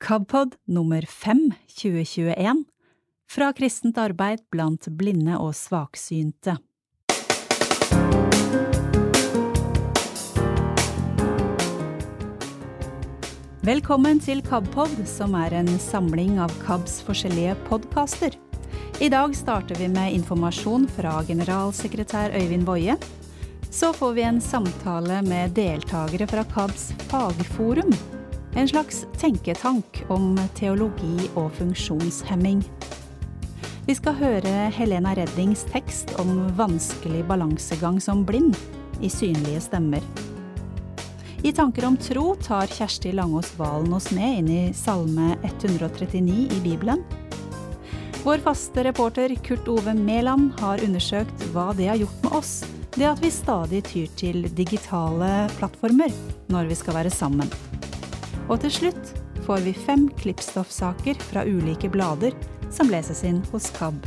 KABpod nummer 5 2021 fra kristent arbeid blant blinde og svaksynte. Velkommen til KABpod, som er en samling av KABs forskjellige podkaster. I dag starter vi med informasjon fra generalsekretær Øyvind Boje. Så får vi en samtale med deltakere fra KABs fagforum. En slags tenketank om teologi og funksjonshemming. Vi skal høre Helena Reddings tekst om vanskelig balansegang som blind i synlige stemmer. I Tanker om tro tar Kjersti Langås Valen oss med inn i Salme 139 i Bibelen. Vår faste reporter Kurt Ove Mæland har undersøkt hva det har gjort med oss, det at vi stadig tyr til digitale plattformer når vi skal være sammen. Og til slutt får vi fem klippstoffsaker fra ulike blader som leses inn hos KAB.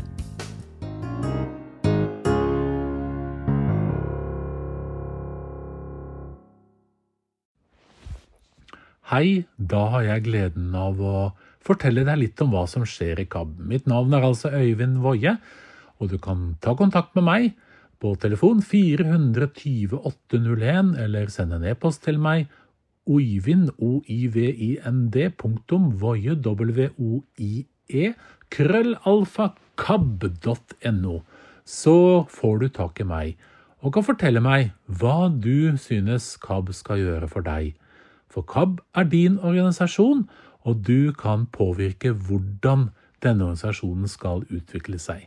Hei, da har jeg gleden av å fortelle deg litt om hva som skjer i KAB. Mitt navn er altså Øyvind Woie, og du kan ta kontakt med meg på telefon 420 801, eller sende en e-post til meg oivind, o-i-v-i-n-d, punktum, voie, w-o-i-e, krøllalfa, kab.no. Så får du tak i meg og kan fortelle meg hva du synes KAB skal gjøre for deg. For KAB er din organisasjon, og du kan påvirke hvordan denne organisasjonen skal utvikle seg.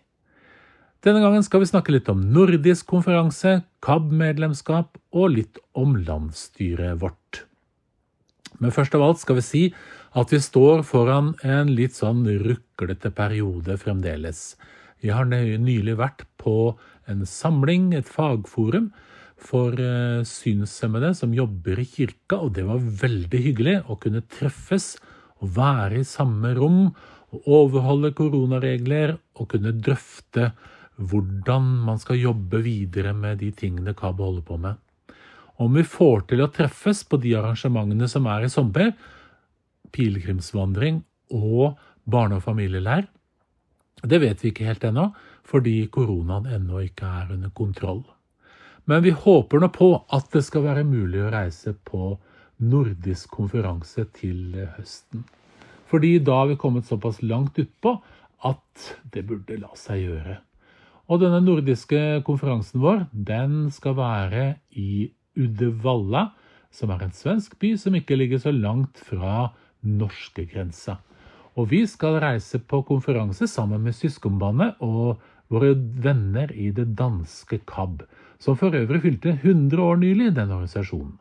Denne gangen skal vi snakke litt om nordisk konferanse, KAB-medlemskap og litt om landsstyret vårt. Men først av alt skal vi si at vi står foran en litt sånn ruklete periode fremdeles. Vi har nylig vært på en samling, et fagforum, for uh, synshemmede som jobber i kirka, og det var veldig hyggelig å kunne treffes og være i samme rom og overholde koronaregler og kunne drøfte hvordan man skal jobbe videre med de tingene KAB holder på med. Om vi får til å treffes på de arrangementene som er i sommer, pilegrimsvandring og barne- og familieleir, det vet vi ikke helt ennå, fordi koronaen ennå ikke er under kontroll. Men vi håper nå på at det skal være mulig å reise på nordisk konferanse til høsten. Fordi da har vi kommet såpass langt utpå at det burde la seg gjøre. Og denne nordiske konferansen vår, den skal være i Uddevalla, som er en svensk by som ikke ligger så langt fra norskegrensa. Og vi skal reise på konferanse sammen med søskenbarnet og våre venner i det danske KAB som for øvrig fylte 100 år nylig, den organisasjonen.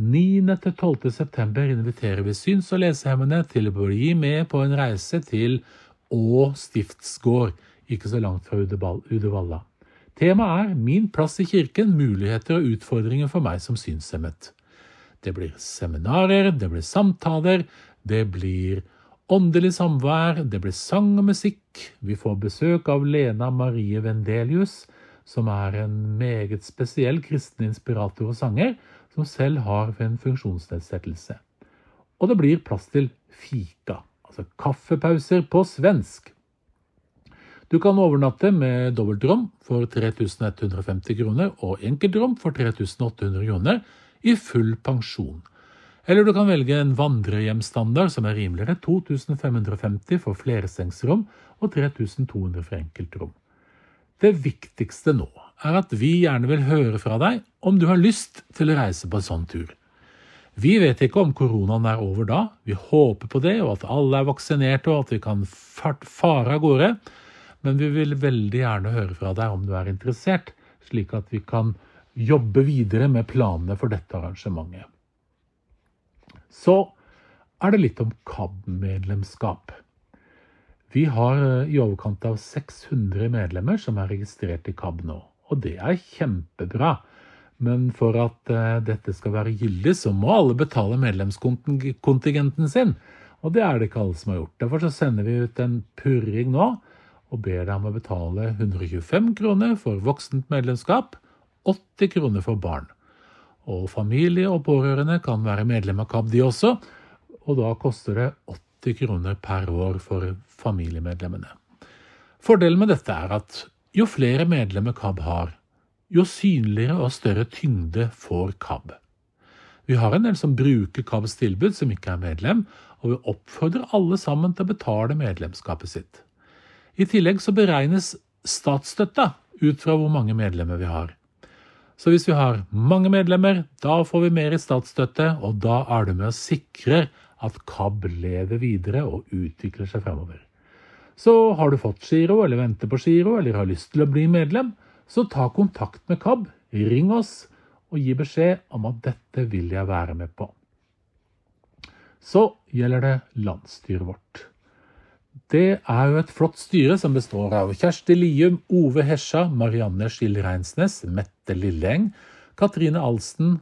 9.-12. september inviterer vi syns- og lesehemmede til å bli med på en reise til Å stiftsgård, ikke så langt fra Uddevalla. Temaet er Min plass i kirken muligheter og utfordringer for meg som synshemmet. Det blir seminarer, det blir samtaler, det blir åndelig samvær, det blir sang og musikk. Vi får besøk av Lena Marie Vendelius, som er en meget spesiell kristen inspirator og sanger, som selv har en funksjonsnedsettelse. Og det blir plass til fika, altså kaffepauser på svensk. Du kan overnatte med dobbeltrom for 3150 kroner og enkeltrom for 3800 kroner i full pensjon. Eller du kan velge en vandrehjemstandard som er rimeligere, 2550 for flersengsrom og 3200 for enkeltrom. Det viktigste nå er at vi gjerne vil høre fra deg om du har lyst til å reise på en sånn tur. Vi vet ikke om koronaen er over da, vi håper på det, og at alle er vaksinerte og at vi kan fare av gårde. Men vi vil veldig gjerne høre fra deg om du er interessert, slik at vi kan jobbe videre med planene for dette arrangementet. Så er det litt om KAB-medlemskap. Vi har eh, i overkant av 600 medlemmer som er registrert i KAB nå. Og det er kjempebra. Men for at uh, dette skal være gyldig, så må alle betale medlemskontingenten sin. Og det er det ikke alle som har gjort. Derfor så sender vi ut en purring nå og ber deg om å betale 125 kroner for voksent medlemskap, 80 kroner for barn. Og familie og pårørende kan være medlem av KAB, de også. og da koster det 80 kroner per år for familiemedlemmene. Fordelen med dette er at jo flere medlemmer KAB har, jo synligere og større tyngde får KAB. Vi har en del som bruker KABs tilbud, som ikke er medlem, og vi oppfordrer alle sammen til å betale medlemskapet sitt. I tillegg så beregnes statsstøtta ut fra hvor mange medlemmer vi har. Så hvis vi har mange medlemmer, da får vi mer i statsstøtte, og da er det med å sikre at KAB lever videre og utvikler seg fremover. Så har du fått giro, eller venter på giro, eller har lyst til å bli medlem, så ta kontakt med KAB, ring oss og gi beskjed om at dette vil jeg være med på. Så gjelder det landsstyret vårt. Det er jo et flott styre som består av Kjersti Lium, Ove Hesja, Marianne Skill-Reinsnes, Mette Lilleng, Katrine Alsten,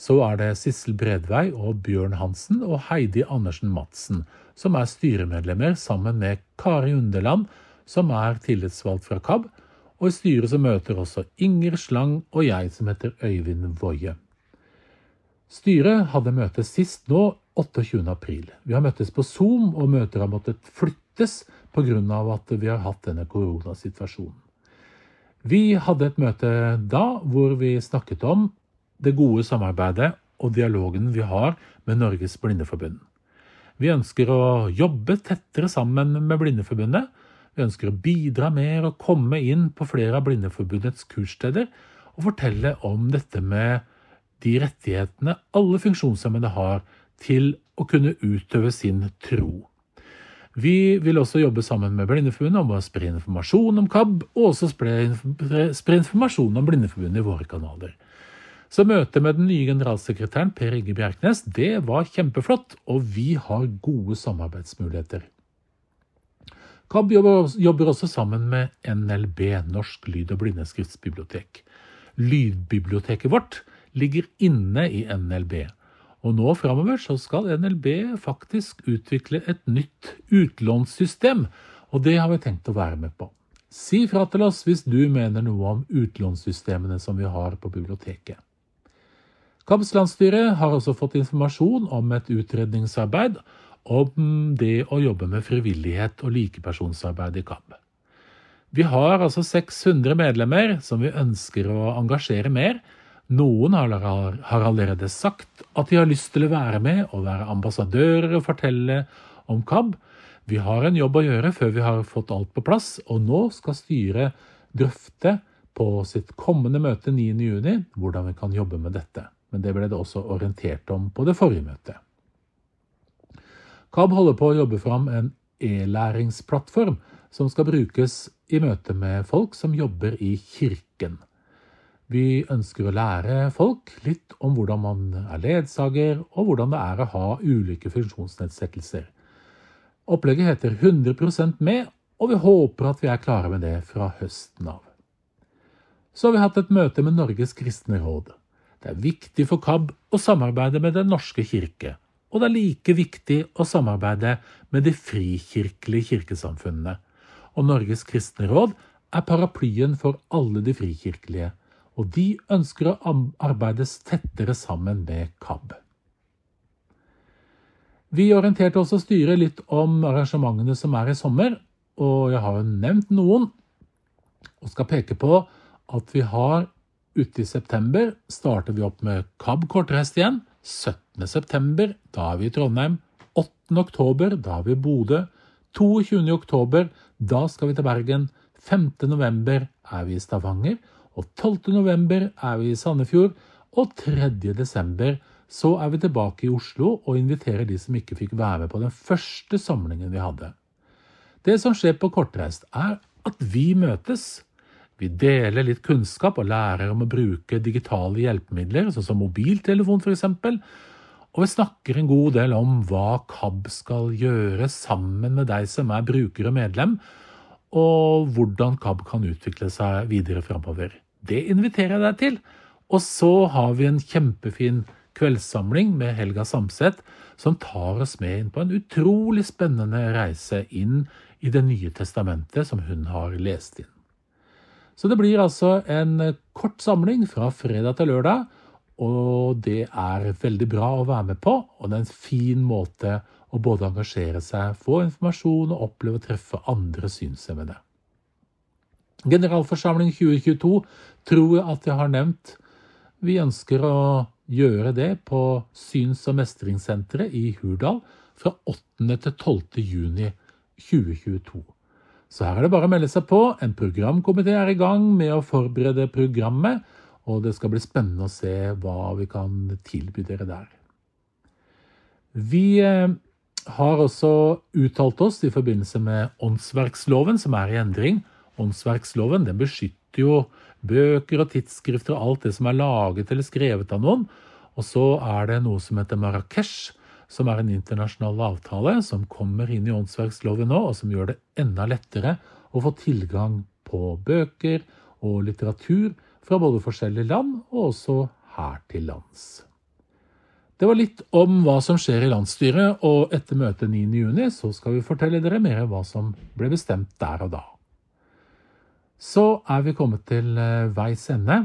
så er det Sissel Bredvei og Bjørn Hansen og Heidi Andersen Madsen, som er styremedlemmer sammen med Kari Underland, som er tillitsvalgt fra KAB, og i styret så møter også Inger Slang og jeg som heter Øyvind Woie. Styret hadde møte sist nå 28. april. Vi har møttes på Zoom, og møter har måttet flyttes pga. at vi har hatt denne koronasituasjonen. Vi hadde et møte da hvor vi snakket om det gode samarbeidet og dialogen vi har med Norges Blindeforbund. Vi ønsker å jobbe tettere sammen med Blindeforbundet. Vi ønsker å bidra mer og komme inn på flere av Blindeforbundets kurssteder og fortelle om dette med de rettighetene alle funksjonshemmede har til å kunne utøve sin tro. Vi vil også jobbe sammen med Blindeforbundet om å spre informasjon om KAB, og også spre, informasjon om Blindeforbundet i våre kanaler. Så møtet med den nye generalsekretæren Per Inge Bjerknes det var kjempeflott, og vi har gode samarbeidsmuligheter. KAB jobber også sammen med NLB, Norsk lyd- og blindeskriftsbibliotek. Lydbiblioteket vårt ligger inne i NLB. Og nå framover så skal NLB faktisk utvikle et nytt utlånssystem, og det har vi tenkt å være med på. Si fra til oss hvis du mener noe om utlånssystemene som vi har på biblioteket. KABs landsstyre har også fått informasjon om et utredningsarbeid om det å jobbe med frivillighet og likepersonsarbeid i KAB. Vi har altså 600 medlemmer som vi ønsker å engasjere mer, noen har, allerede sagt at de har lyst til å være med og være ambassadører og fortelle om KAB. Vi har en jobb å gjøre før vi har fått alt på plass, og nå skal styret drøfte på sitt kommende møte 9.6 hvordan vi kan jobbe med dette. Men det ble det også orientert om på det forrige møtet. KAB holder på å jobbe fram en e-læringsplattform som skal brukes i møte med folk som jobber i kirken. Vi ønsker å lære folk litt om hvordan man er ledsager, og hvordan det er å ha ulike funksjonsnedsettelser. Opplegget heter 100% med, og vi håper at vi er klare med det fra høsten av. Så har vi hatt et møte med Norges kristne råd. Det er viktig for KAB å samarbeide med Den norske kirke, og det er like viktig å samarbeide med de frikirkelige kirkesamfunnene. Og Norges kristne råd er paraplyen for alle de frikirkelige og de ønsker å arbeides tettere sammen med KAB. Vi orienterte også styret litt om arrangementene som er i sommer, og jeg har jo nevnt noen, og skal peke på at vi har ute i september starter vi opp med KAB kortreist igjen. 17. september, da er vi i Trondheim. 8. oktober, da er vi i Bodø. 22. oktober, da skal vi til Bergen. 5. november er vi i Stavanger og 12. november er vi i Sandefjord, og 3. desember er vi tilbake i Oslo og inviterer de som ikke fikk være med på den første samlingen vi hadde. Det som skjer på Kortreist, er at vi møtes. Vi deler litt kunnskap og lærer om å bruke digitale hjelpemidler, sånn som mobiltelefon f.eks. Og vi snakker en god del om hva KAB skal gjøre sammen med deg som er bruker og medlem, og hvordan KAB kan utvikle seg videre framover. Det inviterer jeg deg til. Og så har vi en kjempefin kveldssamling med Helga Samset, som tar oss med inn på en utrolig spennende reise inn i Det nye testamentet som hun har lest inn. Så det blir altså en kort samling fra fredag til lørdag, Og det er veldig bra å være med på, og det er en fin måte å både engasjere seg, få informasjon og oppleve å treffe andre synshemmede. Generalforsamling 2022 tror jeg at jeg har nevnt. Vi ønsker å gjøre det på Syns- og mestringssenteret i Hurdal fra 8. til 12. juni 2022. Så her er det bare å melde seg på. En programkomité er i gang med å forberede programmet, og det skal bli spennende å se hva vi kan tilby dere der. Vi eh, har også uttalt oss i forbindelse med åndsverksloven, som er i endring. Åndsverksloven den beskytter jo bøker og tidsskrifter og alt det som er laget eller skrevet av noen. Og så er det noe som heter Marrakech, som er en internasjonal avtale som kommer inn i åndsverksloven nå, og som gjør det enda lettere å få tilgang på bøker og litteratur fra både forskjellige land og også her til lands. Det var litt om hva som skjer i landsstyret, og etter møtet 9.6 så skal vi fortelle dere mer om hva som ble bestemt der og da. Så er vi kommet til eh, veis ende.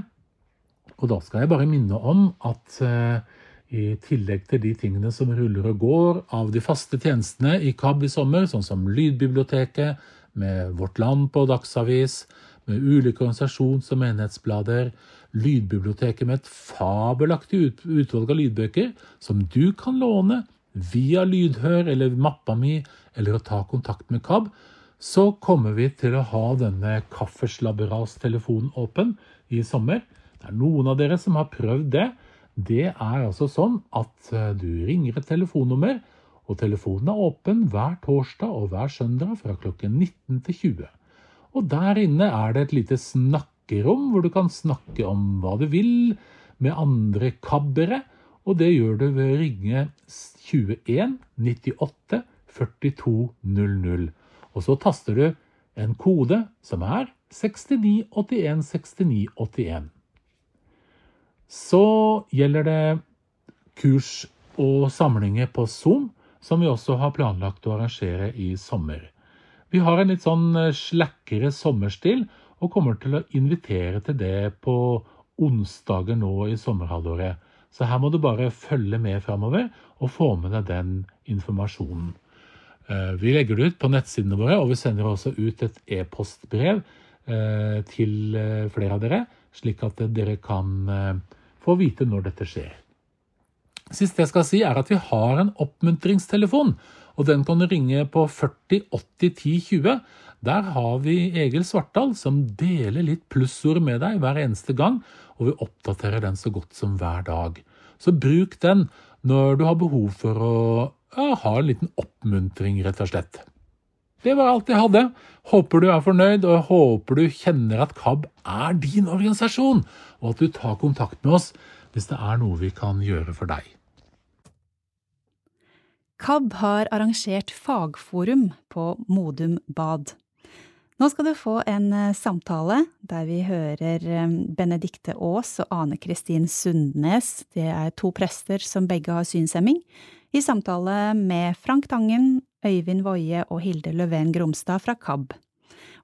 Og da skal jeg bare minne om at eh, i tillegg til de tingene som ruller og går av de faste tjenestene i KAB i sommer, sånn som Lydbiblioteket, med Vårt Land på Dagsavis, med ulike organisasjons- og menighetsblader, Lydbiblioteket med et fabelaktig utvalg av lydbøker som du kan låne via Lydhør eller mappa mi, eller å ta kontakt med KAB, så kommer vi til å ha denne kaffeslabberas-telefonen åpen i sommer. Det er noen av dere som har prøvd det. Det er altså sånn at eh, du ringer et telefonnummer, og telefonen er åpen hver torsdag og hver søndag fra klokken 19 til 20. Og der inne er det et lite snakkerom hvor du kan snakke om hva du vil med andre kabbere, og det gjør du ved å ringe 21 98 42 00. Og så taster du en kode som er 69 81 69 81. Så gjelder det kurs og samlinger på Zoom, som vi også har planlagt å arrangere i sommer. Vi har en litt sånn slakkere sommerstil, og kommer til å invitere til det på onsdager nå i sommerhalvåret. Så her må du bare følge med framover og få med deg den informasjonen. Eh, vi legger det ut på nettsidene våre, og vi sender også ut et e-postbrev eh, til eh, flere av dere, slik at dere kan få vite når dette skjer. Siste jeg skal si, er at vi har en oppmuntringstelefon. Og den kan du ringe på 40 80 10 20. Der har vi Egil Svartdal som deler litt plussord med deg hver eneste gang, og vi oppdaterer den så godt som hver dag. Så bruk den når du har behov for å ja, ha en liten oppmuntring, rett og slett. Det var alt jeg hadde. Håper du er fornøyd, og håper du kjenner at KAB er din organisasjon, og at du tar kontakt med oss hvis det er noe vi kan gjøre for deg. KAB har arrangert fagforum på Modum Bad. Nå skal du få en eh, samtale der vi hører Benedicte Benedikte Aas og Ane Kristin Sundnes, det er to prester som begge har synshemming, i samtale med Frank Tangen, Øyvind Woie og Hilde Løven Gromstad fra KAB.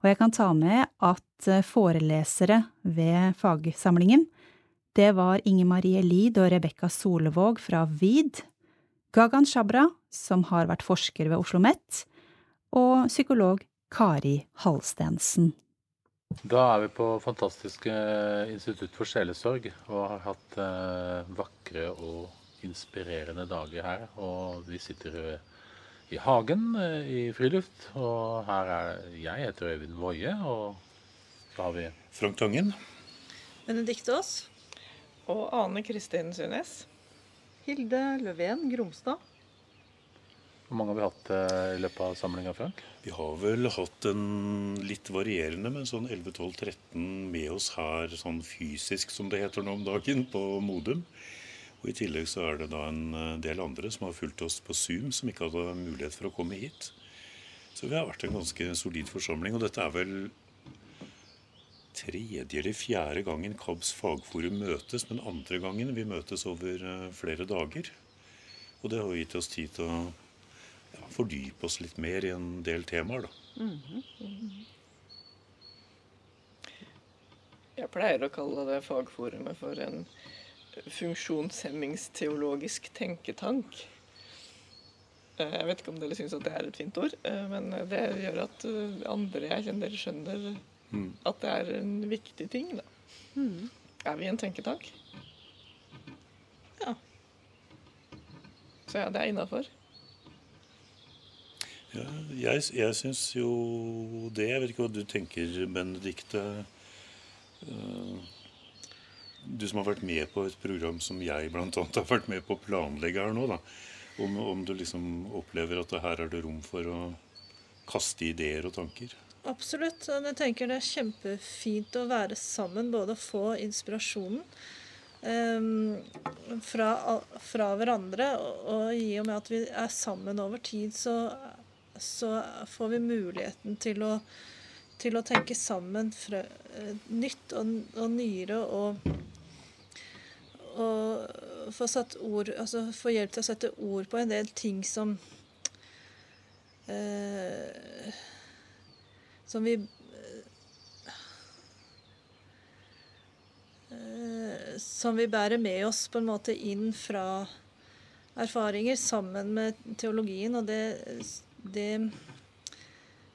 Og jeg kan ta med at eh, forelesere ved fagsamlingen, det var Inger Marie Lid og Rebekka Solevåg fra VID, Gagan Shabra, som har vært forsker ved Oslo OsloMet, og psykolog Kari Halstensen. Da er vi på fantastiske Institutt for sjelesorg og har hatt eh, vakre og inspirerende dager her. Og vi sitter i hagen eh, i friluft. Og her er jeg heter Øyvind Woie, og så har vi Frank Tangen. Benedicte Aas. Og Ane Kristin Sundnes. Hilde Løven Gromstad. Hvor mange har vi hatt eh, i løpet av samlinga, Frank? Vi har vel hatt en litt varierende, men sånn 11-12-13 med oss her sånn fysisk, som det heter nå om dagen, på Modum. Og I tillegg så er det da en eh, del andre som har fulgt oss på Zoom, som ikke hadde mulighet for å komme hit. Så vi har vært en ganske solid forsamling. Og dette er vel tredje eller fjerde gangen KABs fagforum møtes, men andre gangen vi møtes over eh, flere dager. Og det har gitt oss tid til å fordype oss litt mer i en del temaer, da. Mm -hmm. Jeg pleier å kalle det fagforumet for en funksjonshemmingsteologisk tenketank. Eh, Jeg vet ikke om dere syns at det er et fint ord, eh, men det gjør at eh, andre jeg kjenner, skjønner Mm. at det er en viktig ting. Da. Er vi en tenketank? Ja. Så ja, det er innafor. Ja, jeg jeg syns jo det. Jeg vet ikke hva du tenker, Benedikte. Eh, Du som har vært med på et program som jeg bl.a. har vært med på å planlegge her nå. da. Om, om du liksom opplever at her er det rom for å kaste ideer og tanker. Absolutt. Jeg tenker det er kjempefint å være sammen, både å få inspirasjonen eh, fra, fra hverandre, og, og i og med at vi er sammen over tid, så, så får vi muligheten til å, til å tenke sammen fra, eh, nytt og, og nyere og og få ord Altså få hjelp til å sette ord på en del ting som eh, Som vi eh, Som vi bærer med oss på en måte inn fra erfaringer sammen med teologien, og det, det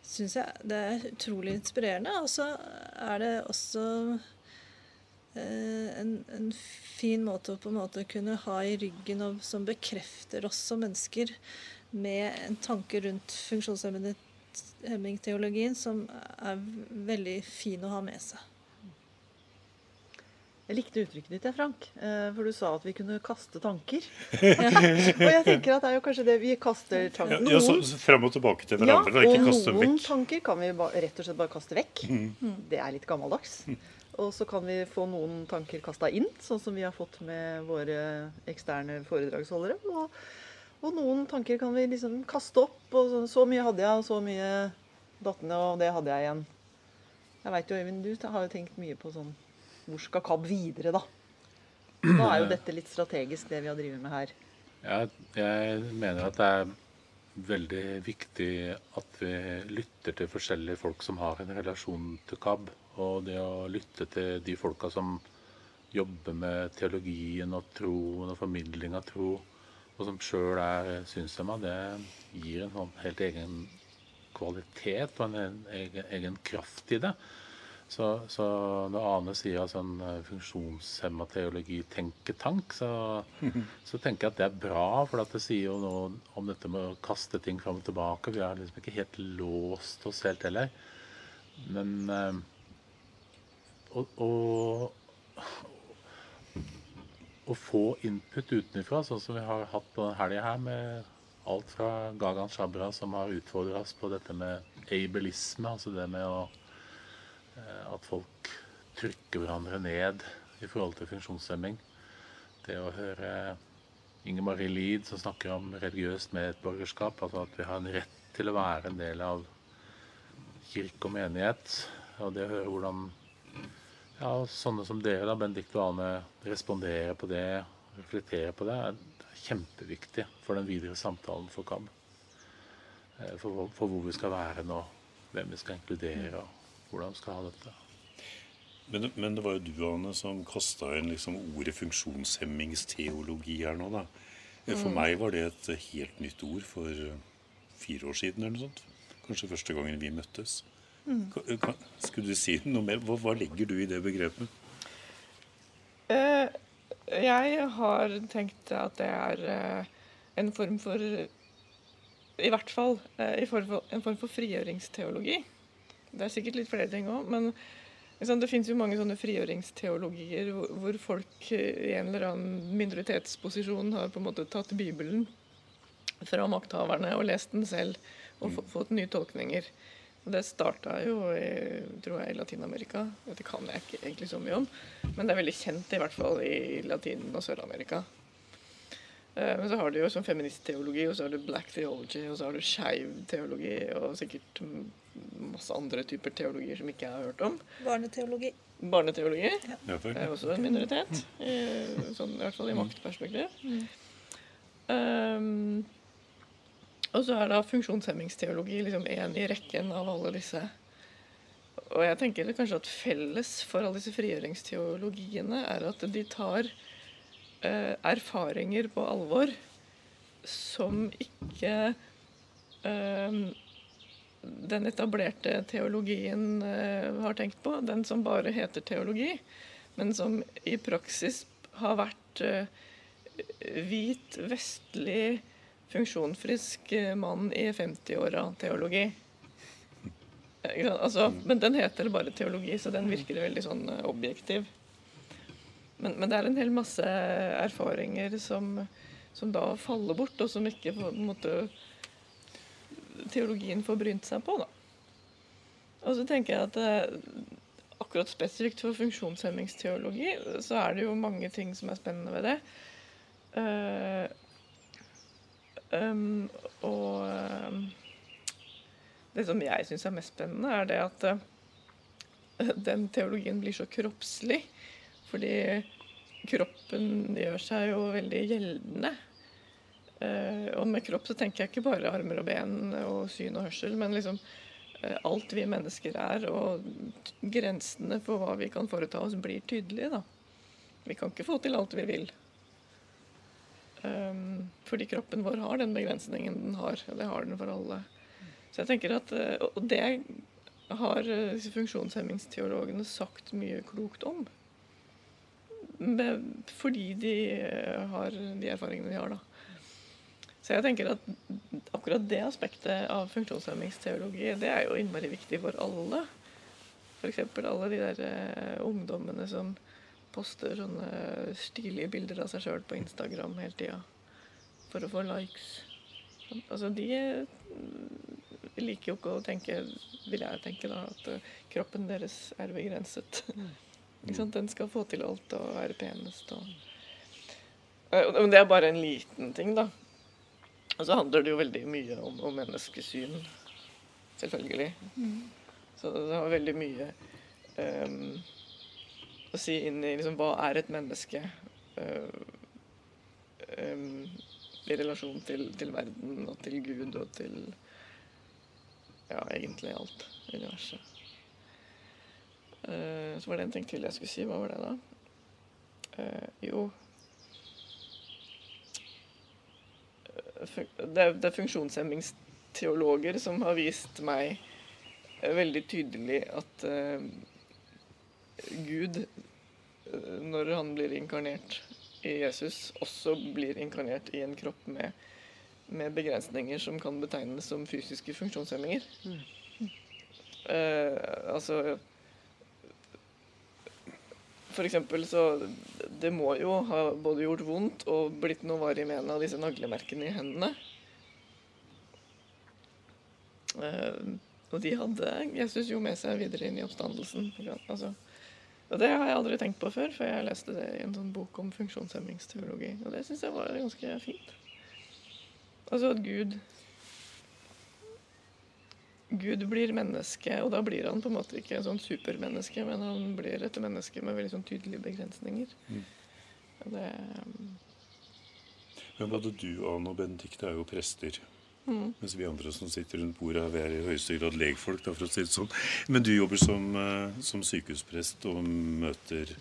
syns jeg det er utrolig inspirerende. Og så er det også eh, en, en fin måte å på en måte kunne ha i ryggen og, som bekrefter oss som mennesker med en tanke rundt funksjonshemmingteologien som er veldig fin å ha med seg. Jeg likte uttrykket ditt, Frank. eh, For du sa at vi kunne kaste tanker. og jeg tenker at det er jo kanskje det vi kaster tanker noen... ja, så, så Fram og tilbake til Ja, hverandre. ikke og noen vekk. tanker kan vi ba rett og slett bare kaste vekk. Det er litt gammeldags. Og så kan vi få noen tanker kasta inn, sånn som vi har fått med våre eksterne foredragsholdere. Og, og noen tanker kan vi liksom kaste opp. Og så, så mye hadde jeg, og så mye datt ned, og det hadde jeg igjen. Jeg veit jo, Øyvind, du har jo tenkt mye på sånn Hvor skal KAB videre, da? Nå er jo dette litt strategisk, det vi har drevet med her. Jeg, jeg mener at det er veldig viktig at vi lytter til forskjellige folk som har en relasjon til KAB. Og det å lytte til de folka som jobber med teologien og troen og formidling av tro, og som sjøl er synshemma, det gir en sånn helt egen kvalitet og en egen, egen kraft i det. Så, så når Ane sier altså en eh, funksjonshemma teologi-tenketank, så, så tenker jeg at det er bra, for at det sier jo noe om dette med å kaste ting fram og tilbake. Vi har liksom ikke helt låst oss helt heller. Men eh, å, å, få input utenfra, sånn som vi har hatt på denne helga her, med alt fra Gagan Shabra, som har utfordra oss på dette med ableisme, altså det med å at folk trykker hverandre ned i forhold til funksjonshemming. Det å høre Inger Marie Lid som snakker om religiøst medborgerskap, altså at vi har en rett til å være en del av kirke og menighet. Og det å høre hvordan ja, sånne som dere, da, Benedicte og Ane, responderer på det, reflekterer på det, er kjempeviktig for den videre samtalen for KAB. Eh, For, for hvor vi skal være nå, hvem vi skal inkludere, og hvordan skal ha dette. Men, men det var jo du, Anne, som kasta inn liksom ordet funksjonshemmingsteologi her nå, da. For meg var det et helt nytt ord for eh, fire år siden eller noe sånt. Kanskje første gangen vi møttes. Mm. Skulle du si noe mer? Hva, hva legger du i det begrepet? Eh, jeg har tenkt at det er eh, en form for I hvert fall eh, i form for, en form for frigjøringsteologi. Det er sikkert litt flere ting òg, men liksom, det fins jo mange sånne frigjøringsteologier hvor, hvor folk i en eller annen minoritetsposisjon har på en måte tatt Bibelen fra makthaverne og lest den selv og få- fått nye tolkninger. Og Det starta jo i, tror jeg, i Latin-Amerika. Det kan jeg ikke egentlig så mye om. Men det er veldig kjent i hvert fall i Latin- og Sør-Amerika. Eh, Men så har du jo sånn feministteologi, og så har du black theology, og så har du skeiv teologi, og sikkert mm, masse andre typer teologier som ikke jeg har hørt om. Barneteologi. Barneteologi Ja, det er vel. også en minoritet, i, sånn, i hvert fall i maktperspektiv. Um, og så er da funksjonshemmingsteologi liksom en i rekken av alle disse. Og jeg tenker kanskje at felles for alle disse frigjøringsteologiene er at de tar eh, erfaringer på alvor som ikke eh, den etablerte teologien eh, har tenkt på. Den som bare heter teologi, men som i praksis har vært eh, hvit, vestlig, funksjonsfrisk mann i 50-åra-teologi. Altså, men den heter bare teologi, så den virker veldig sånn eh, objektiv. Men, men, det er en hel masse erfaringer som, som da faller bort, og som ikke måte teologien får brynt seg på. da. Og så tenker jeg at eh, akkurat spesifikt for funksjonshemmingsteologi så er det jo mange ting som er spennende ved det. Uh, um, og um, det som jeg syns er mest spennende, er det at uh, den teologien blir så kroppslig. Fordi kroppen gjør seg jo veldig gjeldende. Uh, og med kropp så tenker jeg ikke bare armer og ben og syn og hørsel, men liksom alt vi mennesker er, og grensene for hva vi kan foreta oss, blir tydelige. da. Vi kan ikke få til alt vi vil. Um, fordi kroppen vår har den begrensningen den har. og Det har den for alle. Så jeg tenker at, eh, Og det har eh, funksjonshemmingsteologene sagt mye klokt om. Fordi de eh, har de erfaringene de har, da. Så jeg tenker at akkurat det aspektet av funksjonshemmingsteologi, det er jo innmari viktig for alle. F.eks. alle de der uh, ungdommene som poster sånne stilige bilder av seg sjøl på Instagram hele tida for å få likes. Altså, de mm, liker jo ikke å tenke, vil jeg tenke, da, at eh, kroppen deres er begrenset. Mm. Den skal få til alt og være penest og eh, Men det er bare en liten ting, da. Og så handler det jo veldig mye om, om menneskesyn, selvfølgelig. Mm. Så det har veldig mye um, å si inn i liksom, hva er et menneske uh, um, i relasjon til, til, verden og til Gud og til ja, egentlig alt universet. Uh, så var det en ting til jeg skulle si. Hva var det, da? Uh, jo det, det er funksjonshemmingsteologer som har vist meg veldig tydelig at uh, Gud, eh, når han blir inkarnert i Jesus, også blir inkarnert i en kropp med, med begrensninger som kan betegnes som fysiske funksjonshemminger. Mm. Uh, altså For eksempel så Det må jo ha både gjort vondt og blitt noe varig men av disse naglemerkene i hendene. Uh, og de hadde Jesus jo med seg videre inn i oppstandelsen. Altså, og Det har jeg aldri tenkt på før, for jeg leste det i en sånn bok om funksjonshemmingsteologi. Og det syns jeg var ganske fint. Altså at Gud Gud blir menneske, og da blir han på en måte ikke en sånn supermenneske, men han blir et menneske med veldig sånn tydelige begrensninger. Mm. Det um... Men både du, Anne og Benedicte er jo prester. Mm. Mens vi andre som sitter rundt bordet, vi er i høyeste grad legfolk. Da, for å si det sånn. Men du jobber som, eh, som sykehusprest og møter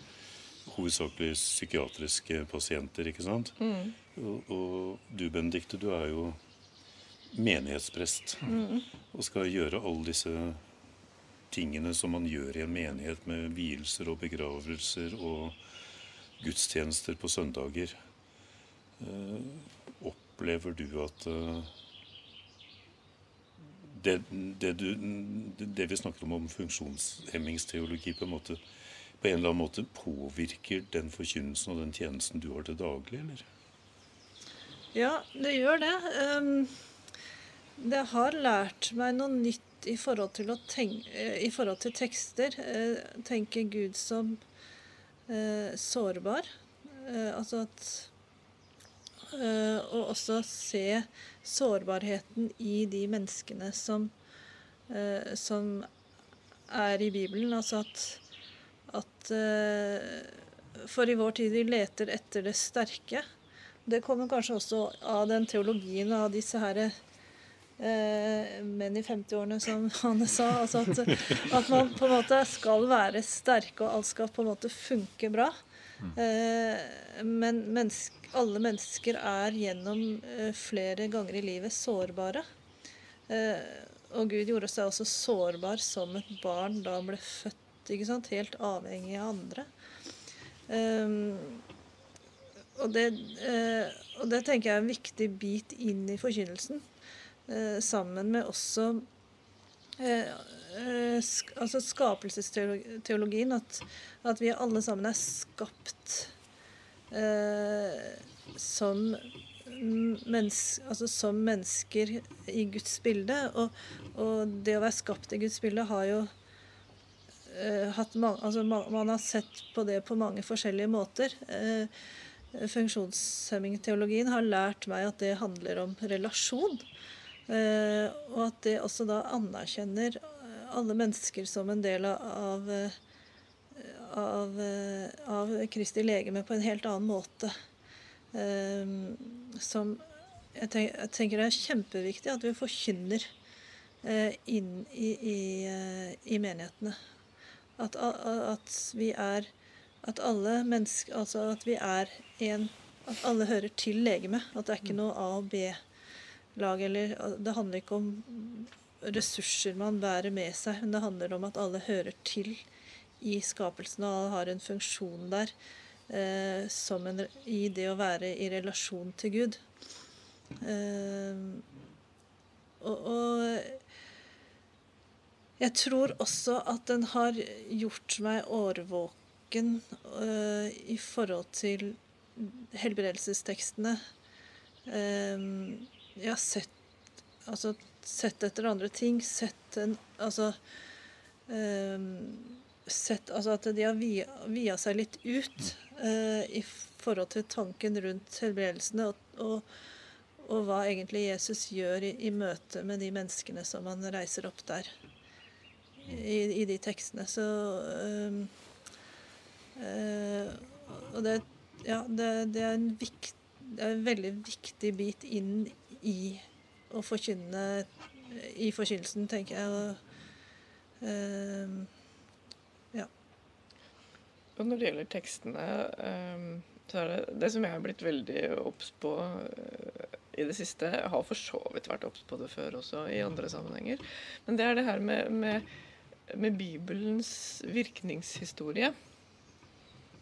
hovedsakelig psykiatriske pasienter, ikke sant? Mm. Og, og, du, Benedicte, du er jo menighetsprest. Mm. Og skal gjøre alle disse tingene som man gjør i en menighet, med vielser og begravelser og gudstjenester på søndager. Eh, opplever du at uh, det, det, du, det, vi snakker om om funksjonshemmingsteologi, på en, måte, på en eller annen måte påvirker den forkynnelsen og den tjenesten du har til daglig, eller? Ja, det gjør det. Um, det har lært meg noe nytt i forhold til, tenke, i forhold til tekster. Uh, tenke Gud som eh, sårbar. Eh, altså at Eh, og også se sårbarheten i de menneskene som, eh, som er i Bibelen. Altså at, at eh, For i vår tid vi leter etter det sterke. Det kommer kanskje også av den teologien av disse herre eh, menn i 50-årene, som Hanne sa. Altså at, at, man på en måte skal være sterke, og alt skal på en måte funke bra. Eh, men menneske, alle mennesker er gjennom eh, flere ganger i livet sårbare. Eh, og Gud gjorde seg også sårbar som et barn da han ble født, ikke sant? helt avhengig av andre. Og, det, og det tenker jeg er en viktig bit inn i forkynnelsen. Uh, sammen med også uh, sk altså skapelsesteologien. At, at, vi alle sammen er skapt som, menneske, altså som mennesker i Guds bilde. Og, og, det å være skapt i Guds bilde har jo hatt man, altså Man har sett på det på mange forskjellige måter. Eh, funksjonshemmingteologien har lært meg at det handler om relasjon. Eh, og at det også da anerkjenner alle mennesker som en del av, av, av Kristi legeme på en helt annen måte. Eh, som jeg tenker, det er kjempeviktig at vi forkynner eh, inn i, i, i menighetene. At, at vi er at alle mennesker Altså at vi er en At alle hører til legemet. At det er ikke noe A- og B-lag. eller Det handler ikke om ressurser man bærer med seg, men det handler om at alle hører til i skapelsen og alle har en funksjon der eh, som en, i det å være i relasjon til Gud. Eh, og, og jeg tror også at den har gjort meg årvåken uh, i forhold til helbredelsestekstene um, Jeg har sett, altså, sett etter andre ting. Sett en Altså um, Sett altså at de har via, via seg litt ut uh, i forhold til tanken rundt helbredelsene, og, og, og, hva egentlig Jesus gjør i, i møte med de menneskene som han reiser opp der. I, i de tekstene. Så um, Uh, og det, ja, det, det, er vikt, det, er en veldig viktig bit inn i å forkynne i forkynnelsen, tenker jeg. Uh, ja. Og når det gjelder tekstene, um, så er det det som jeg har blitt veldig obs på i det siste Jeg har for så vidt vært obs på det før også, i andre sammenhenger. Men det er det her med, med, med Bibelens virkningshistorie.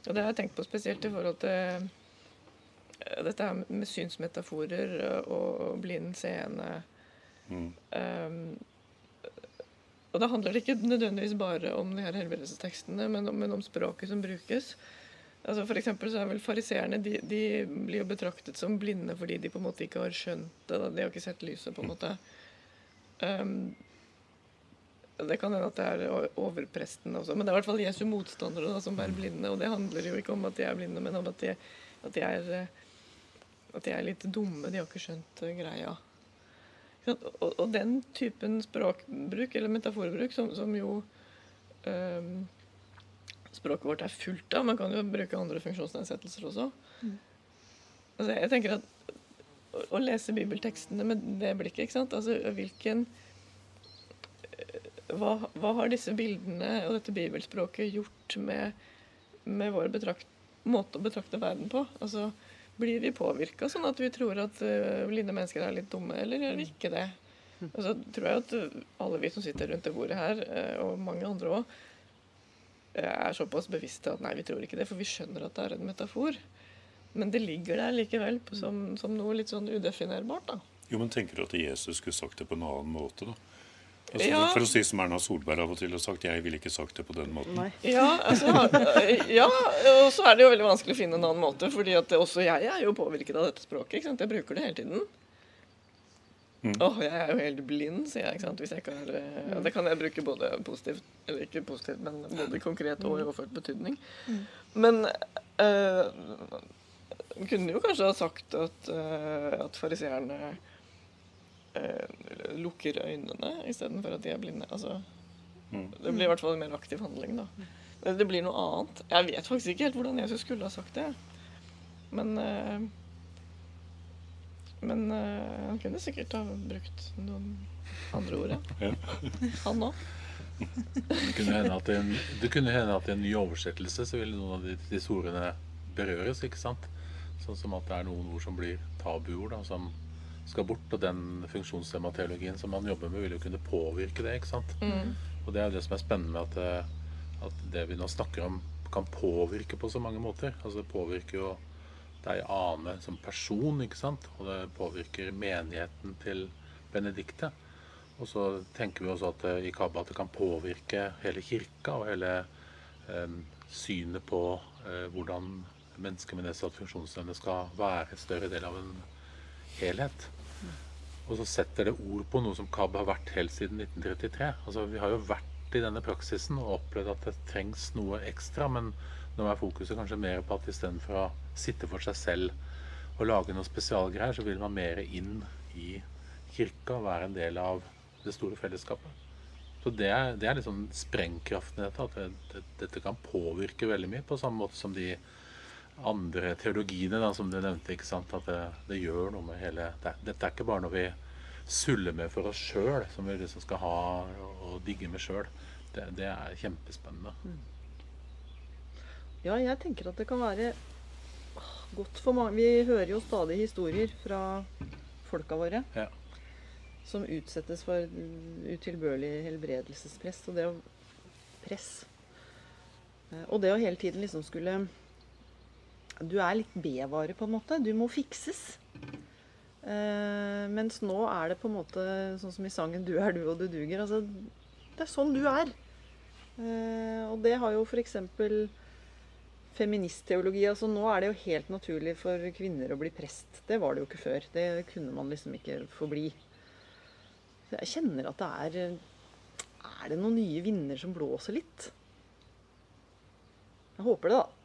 Og det har jeg tenkt på spesielt i forhold til eh, dette her med synsmetaforer og blind seende. Mm. Um, og da handler det ikke nødvendigvis bare om de her helbredelsestekstene, men, men, om språket som brukes. Altså for så er vel Fariseerne de, de, blir jo betraktet som blinde fordi de på en måte ikke har skjønt det. Da. De har ikke sett lyset, på en måte. Um, det kan hende at det er overprestene også. Men det er i hvert fall Jesu motstandere da, som er blinde. Og det handler jo ikke om at de er blinde, men om at de, at de, er, eh, at de er, litt dumme. De har ikke skjønt eh, greia. Og, og, den typen språkbruk, eller metaforbruk, som, som jo um, Språket vårt er fullt av. Man kan jo bruke andre funksjonsnedsettelser også. Mm. Altså, jeg tenker at å, å lese bibeltekstene med det blikket, ikke sant? Altså hvilken hva, hva, har disse bildene og dette bibelspråket gjort med, med vår betrakt, måte å betrakte verden på? Altså, Blir vi påvirka sånn at vi tror at uh, blinde mennesker er litt dumme, eller gjør vi ikke det? Og så tror jeg at alle vi som sitter rundt det bordet her, uh, og mange andre òg, er såpass bevisste at nei, vi tror ikke det, for vi skjønner at det er en metafor. Men det ligger der likevel som, som noe litt sånn udefinerbart. da. Jo, men Tenker du at Jesus skulle sagt det på en annen måte? da? Altså, ja. For å si som Erna Solberg av og til har sagt, jeg ville ikke sagt det på den måten. Ja, altså, ja, og så er det jo veldig vanskelig å finne en annen måte. fordi at også jeg er jo påvirket av dette språket. ikke sant? Jeg bruker det hele tiden. Mm. Åh, jeg er jo helt blind, sier jeg. ikke sant? Hvis jeg ikke har, ja, det kan jeg bruke både positivt, eller ikke positivt, men både konkret og i overført betydning. Mm. Men øh, kunne jo kanskje ha sagt at, øh, at fariseerne eh, lukker øynene istedenfor at de er blinde. Altså, mm. Det blir i hvert fall en mer aktiv handling, da. Det blir noe annet. Jeg vet faktisk ikke helt hvordan Jesus skulle ha sagt det. Men eh, Men eh, han kunne sikkert ha brukt noen andre ord, ja. Han òg. Det kunne hende at i en, det kunne hende at i en ny oversettelse så ville noen av disse ordene berøres, ikke sant. Sånn som at det er noen ord som blir tabuord, da, som skal bort. Og den funksjonshemma-teologien som man jobber med, vil jo kunne påvirke det, ikke sant. Og det er jo det som er spennende med at, eh, at det vi nå snakker om, kan påvirke på så mange måter. Altså det påvirker jo deg Ane som person, ikke sant. Og det påvirker menigheten til Benedicte. Og så tenker vi også at i KABA at det kan påvirke hele kirka og hele eh, synet på eh, hvordan mennesker med nedsatt funksjonsevne skal være en større del av en helhet. Og så setter det ord på noe som KAB har vært helt siden 1933. Altså Vi har jo vært i denne praksisen og opplevd at det trengs noe ekstra, men nå er fokuset kanskje mer på at istedenfor å sitte for seg selv og lage noe spesialgreier, så vil man mer inn i kirka og være en del av det store fellesskapet. Så det er, det er liksom sprengkraften i dette. At det, det, dette kan påvirke veldig mye, på samme måte som de andre teologiene da, som du nevnte. ikke sant? At det, det gjør noe med hele det, Dette er ikke bare noe vi suller med for oss sjøl, som vi liksom skal ha og digge med sjøl. Det, det er kjempespennende. Ja, jeg tenker at det kan være godt for mange Vi hører jo stadig historier fra folka våre Ja. som utsettes for utilbørlig helbredelsespress. Og det å Press. Eh, Og det å hele tiden liksom skulle Du er litt B-vare, på en måte. Du må fikses. Uh, mens nå er det på en måte sånn som i sangen 'Du er du, og du duger'. Altså, det er sånn du er. Uh, og det har jo f.eks. feministteologi. altså Nå er det jo helt naturlig for kvinner å bli prest. Det var det jo ikke før. Det kunne man liksom ikke forbli. Så jeg kjenner at det er Er det noen nye vinder som blåser litt? Jeg håper det, da.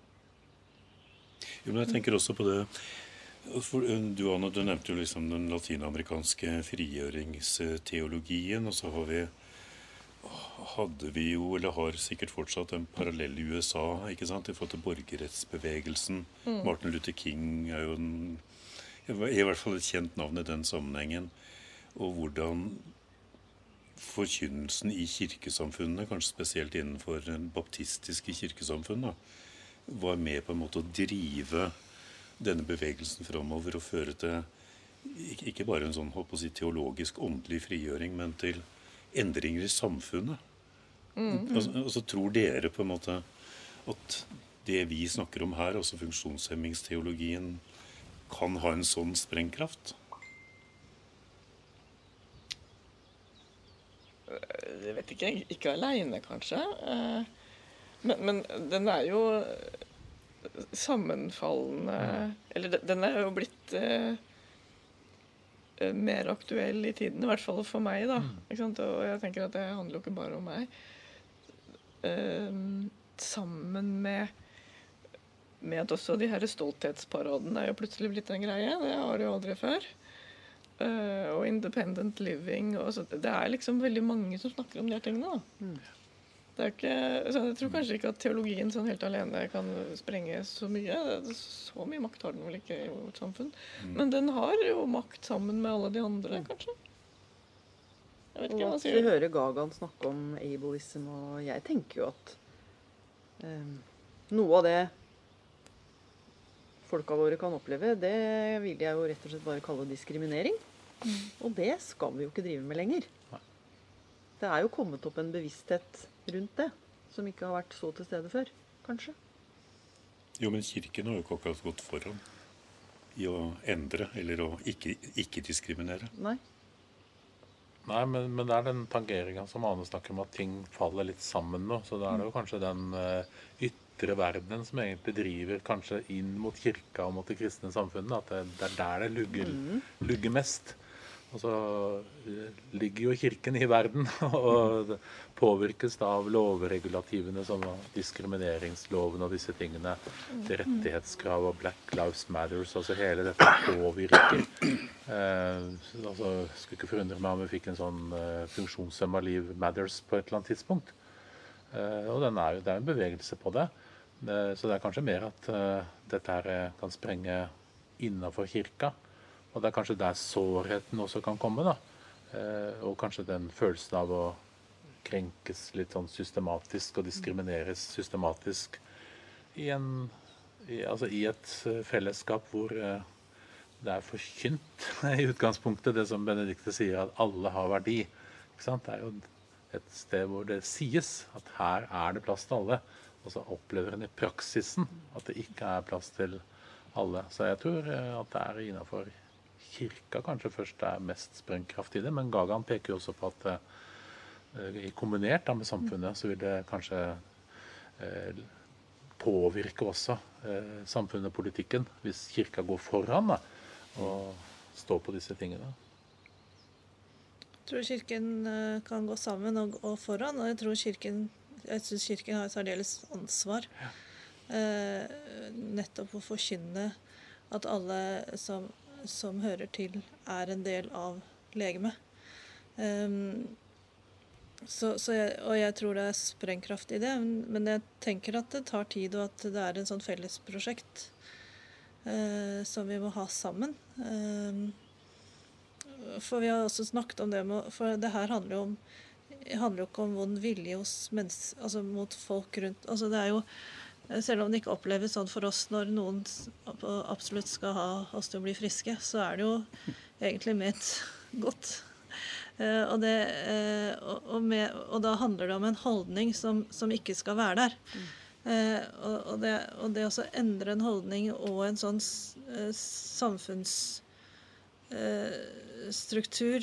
Jo, men jeg tenker også på det eh, Du Anna, du nevnte jo liksom den latinamerikanske frigjøringsteologien. Og så har vi hadde vi jo, eller har sikkert fortsatt, en parallell i USA ikke sant, i forhold til borgerrettsbevegelsen. Martin Luther King er jo en, er i hvert fall et kjent navn i den sammenhengen. Og hvordan forkynnelsen i kirkesamfunnet, kanskje spesielt innenfor baptistiske kirkesamfunn, da, var med på en måte å drive denne bevegelsen framover og føre til ikke- bare en sånn si, teologisk åndelig frigjøring, men til endringer i samfunnet. Altså, altså Tror dere på en måte at det vi snakker om her, altså funksjonshemmingsteologien, kan ha en sånn sprengkraft? Jeg vet ikke. Ikke aleine, kanskje. Eh, Men, men den er jo sammenfallende Eller den er jo blitt eh, eh, mer aktuell i tiden, i hvert fall for meg, da. Sant? Og jeg tenker at det handler jo ikke bare om meg. Eh, sammen med med at også de her stolthetsparadene er jo plutselig blitt en greie. Det har de jo aldri før. Uh, og independent living. Og så, det er liksom veldig mange som snakker om de her tingene. Da. Er ikke, så jeg tror kanskje ikke at teologien sånn helt alene kan sprenge så mye. Så mye makt har den vel ikke i vårt samfunn. Men den har jo makt sammen med alle de andre, kanskje. Jeg vet ikke, hva han vi sier Vi hører Gagan snakke om ableism, og jeg tenker jo at um, noe av det folka våre kan oppleve, det vil jeg jo rett og slett bare kalle diskriminering. Og det skal vi jo ikke drive med lenger. Det er jo kommet opp en bevissthet rundt det, som ikke har vært så til stede før, kanskje. Jo, men Kirken har jo ikke akkurat gått foran i å endre eller å ikke, ikke diskriminere. Nei. Nei, men, men det er den tangeringa som Ane snakker om, at ting faller litt sammen nå. Så da er det jo kanskje den eh, ytre verdenen som egentlig driver kanskje inn mot kirka og mot det kristne samfunnet. At det, det er der det lugger, lugger mest. Og så eh, ligger jo kirken i verden og påvirkes da av lovregulativene som diskrimineringsloven og disse tingene. Til rettighetskrav og Black Lives Matters. Altså hele dette påvirker. Eh, altså, skulle ikke forundre meg om vi fikk en sånn eh, funksjonshemma liv matters på et eller annet tidspunkt. Eh, og den er jo, det er en bevegelse på det. Eh, så det er kanskje mer at eh, dette her eh, kan sprenge innafor kirka. Og det er kanskje der sårheten også kan komme. da. Eh, og kanskje den følelsen av å krenkes litt sånn systematisk og diskrimineres systematisk i en, i, altså i et eh, fellesskap hvor eh, det er forkynt i utgangspunktet, det som Benedicte sier, at alle har verdi. Det er jo et sted hvor det sies at her er det plass til alle. Og så opplever en i praksisen at det ikke er plass til alle. Så jeg tror at det er innafor kirka kanskje først er mest sprengkraft i det. Men Gagan peker jo også på at eh, kombinert da, med samfunnet så vil det kanskje eh, påvirke også eh, samfunnet og politikken hvis kirka går foran da, og står på disse tingene. Jeg tror Kirken eh, kan gå sammen og gå foran, og jeg tror Kirken jeg syns Kirken har et særdeles ansvar. Eh, nettopp å forkynne at alle som, som, hører til, er en del av legemet. Um, så, så jeg, og jeg tror det er sprengkraft i det, men jeg tenker at det tar tid, og at det er en sånn fellesprosjekt eh, som vi må ha sammen. Um, for vi har også snakket om det med For det her handler jo om handler jo ikke om vond vilje hos mennesker, altså mot folk rundt. Altså det er jo, selv om det ikke oppleves sånn for oss når noen absolutt skal ha oss til å bli friske, så er det jo egentlig ment godt. Uh, og, det, uh, og, med, og, da handler det om en holdning som, som ikke skal være der. Uh, og, det, og det å endre en holdning og en sånn samfunnsstruktur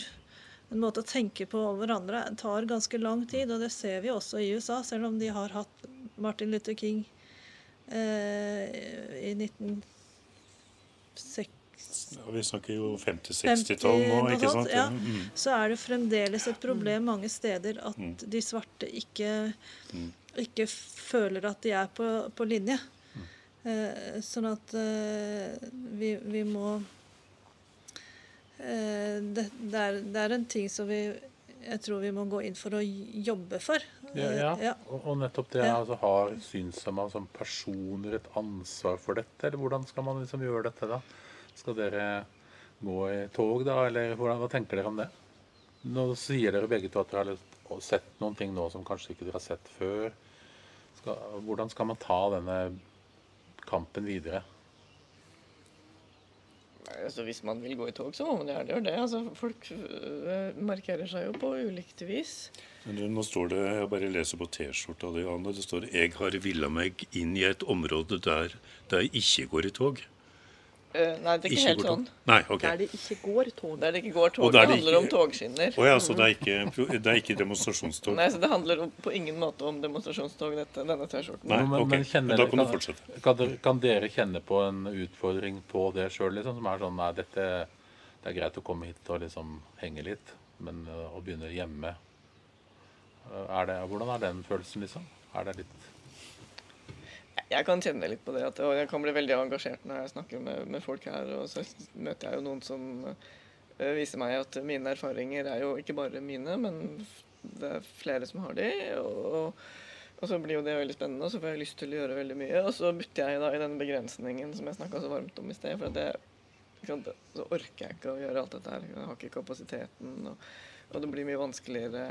en måte å tenke på om hverandre tar ganske lang tid, og det ser vi også i USA, selv om de har hatt Martin Luther King eh, i 1960 Vi snakker jo 50-60-tall nå, ikke sant? Ja, mm. Så er det fremdeles et problem mange steder at mm. de svarte ikke, mm. ikke, føler at de er på, på linje. Mm. Eh, sånn at eh, vi, vi må Eh, det, det, er, det, er, en ting som vi jeg tror vi må gå inn for å jobbe for. Ja, ja. ja. Og, nettopp det. Altså, har synshemma som personer et ansvar for dette, eller hvordan skal man liksom gjøre dette da? Skal dere gå i tog, da, eller hvordan, hva tenker dere om det? Nå sier dere begge to at dere har sett noen ting nå som kanskje ikke dere har sett før. Skal, hvordan skal man ta denne kampen videre? Altså, hvis man vil gå i tog, så må man gjerne gjøre det. Altså, folk øh, markerer seg jo på ulikt vis. Men nå står det, Jeg bare leser på T-skjorta di, Anne. Det står 'Jeg har villa meg inn i et område der, det ikke går i tog'. Uh, nei, det er ikke, ikke helt sånn. Nei, okay. Der det ikke går tog. Der det ikke går tog. Det, det handler ikke... om togskinner. Oh, ja, så det er, ikke, det er ikke demonstrasjonstog? Nei, så det handler på ingen måte om demonstrasjonstog, dette, denne T-skjorten. Nei, men, okay. men da kan du fortsette. Kan, kan, dere kjenne på en utfordring på det sjøl, liksom, som er sånn Nei, dette det er greit å komme hit og liksom henge litt, men uh, å begynne hjemme uh, er det, Hvordan er den følelsen, liksom? Er det litt jeg kan kjenne litt på det. At, jeg kan bli veldig engasjert når jeg snakker med, med folk her. Og så møter jeg jo noen som uh, viser meg at mine erfaringer er jo ikke bare mine, men det er flere som har de. Og, og, så blir jo det veldig spennende, og så får jeg lyst til å gjøre veldig mye. Og så bytter jeg da i den begrensningen som jeg snakka så varmt om i sted. For det, så orker jeg ikke å gjøre alt dette her. Jeg har ikke kapasiteten. Og, og det blir mye vanskeligere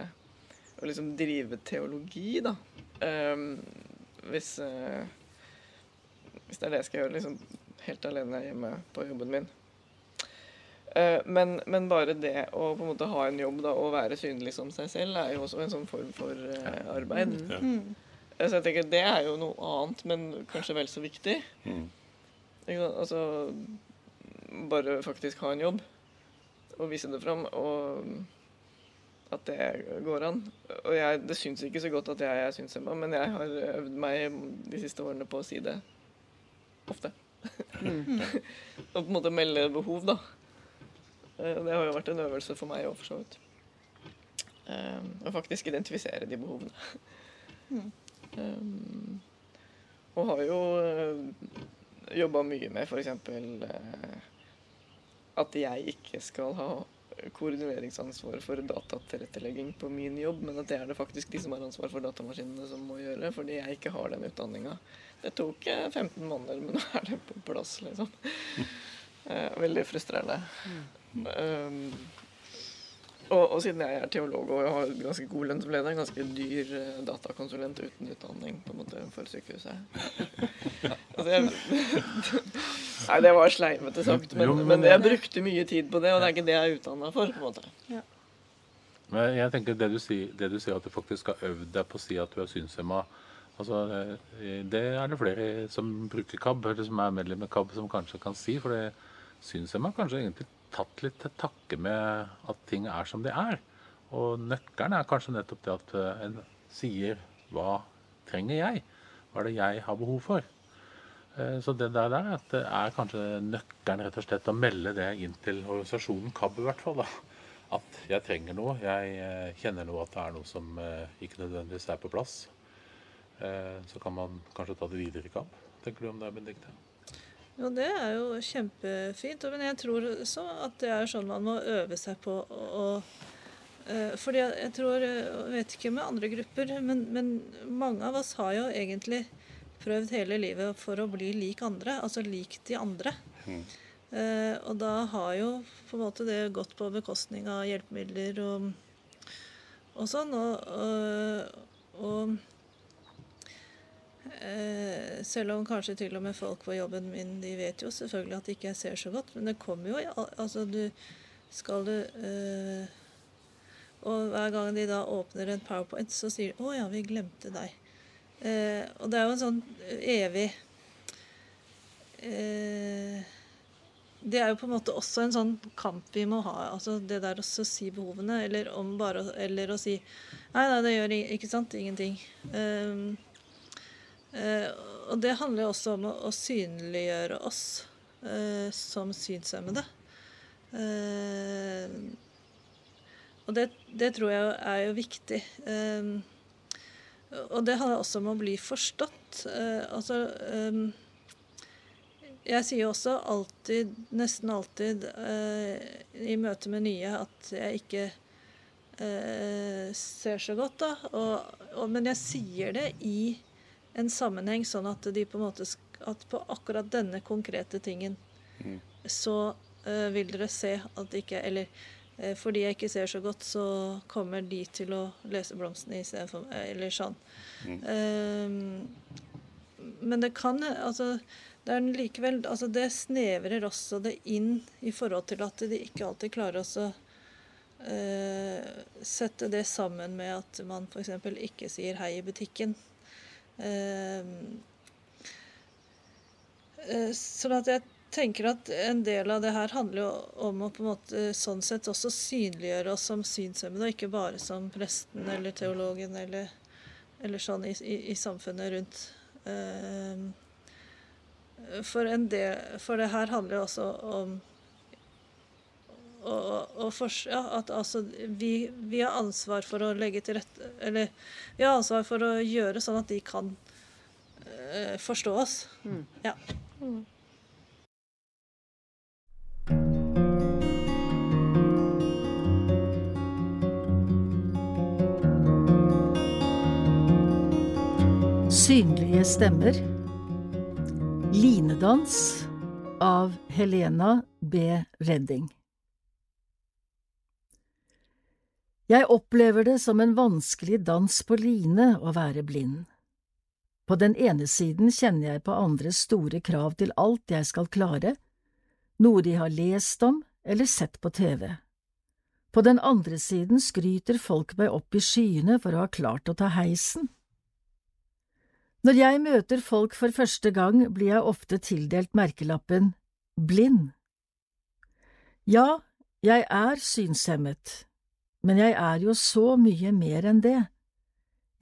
å liksom drive teologi, da. Um, hvis uh, hvis det er det jeg skal gjøre, liksom helt alene hjemme på jobben min. Uh, men, men, bare det å på en måte ha en jobb da, og være synlig som seg selv, er jo også en sånn form for uh, arbeid. Ja. Mm. Så jeg tenker det er jo noe annet, men kanskje vel så viktig. Mm. Altså bare faktisk ha en jobb og vise det fram. Og at det går an. Og jeg, det syns ikke så godt at jeg er synshemma, men jeg har øvd meg de siste årene på å si det ofte. Mm. og på en måte melde behov, da. Eh, det har jo vært en øvelse for meg òg, for så vidt. Um, å faktisk identifisere de behovene. Mm. Um, og har jo uh, jobba mye med f.eks. Uh, at jeg ikke skal ha koordineringsansvar for datatilrettelegging på min jobb, men at det er det faktisk de som har ansvar for datamaskinene som må gjøre, fordi jeg ikke har den utdanninga. Det tok 15 eh, måneder, men nå er det på plass, liksom. Eh, veldig frustrerende. Um, og, og, siden jeg er teolog og har ganske god lønn som leder, en ganske dyr eh, datakonsulent uten utdanning på en måte for sykehuset. Altså, jeg, nei, det var sleivete sagt, men, men- men jeg brukte mye tid på det, og det er ikke det jeg er utdanna for. på en måte. Men jeg tenker det du sier, det du sier at du faktisk har øvd deg på å si at du er synshemma altså, eh, Det er det flere som bruker KAB, eller som er medlem i KAB, som kanskje kan si. For det syns jeg man kanskje egentlig tatt litt til takke med at ting er som de er. Og nøkkelen er kanskje nettopp det at eh, en sier hva trenger jeg? Hva er det jeg har behov for? Eh, Så det der, der det er kanskje nøkkelen rett og slett å melde det inn til organisasjonen KAB i hvert fall. da. At jeg trenger noe. Jeg kjenner noe at det er noe som ikke nødvendigvis er på plass. Eh, Så kan man kanskje ta det videre i kamp. Tenker du om det, Benedicte? Jo, det er jo kjempefint. Men jeg tror så at det er sånn man må øve seg på å eh, Fordi jeg tror Jeg vet ikke med andre grupper, men, men mange av oss har jo egentlig prøvd hele livet for å bli lik andre. Altså lik de andre. Eh, og da har jo på en måte det gått på bekostning av hjelpemidler og, og sånn. Og, og, og Eh, selv om kanskje til og med folk på jobben min de vet jo selvfølgelig at ikke jeg ser så godt, men det kommer jo Altså, du skal du eh, Og hver gang de da åpner en powerpoint, så sier de 'Å ja, vi glemte deg'. Eh, og det er jo en sånn evig eh, Det er jo på en måte også en sånn kamp vi må ha. altså Det der å si behovene, eller om bare Eller å si 'Nei, nei, det gjør ikke sant. Ingenting'. Eh, Eh, og det handler jo også om å, synliggjøre oss eh, som synshemmede. Eh, og det, det tror jeg er jo viktig. Eh, og det handler også om å bli forstått. Eh, altså eh, Jeg sier jo også alltid, nesten alltid, eh, i møte med nye at jeg ikke eh, ser så godt, da. Og, og, men jeg sier det i en sammenheng, sånn at de på en måte at på akkurat denne konkrete tingen så uh, vil dere se at det ikke Eller uh, fordi jeg ikke ser så godt, så kommer de til å lese blomstene istedenfor meg, eller sånn. Eh, men det kan altså det er likevel altså Det snevrer også det inn i forhold til at de ikke alltid klarer eh, sette det sammen med at man f.eks. ikke sier hei i butikken. Eh, eh, sånn at jeg tenker at en del av det her handler jo om å på en måte sånn sett også synliggjøre oss som synshemmede, og ikke bare som presten eller teologen eller, eller sånn i, i, i samfunnet rundt. Eh, for, del, for det her handler jo også om og, og for, ja, at altså vi, vi har ansvar for å legge til rette Eller vi har ansvar for å gjøre sånn at de kan uh, forstå oss. Ja. Synlige stemmer. Linedans av Helena B. Redding. Jeg opplever det som en vanskelig dans på line å være blind. På den ene siden kjenner jeg på andres store krav til alt jeg skal klare, noe de har lest om eller sett på TV. På den andre siden skryter folk meg opp i skyene for å ha klart å ta heisen. Når jeg møter folk for første gang, blir jeg ofte tildelt merkelappen blind. Ja, jeg er synshemmet, men jeg er jo så mye mer enn det.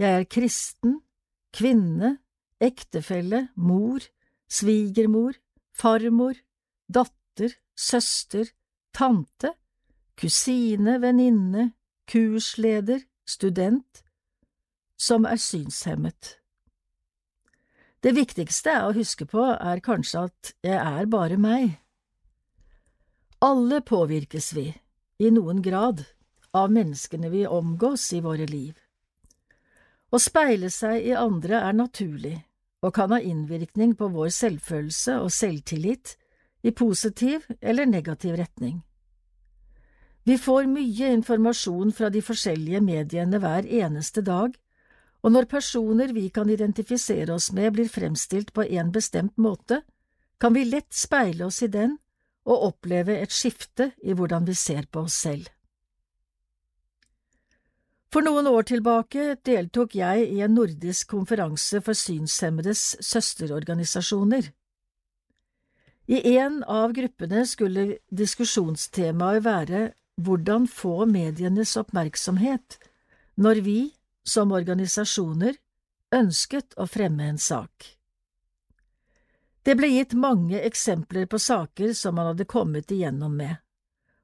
Jeg er kristen, kvinne, ektefelle, mor, svigermor, farmor, datter, søster, tante, kusine, venninne, kursleder, student, som er synshemmet. Det viktigste å huske på er kanskje at jeg er bare meg. Alle påvirkes vi, i noen grad, av menneskene vi omgås i våre liv. Å speile seg i andre er naturlig og kan ha innvirkning på vår selvfølelse og selvtillit i positiv eller negativ retning. Vi får mye informasjon fra de forskjellige mediene hver eneste dag, og når personer vi kan identifisere oss med blir fremstilt på en bestemt måte, kan vi lett speile oss i den og oppleve et skifte i hvordan vi ser på oss selv. For noen år tilbake deltok jeg i en nordisk konferanse for synshemmedes søsterorganisasjoner. I en av gruppene skulle diskusjonstemaet være hvordan få medienes oppmerksomhet når vi, som organisasjoner, ønsket å fremme en sak. Det ble gitt mange eksempler på saker som man hadde kommet igjennom med,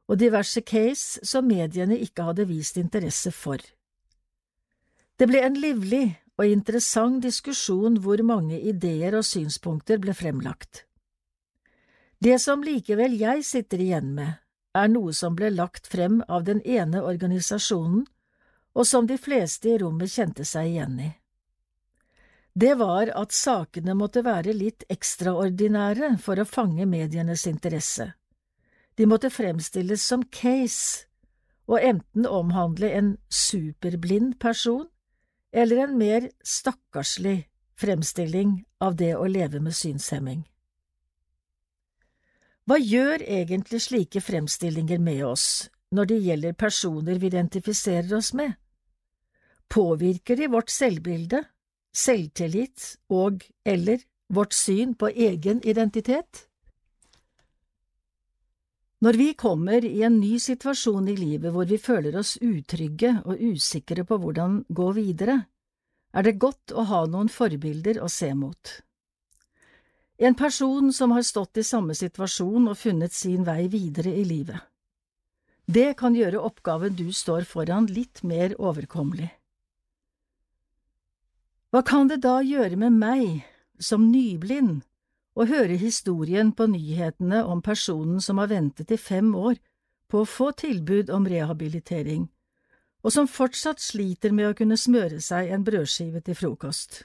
og diverse case som mediene ikke hadde vist interesse for. Det ble en livlig og interessant diskusjon hvor mange ideer og synspunkter ble fremlagt. Det som likevel jeg sitter igjen med, er noe som ble lagt frem av den ene organisasjonen, og som de fleste i rommet kjente seg igjen i. Det var at sakene måtte være litt ekstraordinære for å fange medienes interesse. De måtte fremstilles som case, og enten omhandle en superblind person eller en mer stakkarslig fremstilling av det å leve med synshemming. Hva gjør egentlig slike fremstillinger med oss når det gjelder personer vi identifiserer oss med? Påvirker de vårt selvbilde, selvtillit og eller vårt syn på egen identitet? Når vi kommer i en ny situasjon i livet hvor vi føler oss utrygge og usikre på hvordan gå videre, er det godt å ha noen forbilder å se mot. En person som har stått i samme situasjon og funnet sin vei videre i livet. Det kan gjøre oppgaven du står foran litt mer overkommelig. Hva kan det da gjøre med meg, som nyblind, å høre historien på nyhetene om personen som har ventet i fem år på å få tilbud om rehabilitering, og som fortsatt sliter med å kunne smøre seg en brødskive til frokost?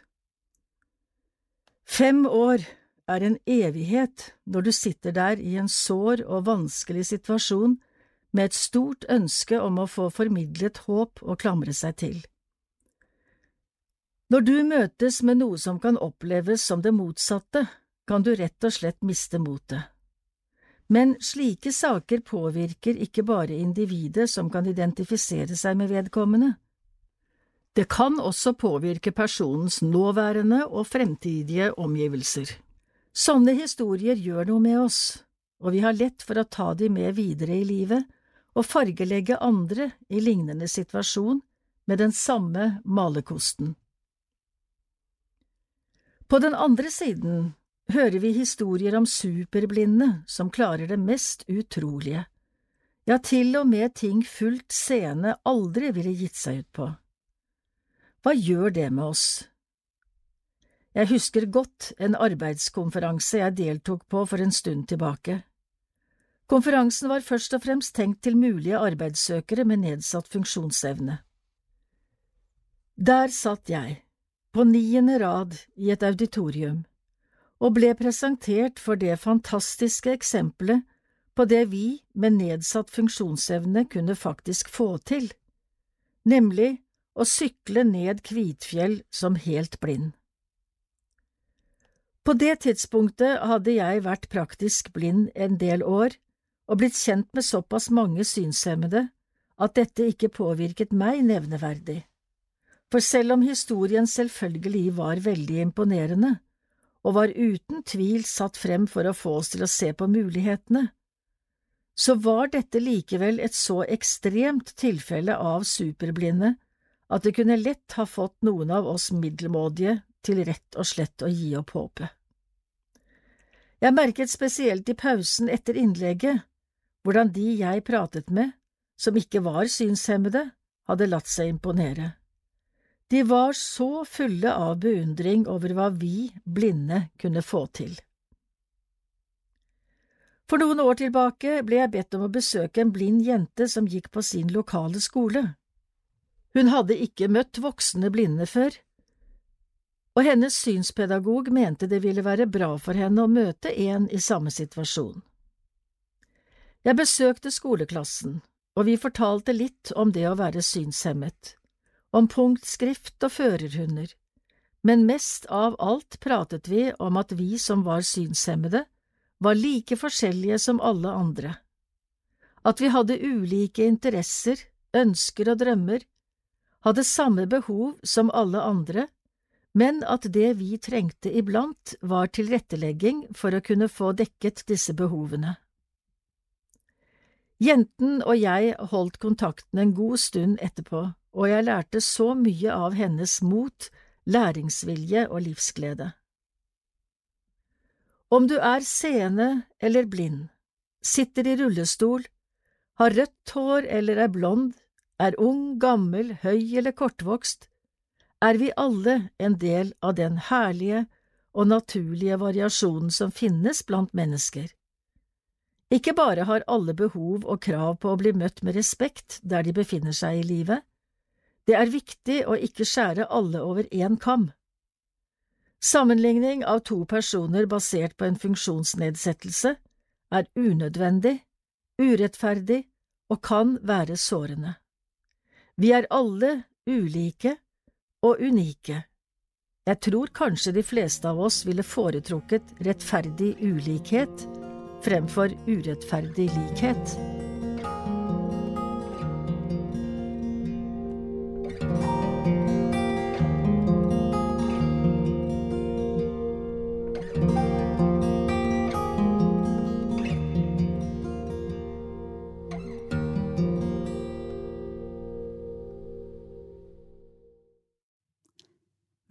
Fem år er en evighet når du sitter der i en sår og vanskelig situasjon med et stort ønske om å få formidlet håp å klamre seg til. Når du møtes med noe som kan oppleves som det motsatte, kan du rett og slett miste motet. Men slike saker påvirker ikke bare individet som kan identifisere seg med vedkommende. Det kan også påvirke personens nåværende og fremtidige omgivelser. Sånne historier gjør noe med oss, og vi har lett for å ta de med videre i livet og fargelegge andre i lignende situasjon med den samme malerkosten. På den andre siden hører vi historier om superblinde som klarer det mest utrolige, ja, til og med ting fullt seende aldri ville gitt seg ut på. Hva gjør det med oss? Jeg husker godt en arbeidskonferanse jeg deltok på for en stund tilbake. Konferansen var først og fremst tenkt til mulige arbeidssøkere med nedsatt funksjonsevne. Der satt jeg, på niende rad i et auditorium, og ble presentert for det fantastiske eksempelet på det vi med nedsatt funksjonsevne kunne faktisk få til, nemlig å sykle ned Kvitfjell som helt blind. På det tidspunktet hadde jeg vært praktisk blind en del år og blitt kjent med såpass mange synshemmede at dette ikke påvirket meg nevneverdig. For selv om historien selvfølgelig var veldig imponerende, og var uten tvil satt frem for å få oss til å se på mulighetene, så var dette likevel et så ekstremt tilfelle av superblinde at det kunne lett ha fått noen av oss middelmådige til rett og slett å gi opp håpet. Jeg merket spesielt i pausen etter innlegget hvordan de jeg pratet med, som ikke var synshemmede, hadde latt seg imponere. De var så fulle av beundring over hva vi blinde kunne få til. For noen år tilbake ble jeg bedt om å besøke en blind jente som gikk på sin lokale skole. Hun hadde ikke møtt voksne blinde før, og hennes synspedagog mente det ville være bra for henne å møte en i samme situasjon. Jeg besøkte skoleklassen, og vi fortalte litt om det å være synshemmet, om punktskrift og førerhunder, men mest av alt pratet vi om at vi som var synshemmede, var like forskjellige som alle andre, at vi hadde ulike interesser, ønsker og drømmer, hadde samme behov som alle andre, men at det vi trengte iblant var tilrettelegging for å kunne få dekket disse behovene. Jenten og jeg holdt kontakten en god stund etterpå, og jeg lærte så mye av hennes mot, læringsvilje og livsglede. Om du er seende eller blind, sitter i rullestol, har rødt hår eller er blond, er ung, gammel, høy eller kortvokst, er vi alle en del av den herlige og naturlige variasjonen som finnes blant mennesker. Ikke bare har alle behov og krav på å bli møtt med respekt der de befinner seg i livet, det er viktig å ikke skjære alle over én kam. Sammenligning av to personer basert på en funksjonsnedsettelse er unødvendig, urettferdig og kan være sårende. Vi er alle ulike og unike. Jeg tror kanskje de fleste av oss ville foretrukket rettferdig ulikhet fremfor urettferdig likhet.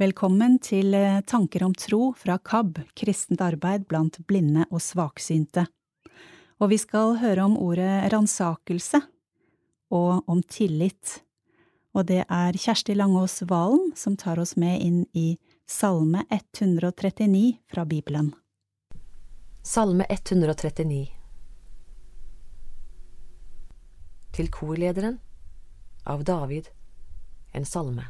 Velkommen til eh, Tanker om tro fra KAB, kristent arbeid blant blinde og svaksynte. Og vi skal høre om ordet ransakelse og om tillit. Og det er Kjersti Langås Valen som tar oss med inn i Salme 139 fra Bibelen. Salme 139 Til korlederen av David, en salme.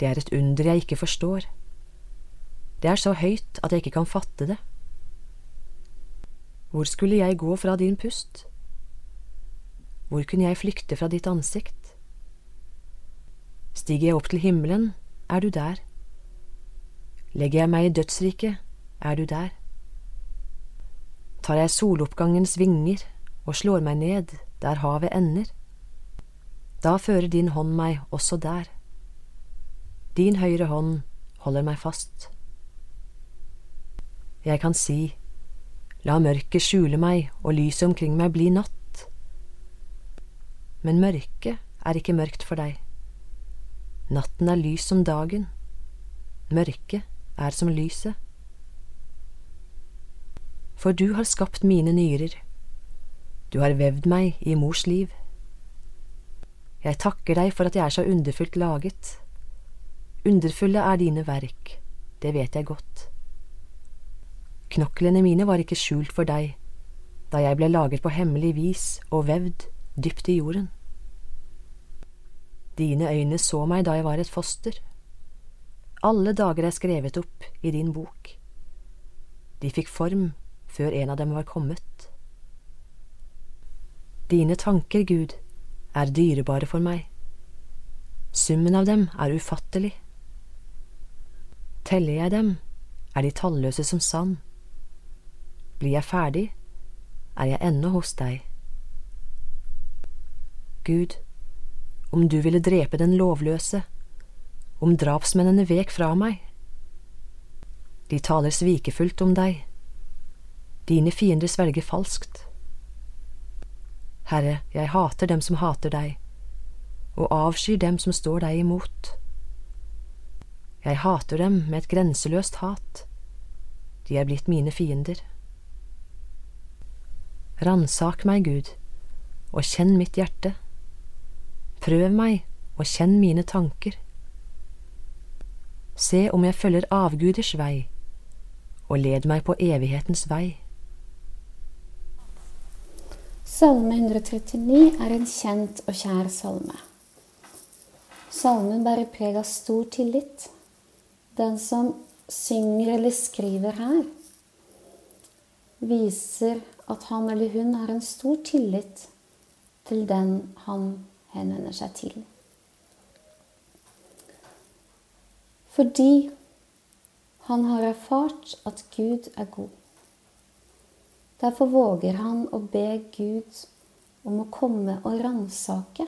Det er et under jeg ikke forstår. Det er så høyt at jeg ikke kan fatte det. Hvor skulle jeg gå fra din pust? Hvor kunne jeg flykte fra ditt ansikt? Stiger jeg opp til himmelen, er du der. Legger jeg meg i dødsriket, er du der. Tar jeg soloppgangens vinger og slår meg ned der havet ender, da fører din hånd meg også der. Din høyre hånd holder meg fast. Jeg kan si, la mørket skjule meg og lyset omkring meg bli natt. Men mørket er ikke mørkt for deg. Natten er lys som dagen. Mørket er som lyset. For du har skapt mine nyrer. Du har vevd meg i mors liv. Jeg takker deg for at jeg er så underfullt laget. Underfulle er dine verk, det vet jeg godt. Knoklene mine var ikke skjult for deg da jeg ble laget på hemmelig vis og vevd dypt i jorden. Dine øyne så meg da jeg var et foster. Alle dager er skrevet opp i din bok. De fikk form før en av dem var kommet. Dine tanker, Gud, er dyrebare for meg. Summen av dem er ufattelig. Teller jeg dem, er de talløse som sand. Blir jeg ferdig, er jeg ennå hos deg. Gud, om du ville drepe den lovløse, om drapsmennene vek fra meg. De taler svikefullt om deg, dine fiender svelger falskt. Herre, jeg hater dem som hater deg, og avskyr dem som står deg imot. Jeg hater dem med et grenseløst hat. De er blitt mine fiender. Ransak meg, Gud, og kjenn mitt hjerte. Prøv meg og kjenn mine tanker. Se om jeg følger avguders vei, og led meg på evighetens vei. Salme 139 er en kjent og kjær salme. Salmen bærer preg av stor tillit. Den som synger eller skriver her, viser at han eller hun har en stor tillit til den han henvender seg til. Fordi han har erfart at Gud er god. Derfor våger han å be Gud om å komme og ransake.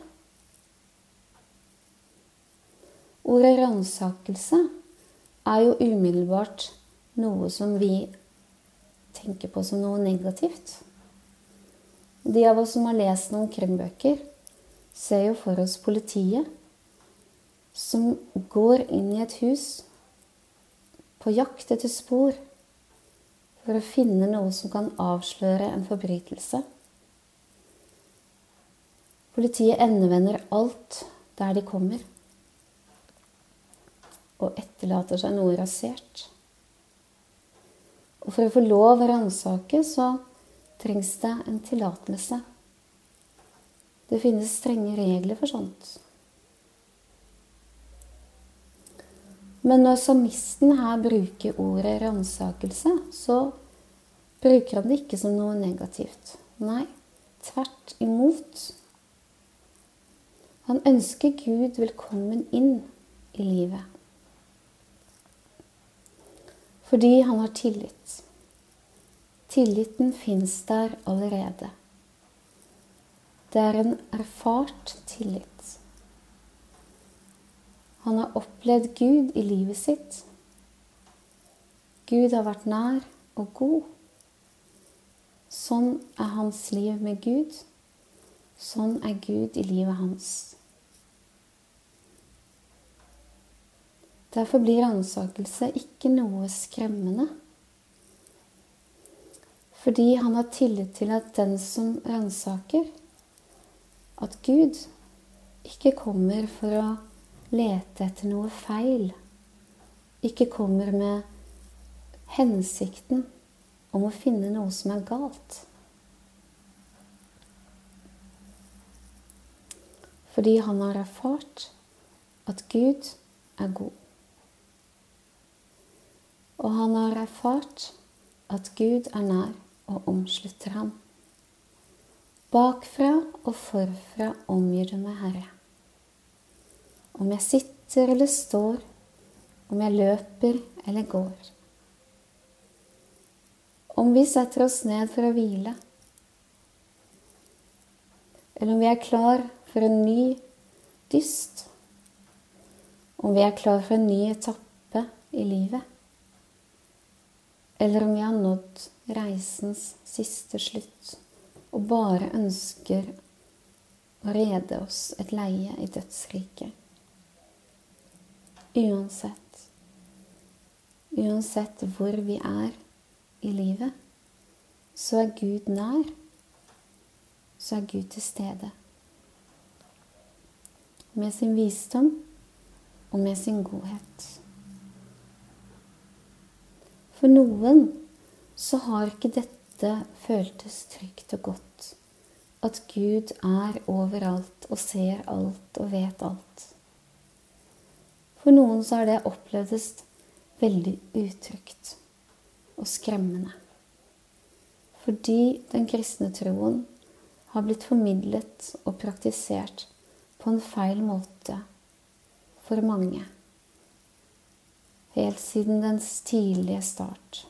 Ordet ransakelse er jo umiddelbart noe som vi tenker på som noe negativt. De av oss som har lest noen krimbøker, ser jo for oss politiet som går inn i et hus på jakt etter spor for å finne noe som kan avsløre en forbrytelse. Politiet endevender alt der de kommer, og etterlater seg noe rasert. Og for å få lov å ransake, så trengs det en tillatelse. Det finnes strenge regler for sånt. Men når samisten her bruker ordet ransakelse, så bruker han det ikke som noe negativt. Nei, tvert imot. Han ønsker Gud velkommen inn i livet. Fordi han har tillit. Tilliten fins der allerede. Det er en erfart tillit. Han har opplevd Gud i livet sitt. Gud har vært nær og god. Sånn er hans liv med Gud. Sånn er Gud i livet hans. Derfor blir ransakelse ikke noe skremmende. Fordi han har tillit til at den som ransaker, at Gud ikke kommer for å lete etter noe feil. Ikke kommer med hensikten om å finne noe som er galt. Fordi han har erfart at Gud er god. Og han har erfart at Gud er nær og omslutter ham. Bakfra og forfra omgir du meg, Herre. Om jeg sitter eller står, om jeg løper eller går. Om vi setter oss ned for å hvile, eller om vi er klar for en ny dyst, om vi er klar for en ny etappe i livet, eller om vi har nådd reisens siste slutt og bare ønsker å rede oss et leie i dødsriket. Uansett. Uansett hvor vi er i livet, så er Gud nær. Så er Gud til stede. Med sin visdom og med sin godhet. For noen så har ikke dette føltes trygt og godt. At Gud er overalt og ser alt og vet alt. For noen så har det opplevdes veldig utrygt og skremmende. Fordi den kristne troen har blitt formidlet og praktisert på en feil måte for mange. Helt siden dens tidlige start.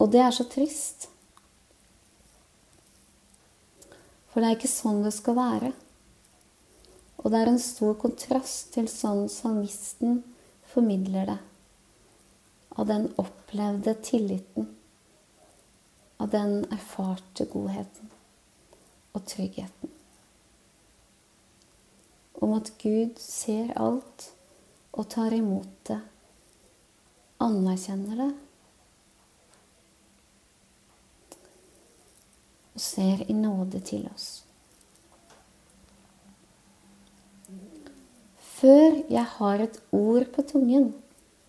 Og det er så trist. For det er ikke sånn det skal være. Og det er en stor kontrast til sånn salmisten formidler det. Av den opplevde tilliten. Av den erfarte godheten og tryggheten om at Gud ser alt og tar imot det, anerkjenner det og ser i nåde til oss. Før jeg har et ord på tungen,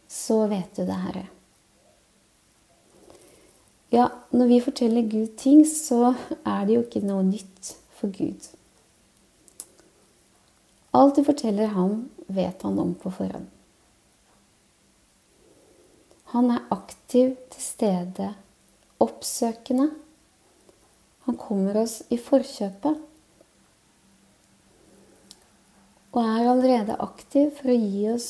så vet du det, Herre. Ja, når vi forteller Gud ting, så er det jo ikke noe nytt for Gud. Alt du forteller ham, vet han om på forhånd. Han er aktiv til stede, oppsøkende. Han kommer oss i forkjøpet. Og er allerede aktiv for å gi oss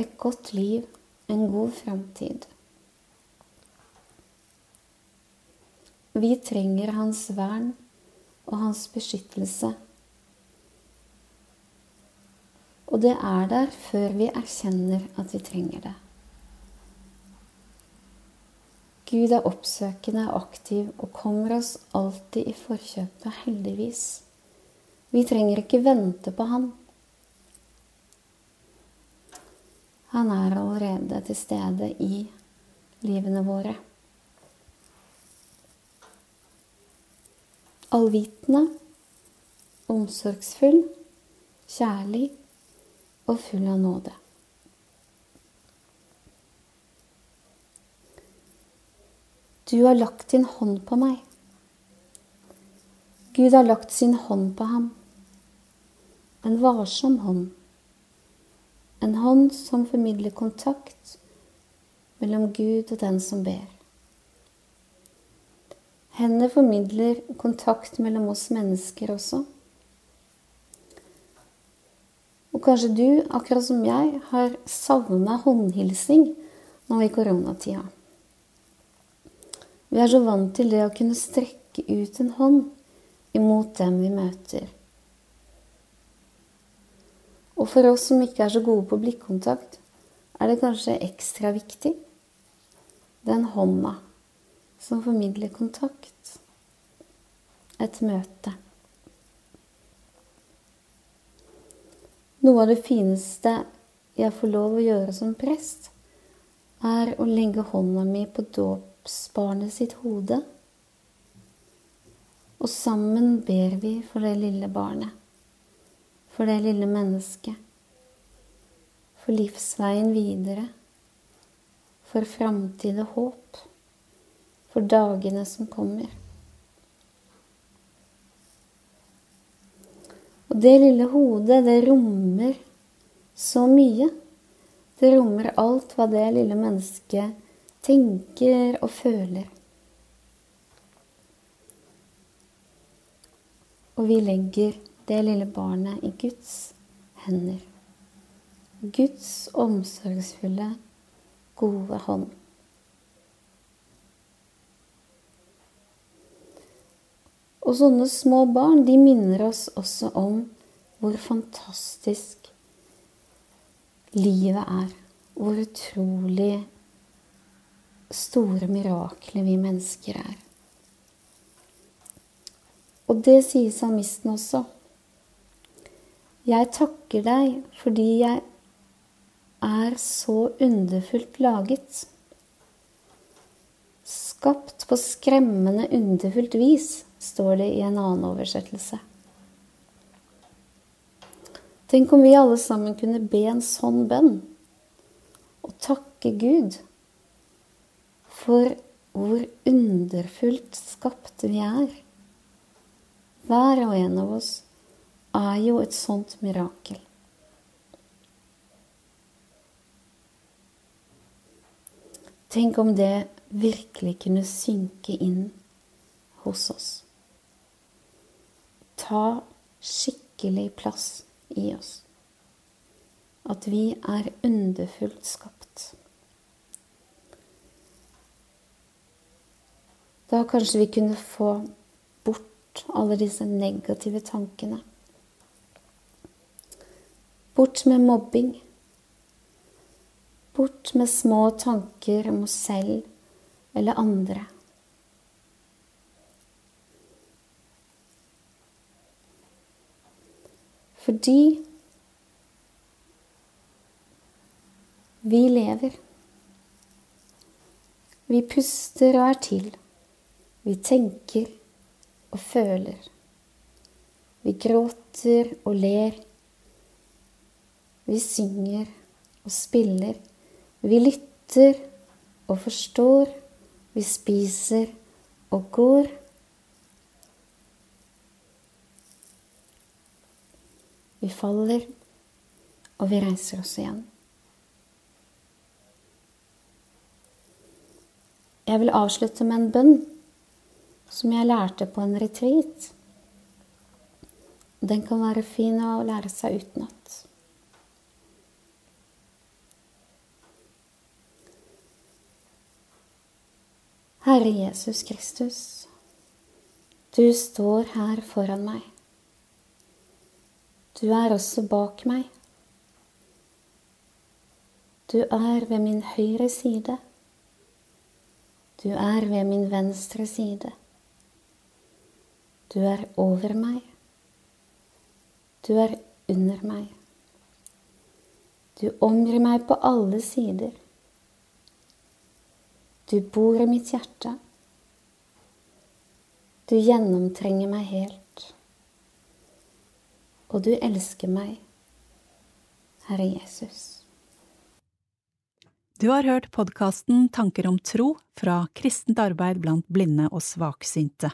et godt liv, en god framtid. Vi trenger hans vern og hans beskyttelse. Og det er der før vi erkjenner at vi trenger det. Gud er oppsøkende og aktiv og kommer oss alltid i forkjøpet, heldigvis. Vi trenger ikke vente på Han. Han er allerede til stede i livene våre. Allvitende, omsorgsfull, kjærlig og full av nåde. Du har lagt din hånd på meg. Gud har lagt sin hånd på ham. En varsom hånd. En hånd som formidler kontakt mellom Gud og den som ber. Hendene formidler kontakt mellom oss mennesker også. Og kanskje du, akkurat som jeg, har savna håndhilsing nå i koronatida. Vi er så vant til det å kunne strekke ut en hånd imot dem vi møter. Og for oss som ikke er så gode på blikkontakt, er det kanskje ekstra viktig. Den hånda som formidler kontakt. Et møte. Noe av det fineste jeg får lov å gjøre som prest, er å legge hånda mi på dåpsbarnet sitt hode. Og sammen ber vi for det lille barnet, for det lille mennesket, for livsveien videre, for framtid og håp, for dagene som kommer. Og det lille hodet, det rommer så mye. Det rommer alt hva det lille mennesket tenker og føler. Og vi legger det lille barnet i Guds hender. Guds omsorgsfulle, gode hånd. Og sånne små barn, de minner oss også om hvor fantastisk livet er. Hvor utrolig store mirakler vi mennesker er. Og det sier salmisten også. Jeg takker deg fordi jeg er så underfullt laget. Skapt på skremmende underfullt vis står det i en annen oversettelse. Tenk om vi alle sammen kunne be en sånn bønn og takke Gud for hvor underfullt skapte vi er. Hver og en av oss er jo et sånt mirakel. Tenk om det virkelig kunne synke inn hos oss ta skikkelig plass i oss. At vi er underfullt skapt. Da kanskje vi kunne få bort alle disse negative tankene. Bort med mobbing. Bort med små tanker om oss selv eller andre. Fordi vi lever. Vi puster og er til. Vi tenker og føler. Vi gråter og ler. Vi synger og spiller. Vi lytter og forstår. Vi spiser og går. Vi faller, og vi reiser oss igjen. Jeg vil avslutte med en bønn som jeg lærte på en retreat. Den kan være fin å lære seg utenat. Herre Jesus Kristus, du står her foran meg. Du er også bak meg. Du er ved min høyre side. Du er ved min venstre side. Du er over meg. Du er under meg. Du omgir meg på alle sider. Du bor i mitt hjerte. Du gjennomtrenger meg helt. Og du elsker meg, Herre Jesus. Du har hørt podkasten Tanker om tro fra kristent arbeid blant blinde og svaksynte.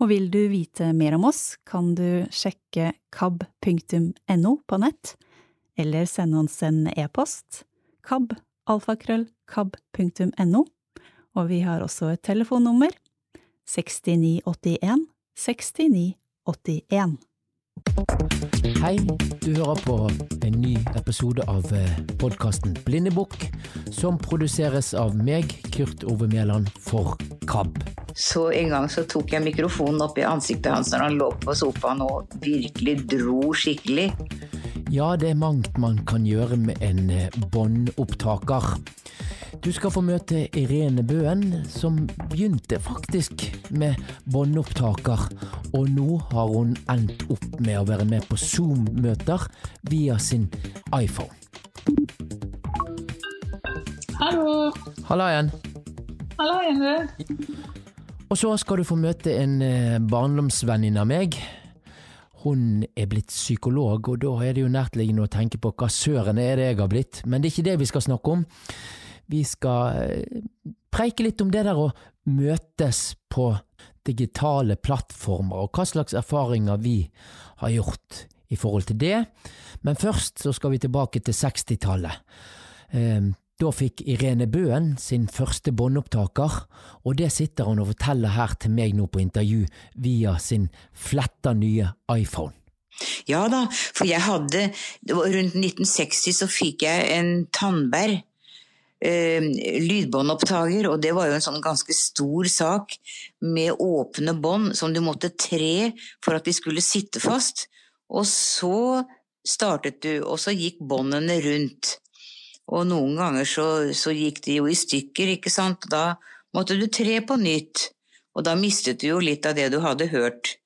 Og vil du vite mer om oss, kan du sjekke kab.no på nett, eller sende oss en e-post kab.alfakrøllkab.no. og vi har også et telefonnummer 6981 6981. Hei, du hører på en ny episode av podkasten Blindebukk, som produseres av meg, Kurt Ove Mæland, for KAB. Så en gang så tok jeg mikrofonen opp i ansiktet hans når han lå på sofaen og virkelig dro skikkelig. Ja, det er mangt man kan gjøre med en båndopptaker. Du skal få møte Irene Bøen, som begynte faktisk med båndopptaker, og nå har hun endt opp med å være med på Zoom-møter via sin iPhone. Hallo! Halla igjen. Halla igjen, du. Og så skal du få møte en barndomsvenninne av meg. Hun er blitt psykolog, og da er det jo nærtliggende å tenke på hva søren er det jeg har blitt, men det er ikke det vi skal snakke om. Vi skal preike litt om det der å møtes på digitale plattformer, og hva slags erfaringer vi har gjort i forhold til det. Men først så skal vi tilbake til 60-tallet. Da fikk Irene Bøen sin første båndopptaker, og det sitter hun og forteller her til meg nå på intervju via sin fletta nye iPhone. Ja da, for jeg hadde Rundt 1960 så fikk jeg en Tandberg eh, lydbåndopptaker, og det var jo en sånn ganske stor sak med åpne bånd som du måtte tre for at de skulle sitte fast. Og så startet du, og så gikk båndene rundt. Og noen ganger så, så, gikk de jo i stykker, ikke sant. Da måtte du tre på nytt, og da mistet du jo litt av det du hadde hørt.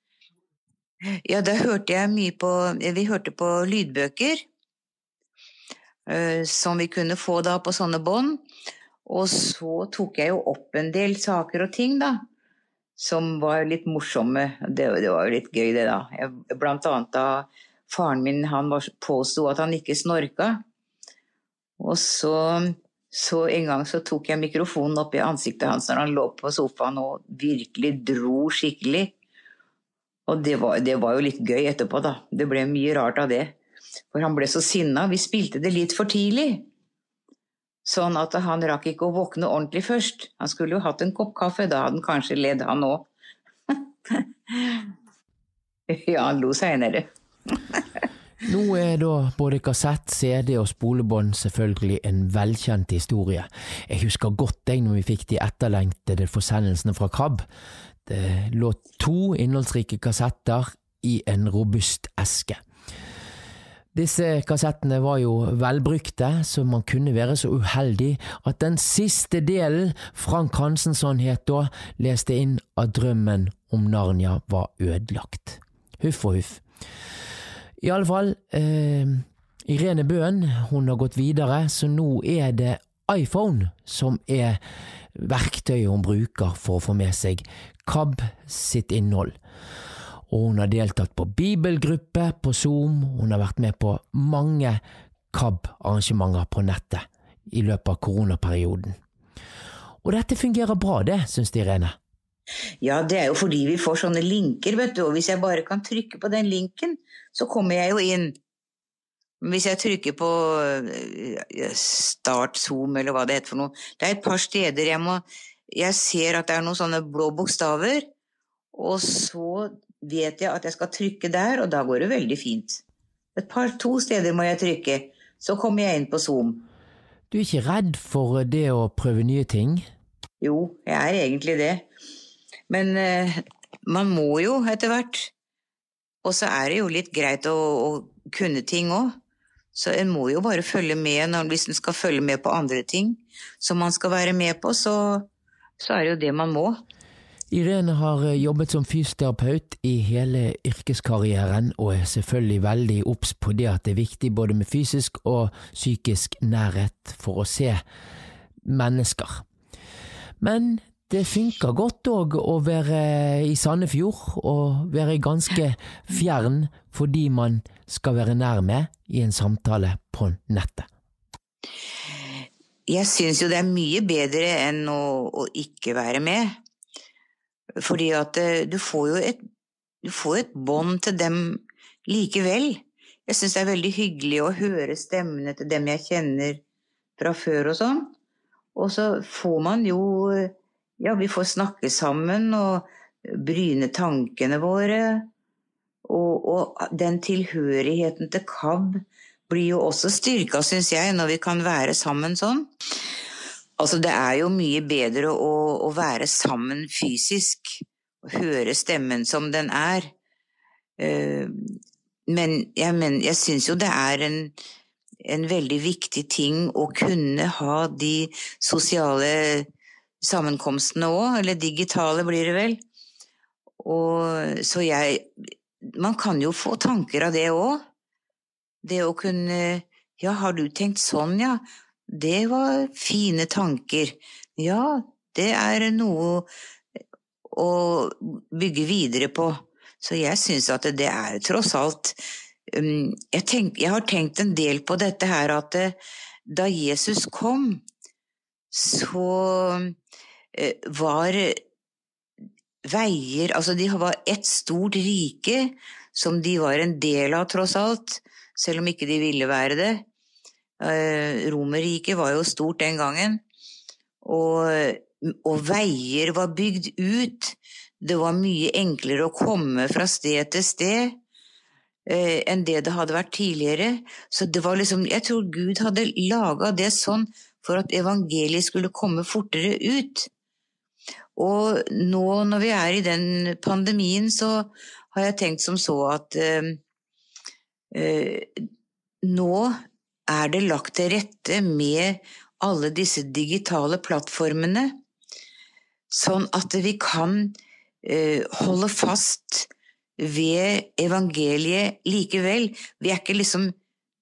Ja, da hørte jeg mye på Vi hørte på lydbøker som vi kunne få da på sånne bånd. Og så tok jeg jo opp en del saker og ting, da. Som var litt morsomme. Det, det var jo litt gøy, det, da. Jeg, blant annet da faren min han påsto at han ikke snorka. Og så, så, en gang så tok jeg mikrofonen opp i ansiktet hans når han lå på sofaen og virkelig dro skikkelig. Og det var, det var jo litt gøy etterpå, da. Det ble mye rart av det. For han ble så sinna. Vi spilte det litt for tidlig. Sånn at han rakk ikke å våkne ordentlig først. Han skulle jo hatt en kopp kaffe, da hadde han kanskje ledd, han òg. ja, han lo seinere. Nå er da både kassett, CD og spolebånd selvfølgelig en velkjent historie. Jeg husker godt deg når vi fikk de etterlengtede forsendelsene fra KAB. Det lå to innholdsrike kassetter i en robust eske. Disse kassettene var jo velbrukte, så man kunne være så uheldig at den siste delen Frank Hansensson het da, leste inn at drømmen om Narnia var ødelagt. Huff og huff. I alle fall, eh, Irene Bøen hun har gått videre, så nå er det iPhone som er verktøyet hun bruker for å få med seg KAB sitt innhold. Og hun har deltatt på bibelgruppe på Zoom, hun har vært med på mange KAB-arrangementer på nettet i løpet av koronaperioden. Og dette fungerer bra, det, syns Irene. Ja, det er jo fordi vi får sånne linker, vet du, og hvis jeg bare kan trykke på den linken, så kommer jeg jo inn. Hvis jeg trykker på eh, Start Zoom, eller hva det heter for noe Det er et par steder jeg må Jeg ser at det er noen sånne blå bokstaver, og så vet jeg at jeg skal trykke der, og da går det veldig fint. Et par, to steder må jeg trykke, så kommer jeg inn på Zoom. Du er ikke redd for det å prøve nye ting? Jo, jeg er egentlig det. Men eh, man må jo etter hvert. Og så er det jo litt greit å, å kunne ting òg. Så en må jo bare følge med når, hvis en skal følge med på andre ting som man skal være med på, så, så er det jo det man må. Irene har eh, jobbet som fysioterapeut i hele yrkeskarrieren, og er selvfølgelig veldig obs på det at det er viktig både med fysisk og psykisk nærhet for å se mennesker. Men det funker godt òg å være i Sandefjord og være ganske fjern fordi man skal være nær med i en samtale på nettet. Jeg syns jo det er mye bedre enn å, å ikke være med. Fordi at eh, du får jo et, får et bånd til dem likevel. Jeg syns det er veldig hyggelig å høre stemmene til dem jeg kjenner fra før og sånn. Og så får man jo Ja, vi får snakke sammen og bryne tankene våre. Og, og den tilhørigheten til KAB blir jo også styrka, syns jeg, når vi kan være sammen sånn. Altså, det er jo mye bedre å, å være sammen fysisk, og høre stemmen som den er. Uh, men jeg, men, jeg syns jo det er en, en veldig viktig ting å kunne ha de sosiale sammenkomstene òg, eller digitale blir det vel. Og så jeg Man kan jo få tanker av det òg. Det å kunne Ja, har du tenkt sånn, ja? Det var fine tanker. Ja, det er noe å bygge videre på. Så jeg syns at det er tross alt um, jeg, tenk, jeg, har tenkt en del på dette her at det, da Jesus kom, så uh, var veier Altså, de var ett stort rike som de var en del av, tross alt, selv om ikke de ville være det. Uh, Romerriket var jo stort den gangen. Og, og veier var bygd ut. Det var mye enklere å komme fra sted til sted eh, enn det det hadde vært tidligere. Så det var liksom Jeg tror Gud hadde laga det sånn for at evangeliet skulle komme fortere ut. Og nå når vi er i den pandemien, så har jeg tenkt som så at eh, eh, nå er det lagt til rette med alle disse digitale plattformene, sånn at vi kan eh, holde fast ved evangeliet likevel. Vi er ikke liksom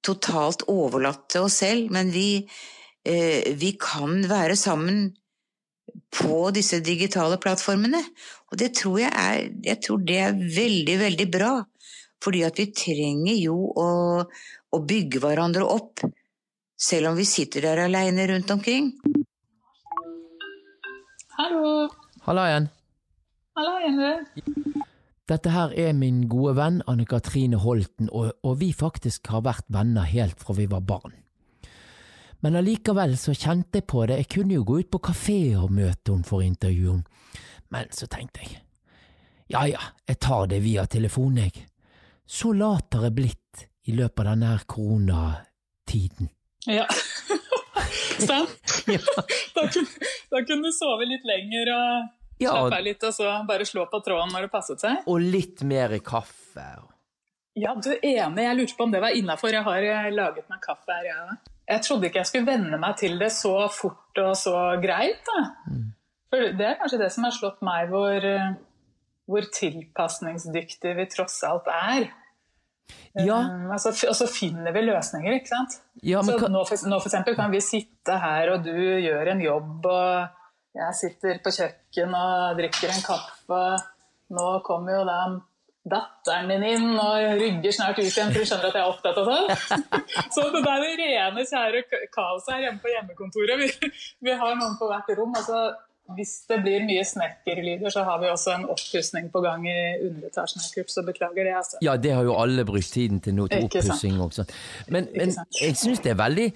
totalt overlatt til oss selv, men vi, eh, vi kan være sammen på disse digitale plattformene. Og det tror jeg er, jeg tror det er veldig, veldig bra. Fordi at vi trenger jo å, å bygge hverandre opp, selv om vi sitter der aleine rundt omkring. Hallo. Halla igjen. Halla, du. Dette her er min gode venn Anne Katrine Holten, og, og vi faktisk har vært venner helt fra vi var barn. Men allikevel så kjente jeg på det, jeg kunne jo gå ut på kafé og møte henne for intervju, men så tenkte jeg, ja ja, jeg tar det via telefon, jeg. Så lat har jeg blitt i løpet av denne koronatiden. Ja. Sant? da, kunne, da kunne du sove litt lenger og Ja, slappe av litt, og så bare slå på tråden når det passet seg. og litt mer kaffe. Ja, du enig. Jeg lurte på om det var innafor. Jeg har eh, laget meg kaffe her, jeg òg. Jeg trodde ikke jeg skulle venne meg til det så fort og så greit. Da. For det er kanskje det som har slått meg, hvor, eh, hvor tilpasningsdyktige vi tross alt er. Ja. Um, altså, og så finner vi løsninger, ikke sant. Ja, men så kan- nå, for, nå for eksempel kan vi sitte her, og du gjør en jobb, og jeg sitter på kjøkken og drikker en kaffe. Nå kommer jo da datteren din inn og rygger snart ut igjen, for hun skjønner at jeg er opptatt av sånn. Så det er det rene, kjære kaoset her hjemme på hjemmekontoret. Vi, vi har noen på hvert rom. altså hvis det blir mye snekkerlyder, så har vi også en oppussing på gang i underetasjen her, så beklager det. altså. Ja, det har jo alle brukt tiden til nå, til oppussing også. Men, men jeg syns det er veldig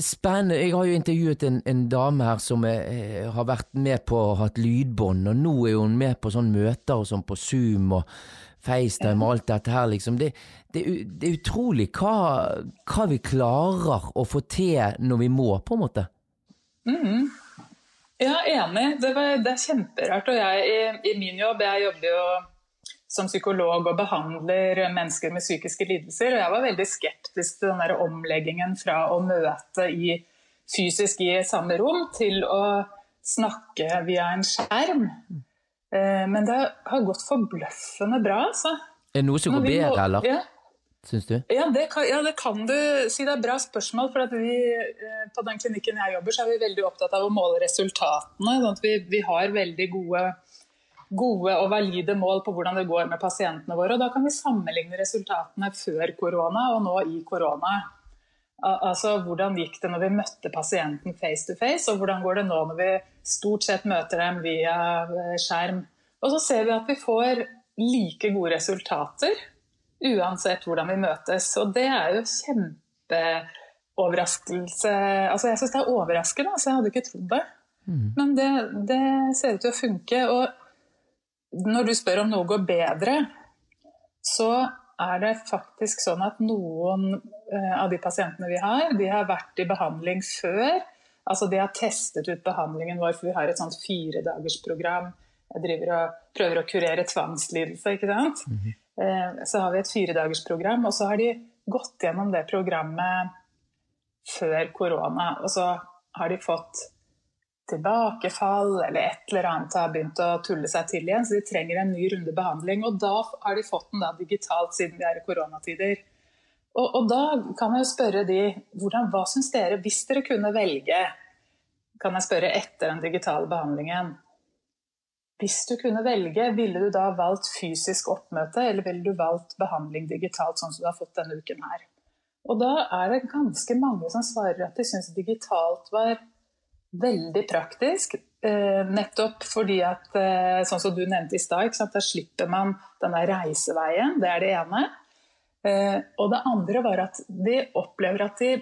spennende. Jeg har jo intervjuet en, en dame her som er, eh, har vært med på å ha hatt lydbånd, og nå er hun med på sånne møter og sånn på Zoom og FaceTime og alt dette her, liksom. Det, det, det er utrolig hva, hva, vi klarer å få til når vi må, på en måte. Mm. Ja, enig. Det, var, det er kjemperart. Og jeg i, i, min jobb, jeg jobber jo som psykolog og behandler mennesker med psykiske lidelser. Og jeg var veldig skeptisk til den der omleggingen fra å møte i, fysisk i samme rom til å snakke via en skjerm. Eh, men det har gått forbløffende bra, altså. Er det noe som går bedre, eller? Ja. Syns du? Ja det, kan, ja det, kan, du si. Det er et bra spørsmål. for vi, eh, På den klinikken jeg jobber, så er vi veldig opptatt av å måle resultatene. sånn at vi, vi har veldig gode, gode, og valide mål på hvordan det går med pasientene våre. og Da kan vi sammenligne resultatene før korona og nå i korona. Altså Hvordan gikk det når vi møtte pasienten face to face, og hvordan går det nå når vi stort sett møter dem via eh, skjerm. Og så ser vi at vi får like gode resultater uansett hvordan vi møtes. Og det er jo kjempeoverraskelse Altså jeg syns det er overraskende, altså jeg hadde ikke trodd det. Mm. Men det, det, ser ut til å funke. Og når du spør om noe går bedre, så er det faktisk sånn at noen eh, av de pasientene vi har, de har vært i behandling før. Altså De har testet ut behandlingen vår, for vi har et sånt firedagersprogram. Jeg driver og prøver å kurere tvangslidelse. ikke sant? Mm -hmm. Så har vi et firedagersprogram, og så har de gått gjennom det programmet før korona. Og så har de fått tilbakefall eller et eller annet har begynt å tulle seg til igjen, så de trenger en ny runde behandling. Og da har de fått den digitalt siden vi er i koronatider. Og, og, da kan jeg jo spørre de hvordan, hva syns dere, hvis dere kunne velge, kan jeg spørre etter den digitale behandlingen Hvis du kunne velge, ville du da valgt fysisk oppmøte, eller ville du valgt behandling digitalt, sånn som du har fått denne uken her? Og da er det ganske mange som svarer at de syns digitalt var veldig praktisk. Eh, nettopp fordi at, eh, sånn som du nevnte i stad, da slipper man denne reiseveien. Det er det ene. Eh, og det andre var at de opplever at de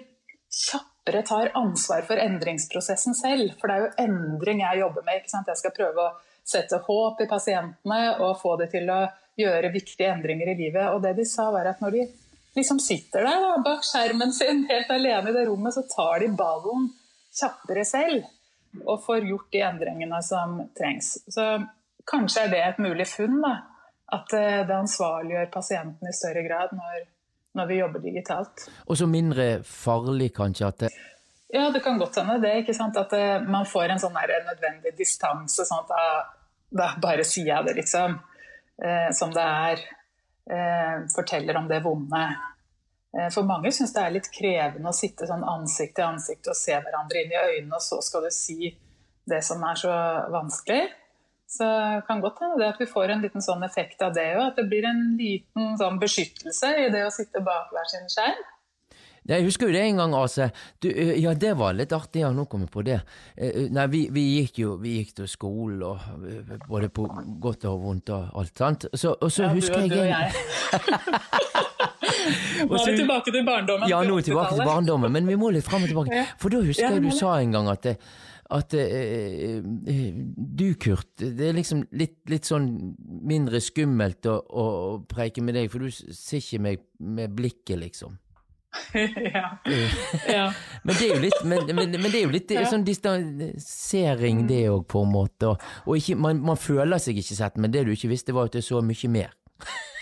kjappere tar ansvar for endringsprosessen selv. For det er jo endring jeg jobber med. Jeg skal prøve å sette håp i pasientene og få dem til å gjøre viktige endringer i livet. Og det de sa var at når de liksom sitter der da, bak skjermen sin helt alene i det rommet, så tar de ballen kjappere selv og får gjort de endringene som trengs. Så kanskje er det et mulig funn. da at eh, det ansvarliggjør pasienten i større grad når, når vi jobber digitalt. Og så mindre farlig kanskje at det Ja, det kan godt hende det. ikke sant? At eh, man får en sånn nødvendig distanse. sånn at da, bare sier jeg det, liksom. Eh, som det er. Eh, forteller om det vonde. Eh, for mange syns det er litt krevende å sitte sånn ansikt til ansikt og se hverandre inn i øynene, og så skal du si det som er så vanskelig. Så kan godt hende at vi får en liten sånn effekt av det òg. At det blir en liten sånn beskyttelse i det å sitte bak hver sin skjerm. Jeg husker jo det en gang, Ase. Du, ja, det var litt artig. Ja, nå kom jeg på det. Nei, vi, vi gikk jo vi gikk til skolen, og både på godt og vondt og alt, sant. Så, og så ja, husker du, jeg jeg. nå er vi tilbake til barndommen. Ja, nå er vi tilbake til barndommen, men vi må litt fram og tilbake. For da husker jeg du sa en gang at det, at eh, du, Kurt, det er liksom litt, litt sånn mindre skummelt å, å, preike med deg, for du ser ikke meg med blikket, liksom. ja. ja. men, det er jo litt, men, men, men det er jo litt ja. sånn distansering, det òg, på en måte. Og, og ikke, man, man, føler seg ikke sett, men det du ikke visste, var at det så mye mer.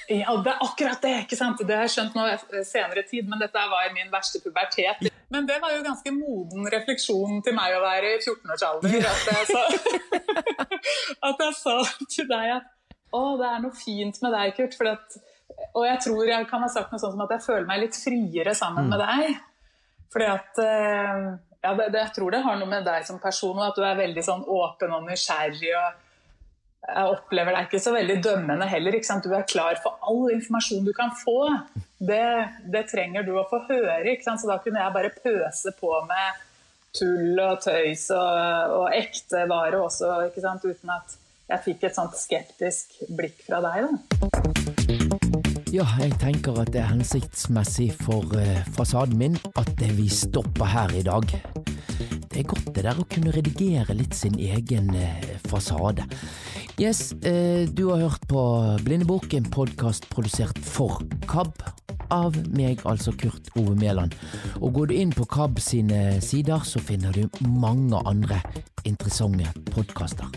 Ja, det er akkurat det! ikke sant? Det har jeg skjønt nå senere tid, men dette var i min verste pubertet. Men det var jo ganske moden refleksjon til meg å være i 14-årsalder. At, at jeg sa til deg at å, det er noe fint med deg, Kurt. At, og jeg tror jeg kan ha sagt noe sånt som at jeg føler meg litt friere sammen med deg. Fordi at eh, ja, det, det, Jeg tror det har noe med deg som person og at du er veldig sånn åpen og nysgjerrig. og jeg opplever deg ikke så veldig dømmende heller. ikke sant? Du er klar for all informasjon du kan få. Det, det trenger du å få høre. ikke sant? Så da kunne jeg bare pøse på med tull og tøys og, og ekte vare også, ikke sant? uten at jeg fikk et sånt skeptisk blikk fra deg. da. Ja, jeg tenker at det er hensiktsmessig for uh, fasaden min at vi stopper her i dag. Det er godt det der å kunne redigere litt sin egen uh, fasade. Yes, uh, du har hørt på Blindebok, en podkast produsert for KAB. Av meg, altså Kurt Ove Mæland. Og går du inn på KAB sine sider, så finner du mange andre interessante podkaster.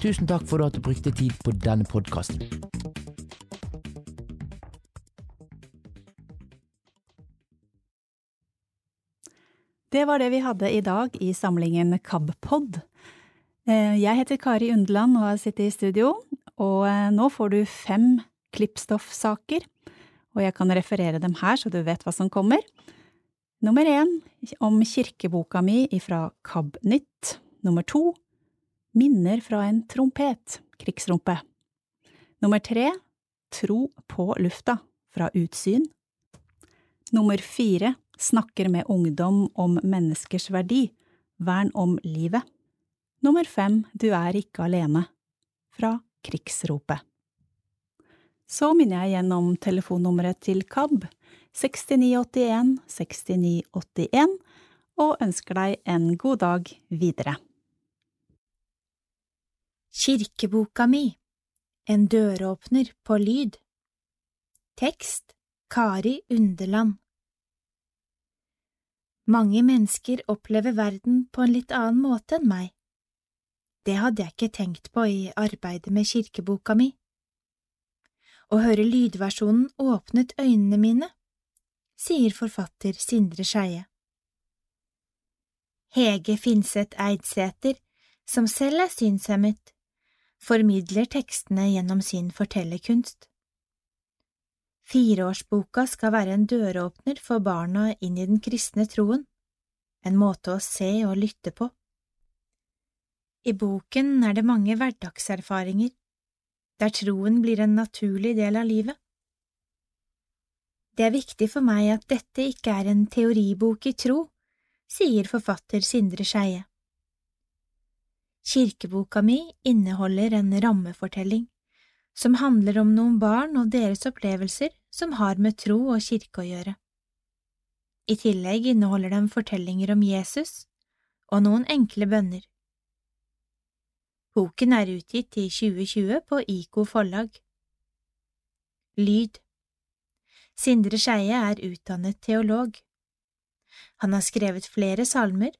Tusen takk for at du brukte tid på denne podkasten. Det var det vi hadde i dag i samlingen KABpod. Eh, jeg heter Kari Undeland og har sittet i studio, og eh, nå får du fem klippstoffsaker, og jeg kan referere dem her så du vet hva som kommer. Nummer én om kirkeboka mi ifra KAB-nytt. Nummer to minner fra en trompet, krigsrumpe. Nummer tre tro på lufta, fra Utsyn. Nummer fire snakker med ungdom om menneskers verdi, vern om livet. Nummer fem Du er ikke alene, fra Krigsropet. Så minner jeg igjen om telefonnummeret til KAB, 6981 6981, og ønsker deg en god dag videre. Kirkeboka mi En døråpner på lyd Tekst Kari Underland mange mennesker opplever verden på en litt annen måte enn meg. Det hadde jeg ikke tenkt på i arbeidet med kirkeboka mi. Å høre lydversjonen åpnet øynene mine, sier forfatter Sindre Skeie. Hege Finseth Eidsæter, som selv er synshemmet, formidler tekstene gjennom sin fortellerkunst. Fireårsboka skal være en døråpner for barna inn i den kristne troen, en måte å se og lytte på. I boken er det mange hverdagserfaringer, der troen blir en naturlig del av livet. Det er viktig for meg at dette ikke er en teoribok i tro, sier forfatter Sindre Skeie. Kirkeboka mi inneholder en rammefortelling som handler om noen barn og deres opplevelser som har med tro og kirke å gjøre. I tillegg inneholder den fortellinger om Jesus og noen enkle bønner. Boken er utgitt i 2020 på IKO forlag. Lyd Sindre Skeie er utdannet teolog. Han har skrevet flere salmer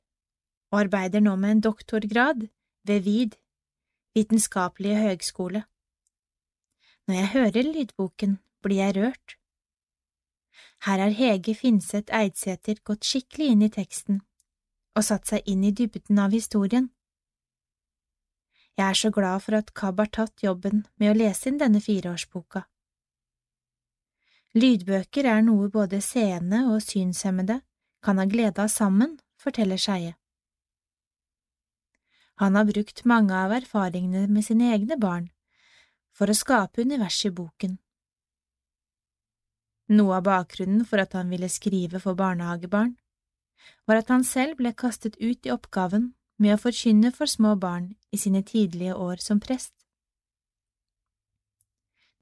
og arbeider nå med en doktorgrad ved VID, Vitenskapelige høgskole. Når jeg hører lydboken, blir jeg rørt. Her har Hege Finseth Eidsæter gått skikkelig inn i teksten og satt seg inn i dybden av historien. Jeg er så glad for at KAB har tatt jobben med å lese inn denne fireårsboka. Lydbøker er noe både seende og synshemmede kan ha glede av sammen, forteller Skeie. Han har brukt mange av erfaringene med sine egne barn for å skape universet i boken. Noe av bakgrunnen for at han ville skrive for barnehagebarn, var at han selv ble kastet ut i oppgaven med å forkynne for små barn i sine tidlige år som prest.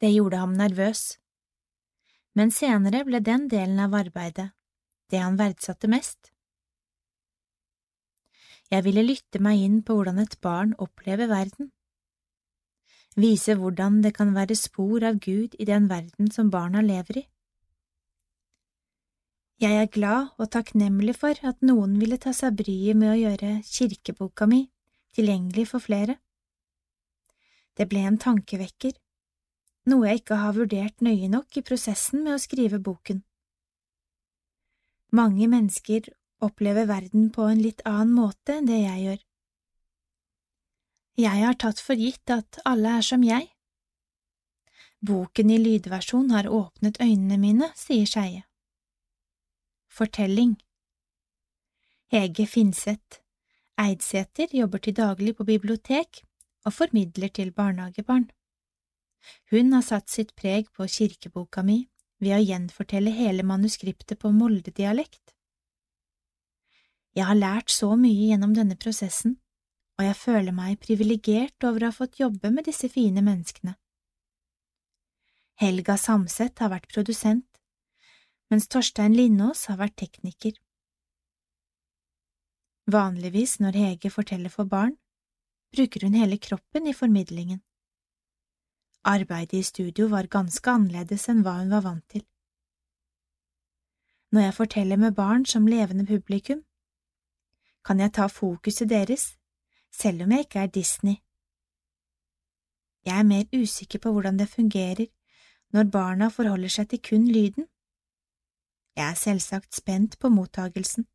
Det gjorde ham nervøs, men senere ble den delen av arbeidet det han verdsatte mest. Jeg ville lytte meg inn på hvordan et barn opplever verden vise hvordan det kan være spor av Gud i den verden som barna lever i. Jeg er glad og takknemlig for at noen ville ta seg bryet med å gjøre kirkeboka mi tilgjengelig for flere. Det ble en tankevekker, noe jeg ikke har vurdert nøye nok i prosessen med å skrive boken. Mange mennesker opplever verden på en litt annen måte enn det jeg gjør. Jeg har tatt for gitt at alle er som jeg. Boken i lydversjon har åpnet øynene mine, sier Skeie. Fortelling Hege Finseth Eidsæter jobber til daglig på bibliotek og formidler til barnehagebarn. Hun har satt sitt preg på kirkeboka mi ved å gjenfortelle hele manuskriptet på Molde-dialekt. Jeg har lært så mye gjennom denne prosessen, og jeg føler meg privilegert over å ha fått jobbe med disse fine menneskene. Helga Samset har vært produsent, mens Torstein Lindås har vært tekniker. Vanligvis når Hege forteller for barn, bruker hun hele kroppen i formidlingen. Arbeidet i studio var ganske annerledes enn hva hun var vant til. Når jeg forteller med barn som levende publikum, kan jeg ta fokuset deres, selv om jeg ikke er Disney. Jeg er mer usikker på hvordan det fungerer når barna forholder seg til kun lyden. Jeg er selvsagt spent på mottagelsen.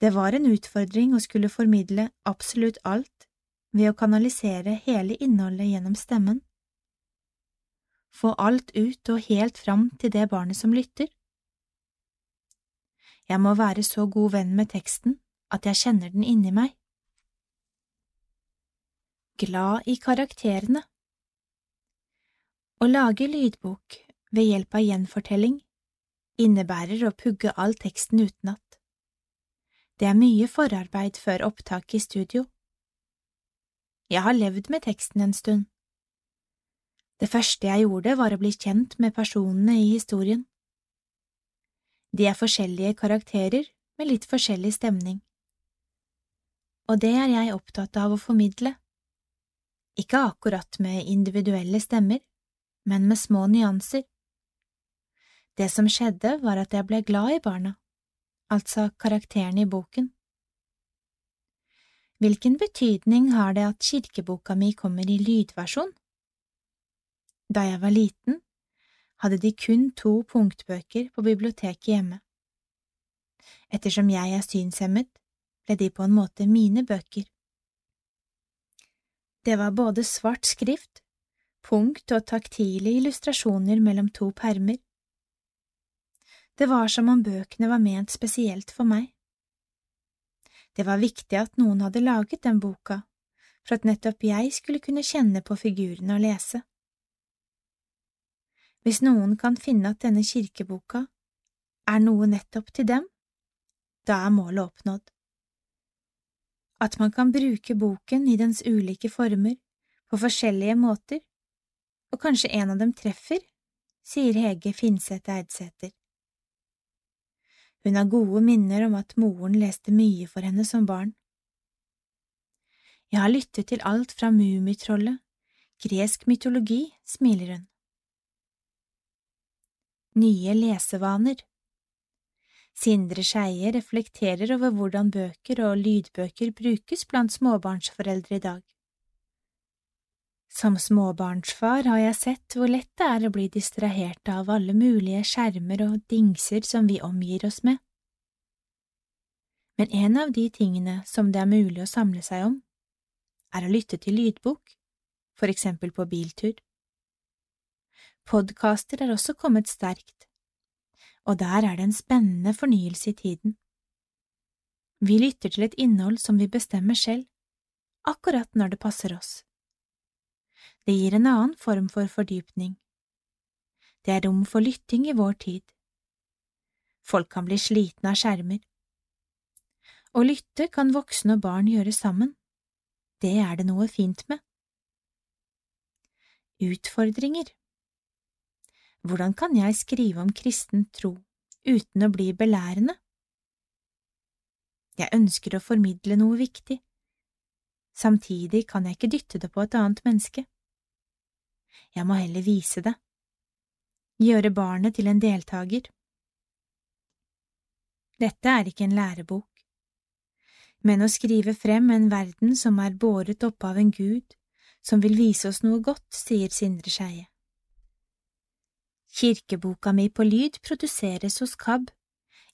Det var en utfordring å skulle formidle absolutt alt ved å kanalisere hele innholdet gjennom stemmen. Få alt ut og helt fram til det barnet som lytter. Jeg må være så god venn med teksten at jeg kjenner den inni meg. Glad i karakterene Å lage lydbok ved hjelp av gjenfortelling innebærer å pugge all teksten utenat. Det er mye forarbeid før opptak i studio. Jeg har levd med teksten en stund. Det første jeg gjorde, var å bli kjent med personene i historien. De er forskjellige karakterer med litt forskjellig stemning. Og det er jeg opptatt av å formidle. Ikke akkurat med individuelle stemmer, men med små nyanser. Det som skjedde, var at jeg ble glad i barna, altså karakterene i boken. Hvilken betydning har det at kirkeboka mi kommer i lydversjon? Da jeg var liten, hadde de kun to punktbøker på biblioteket hjemme. Ettersom jeg er synshemmet, ble de på en måte mine bøker. Det var både svart skrift, punkt og taktile illustrasjoner mellom to permer. Det var som om bøkene var ment spesielt for meg. Det var viktig at noen hadde laget den boka, for at nettopp jeg skulle kunne kjenne på figurene og lese. Hvis noen kan finne at denne kirkeboka er noe nettopp til dem, da er målet oppnådd. At man kan bruke boken i dens ulike former, på forskjellige måter, og kanskje en av dem treffer, sier Hege Finseth Eidsæter. Hun har gode minner om at moren leste mye for henne som barn. Jeg har lyttet til alt fra Mummitrollet, gresk mytologi, smiler hun. Nye lesevaner Sindre Skeie reflekterer over hvordan bøker og lydbøker brukes blant småbarnsforeldre i dag. Som småbarnsfar har jeg sett hvor lett det er å bli distrahert av alle mulige skjermer og dingser som vi omgir oss med. Men en av de tingene som det er mulig å samle seg om, er å lytte til lydbok, for eksempel på biltur. Podkaster er også kommet sterkt, og der er det en spennende fornyelse i tiden. Vi lytter til et innhold som vi bestemmer selv, akkurat når det passer oss. Det gir en annen form for fordypning. Det er rom for lytting i vår tid. Folk kan bli slitne av skjermer. Å lytte kan voksne og barn gjøre sammen. Det er det noe fint med. Utfordringer hvordan kan jeg skrive om kristen tro uten å bli belærende? Jeg ønsker å formidle noe viktig. Samtidig kan jeg ikke dytte det på et annet menneske. Jeg må heller vise det. Gjøre barnet til en deltaker. Dette er ikke en lærebok, men å skrive frem en verden som er båret oppe av en gud som vil vise oss noe godt, sier Sindre Skeie. Kirkeboka mi på lyd produseres hos KAB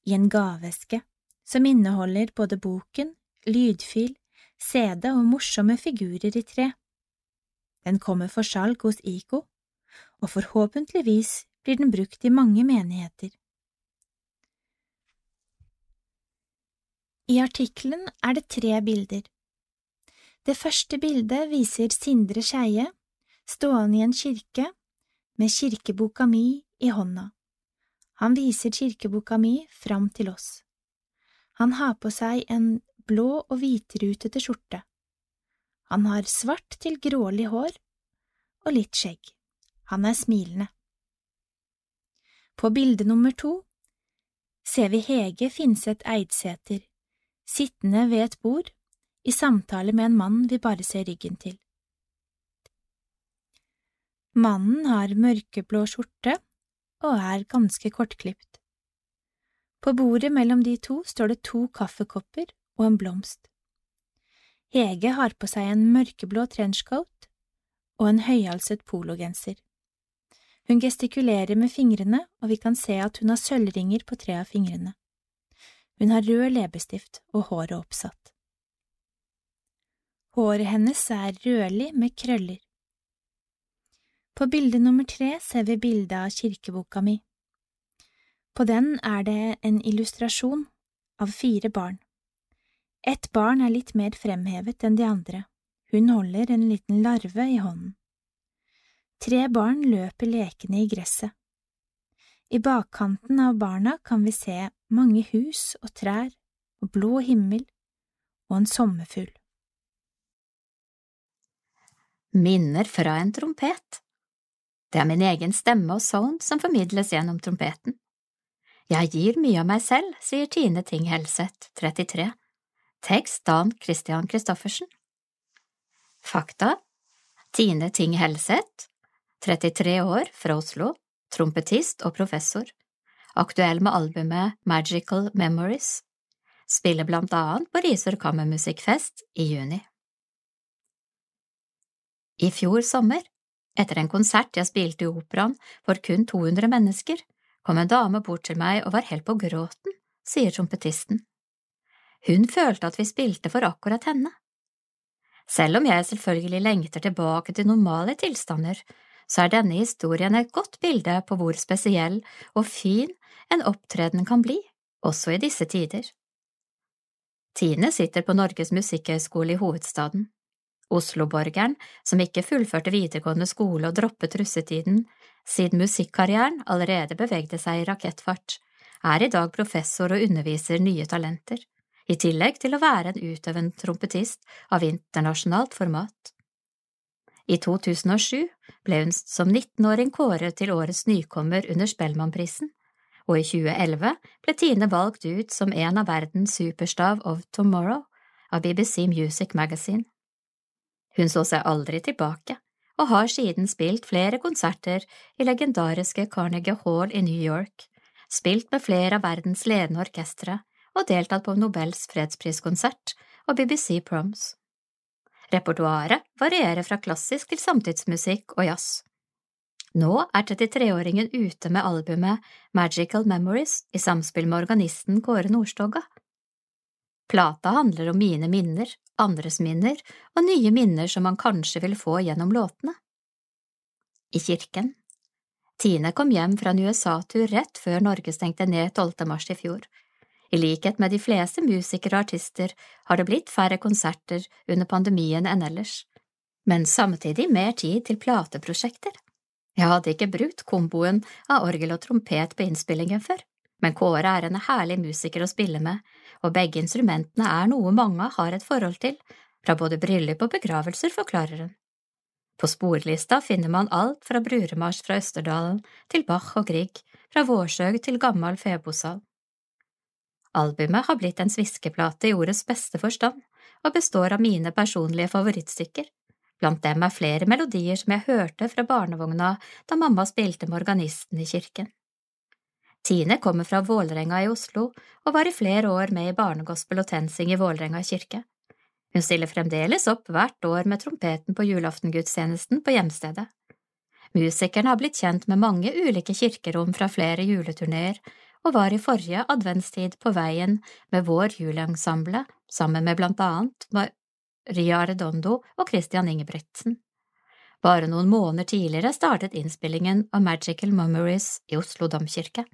i en gaveeske som inneholder både boken, lydfil, CD og morsomme figurer i tre. Den kommer for salg hos IKO, og forhåpentligvis blir den brukt i mange menigheter. I artikkelen er det tre bilder. Det første bildet viser Sindre Skeie stående i en kirke med kirkeboka mi i hånda. Han viser kirkeboka mi fram til oss. Han har på seg en blå og hvitrutete skjorte. Han har svart til grålig hår og litt skjegg. Han er smilende. På bilde nummer to ser vi Hege Finseth Eidsæter sittende ved et bord i samtale med en mann vi bare ser ryggen til. Mannen har mørkeblå skjorte og er ganske kortklipt. På bordet mellom de to står det to kaffekopper og en blomst. Hege har på seg en mørkeblå trenchcoat og en høyhalset pologenser. Hun gestikulerer med fingrene, og vi kan se at hun har sølvringer på tre av fingrene. Hun har rød leppestift og håret oppsatt. Håret hennes er rødlig med krøller. På bilde nummer tre ser vi bildet av kirkeboka mi. På den er det en illustrasjon av fire barn. Ett barn er litt mer fremhevet enn de andre, hun holder en liten larve i hånden. Tre barn løper lekende i gresset. I bakkanten av barna kan vi se mange hus og trær og blå himmel og en sommerfugl. Minner fra en trompet Det er min egen stemme og sound som formidles gjennom trompeten. Jeg gir mye av meg selv, sier Tine Ting Helseth, 33. Tekst Dan Christian Christoffersen. Fakta Tine Ting Helseth, 33 år, fra Oslo, trompetist og professor, aktuell med albumet Magical Memories, spiller blant annet på Risør Kammermusikkfest i juni. I fjor sommer, etter en konsert jeg spilte i operaen for kun 200 mennesker, kom en dame bort til meg og var helt på gråten, sier trompetisten. Hun følte at vi spilte for akkurat henne. Selv om jeg selvfølgelig lengter tilbake til normale tilstander, så er denne historien et godt bilde på hvor spesiell og fin en opptreden kan bli, også i disse tider. Tine sitter på Norges musikkhøgskole i hovedstaden. Osloborgeren, som ikke fullførte videregående skole og droppet russetiden, siden musikkarrieren allerede bevegde seg i rakettfart, er i dag professor og underviser nye talenter, i tillegg til å være en utøvende trompetist av internasjonalt format. I 2007 ble hun som 19-åring kåret til årets nykommer under Spellemannprisen, og i 2011 ble Tine valgt ut som en av verdens superstav of tomorrow av BBC Music Magazine. Hun så seg aldri tilbake, og har siden spilt flere konserter i legendariske Carnegie Hall i New York, spilt med flere av verdens ledende orkestre og deltatt på Nobels fredspriskonsert og BBC Proms. Repertoaret varierer fra klassisk til samtidsmusikk og jazz. Nå er 33-åringen ute med albumet Magical Memories i samspill med organisten Kåre Nordstoga. Plata handler om mine minner, andres minner og nye minner som man kanskje vil få gjennom låtene. I kirken Tine kom hjem fra en USA-tur rett før Norge stengte ned 12. mars i fjor. I likhet med de fleste musikere og artister har det blitt færre konserter under pandemien enn ellers, men samtidig mer tid til plateprosjekter. Jeg hadde ikke brukt komboen av orgel og trompet på innspillingen før, men Kåre er en herlig musiker å spille med, og begge instrumentene er noe mange har et forhold til, fra både bryllup og begravelser, forklarer hun. På sporlista finner man alt fra bruremarsj fra Østerdalen til Bach og Grieg, fra Vårsøg til gammel febosal. Albumet har blitt en sviskeplate i ordets beste forstand, og består av mine personlige favorittstykker. Blant dem er flere melodier som jeg hørte fra barnevogna da mamma spilte med organisten i kirken. Tine kommer fra Vålerenga i Oslo og var i flere år med i barnegospel og tensing i Vålerenga kirke. Hun stiller fremdeles opp hvert år med trompeten på julaftengudstjenesten på hjemstedet. Musikeren har blitt kjent med mange ulike kirkerom fra flere juleturneer, og var i forrige adventstid på veien med vår juleensemble sammen med blant annet Maria Redondo og Christian Ingebrigtsen. Bare noen måneder tidligere startet innspillingen av Magical Memories i Oslo domkirke.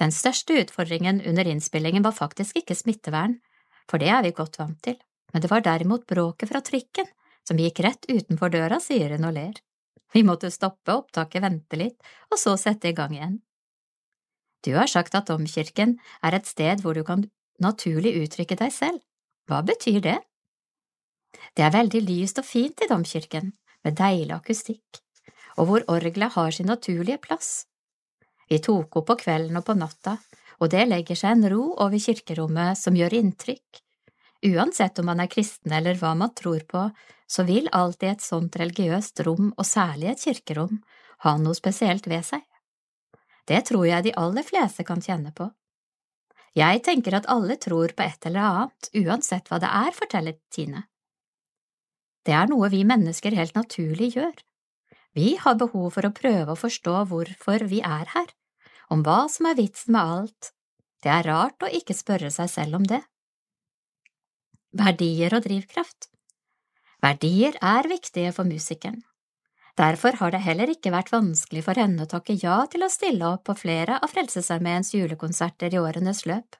Den største utfordringen under innspillingen var faktisk ikke smittevern, for det er vi godt vant til, men det var derimot bråket fra trikken som gikk rett utenfor døra, sier hun og ler. Vi måtte stoppe opptaket, vente litt, og så sette i gang igjen. Du har sagt at domkirken er et sted hvor du kan naturlig uttrykke deg selv. Hva betyr det? Det er veldig lyst og fint i domkirken, med deilig akustikk, og hvor orgelet har sin naturlige plass. Vi tok opp på kvelden og på natta, og det legger seg en ro over kirkerommet som gjør inntrykk. Uansett om man er kristen eller hva man tror på, så vil alltid et sånt religiøst rom, og særlig et kirkerom, ha noe spesielt ved seg. Det tror jeg de aller fleste kan kjenne på. Jeg tenker at alle tror på et eller annet, uansett hva det er, forteller Tine. Det er noe vi mennesker helt naturlig gjør. Vi har behov for å prøve å forstå hvorfor vi er her, om hva som er vitsen med alt. Det er rart å ikke spørre seg selv om det. Verdier og drivkraft Verdier er viktige for musikeren. Derfor har det heller ikke vært vanskelig for henne å takke ja til å stille opp på flere av Frelsesarmeens julekonserter i årenes løp,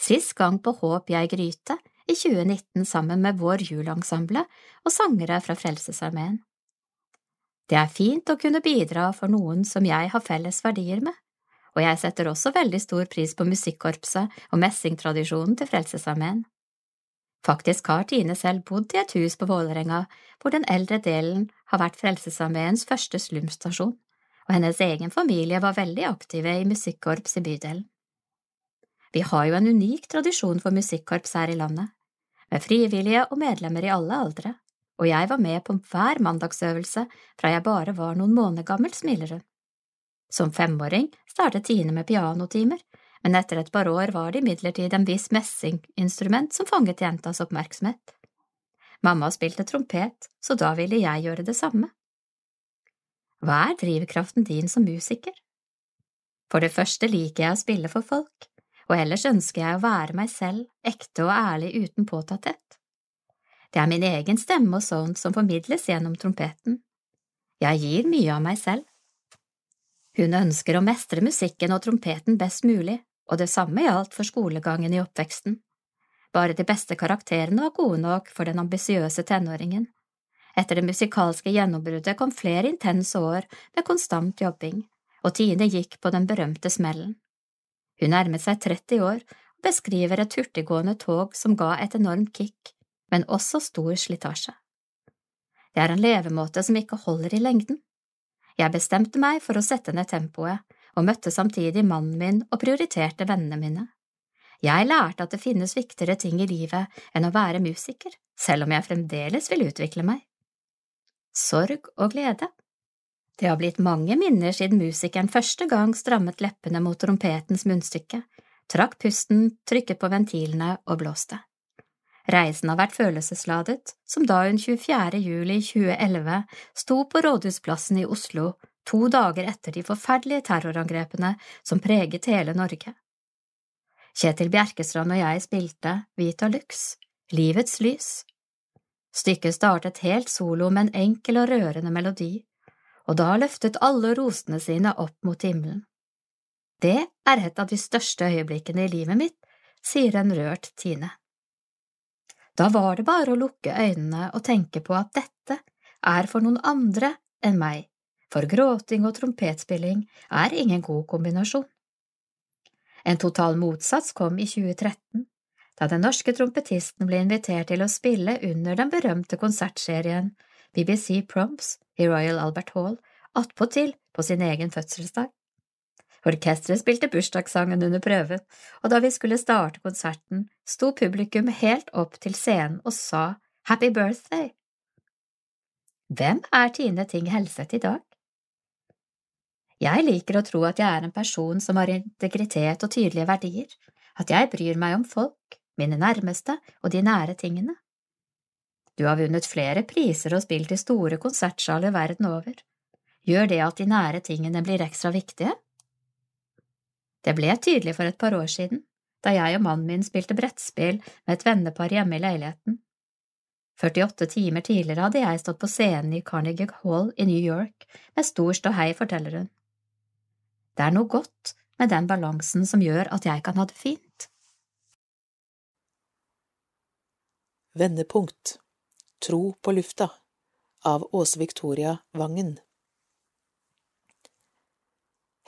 sist gang på Håp jeg gryte i 2019 sammen med vår julensemble og sangere fra Frelsesarmeen. Det er fint å kunne bidra for noen som jeg har felles verdier med, og jeg setter også veldig stor pris på musikkorpset og messingtradisjonen til Frelsesarmeen. Faktisk har Tine selv bodd i et hus på Vålerenga hvor den eldre delen har vært Frelsesarmeens første slumstasjon, og hennes egen familie var veldig aktive i musikkorps i bydelen. Vi har jo en unik tradisjon for musikkorps her i landet, med frivillige og medlemmer i alle aldre, og jeg var med på hver mandagsøvelse fra jeg bare var noen måneder gammel, smiler hun. Som femåring startet Tine med pianotimer, men etter et par år var det imidlertid en viss messinginstrument som fanget jentas oppmerksomhet. Mamma spilte trompet, så da ville jeg gjøre det samme. Hva er drivkraften din som musiker? For det første liker jeg å spille for folk, og ellers ønsker jeg å være meg selv, ekte og ærlig uten påtatthet. Det er min egen stemme og sånt som formidles gjennom trompeten. Jeg gir mye av meg selv. Hun ønsker å mestre musikken og trompeten best mulig, og det samme gjaldt for skolegangen i oppveksten. Bare de beste karakterene var gode nok for den ambisiøse tenåringen. Etter det musikalske gjennombruddet kom flere intense år med konstant jobbing, og Tine gikk på den berømte smellen. Hun nærmet seg 30 år og beskriver et hurtiggående tog som ga et enormt kick, men også stor slitasje. Det er en levemåte som ikke holder i lengden. Jeg bestemte meg for å sette ned tempoet, og møtte samtidig mannen min og prioriterte vennene mine. Jeg lærte at det finnes viktigere ting i livet enn å være musiker, selv om jeg fremdeles vil utvikle meg. Sorg og glede Det har blitt mange minner siden musikeren første gang strammet leppene mot trompetens munnstykke, trakk pusten, trykket på ventilene og blåste. Reisen har vært følelsesladet, som da hun 24. juli 2011 sto på Rådhusplassen i Oslo to dager etter de forferdelige terrorangrepene som preget hele Norge. Kjetil Bjerkestrand og jeg spilte Vita Lux, Livets lys. Stykket startet helt solo med en enkel og rørende melodi, og da løftet alle rosene sine opp mot himmelen. Det er et av de største øyeblikkene i livet mitt, sier en rørt Tine. Da var det bare å lukke øynene og tenke på at dette er for noen andre enn meg for gråting og trompetspilling er ingen god kombinasjon. En total motsats kom i 2013, da den norske trompetisten ble invitert til å spille under den berømte konsertserien BBC Proms i Royal Albert Hall, attpåtil på sin egen fødselsdag. Orkesteret spilte bursdagssangen under prøven, og da vi skulle starte konserten, sto publikum helt opp til scenen og sa Happy birthday! Hvem er Tine Ting Helseth i dag? Jeg liker å tro at jeg er en person som har integritet og tydelige verdier, at jeg bryr meg om folk, mine nærmeste og de nære tingene. Du har vunnet flere priser og spilt i store konsertsaler verden over. Gjør det at de nære tingene blir ekstra viktige? Det ble tydelig for et par år siden, da jeg og mannen min spilte brettspill med et vennepar hjemme i leiligheten. 48 timer tidligere hadde jeg stått på scenen i Carnegie Hall i New York med stor ståhei, forteller hun. Det er noe godt med den balansen som gjør at jeg kan ha det fint. Vendepunkt Tro på lufta av Åse Victoria Vangen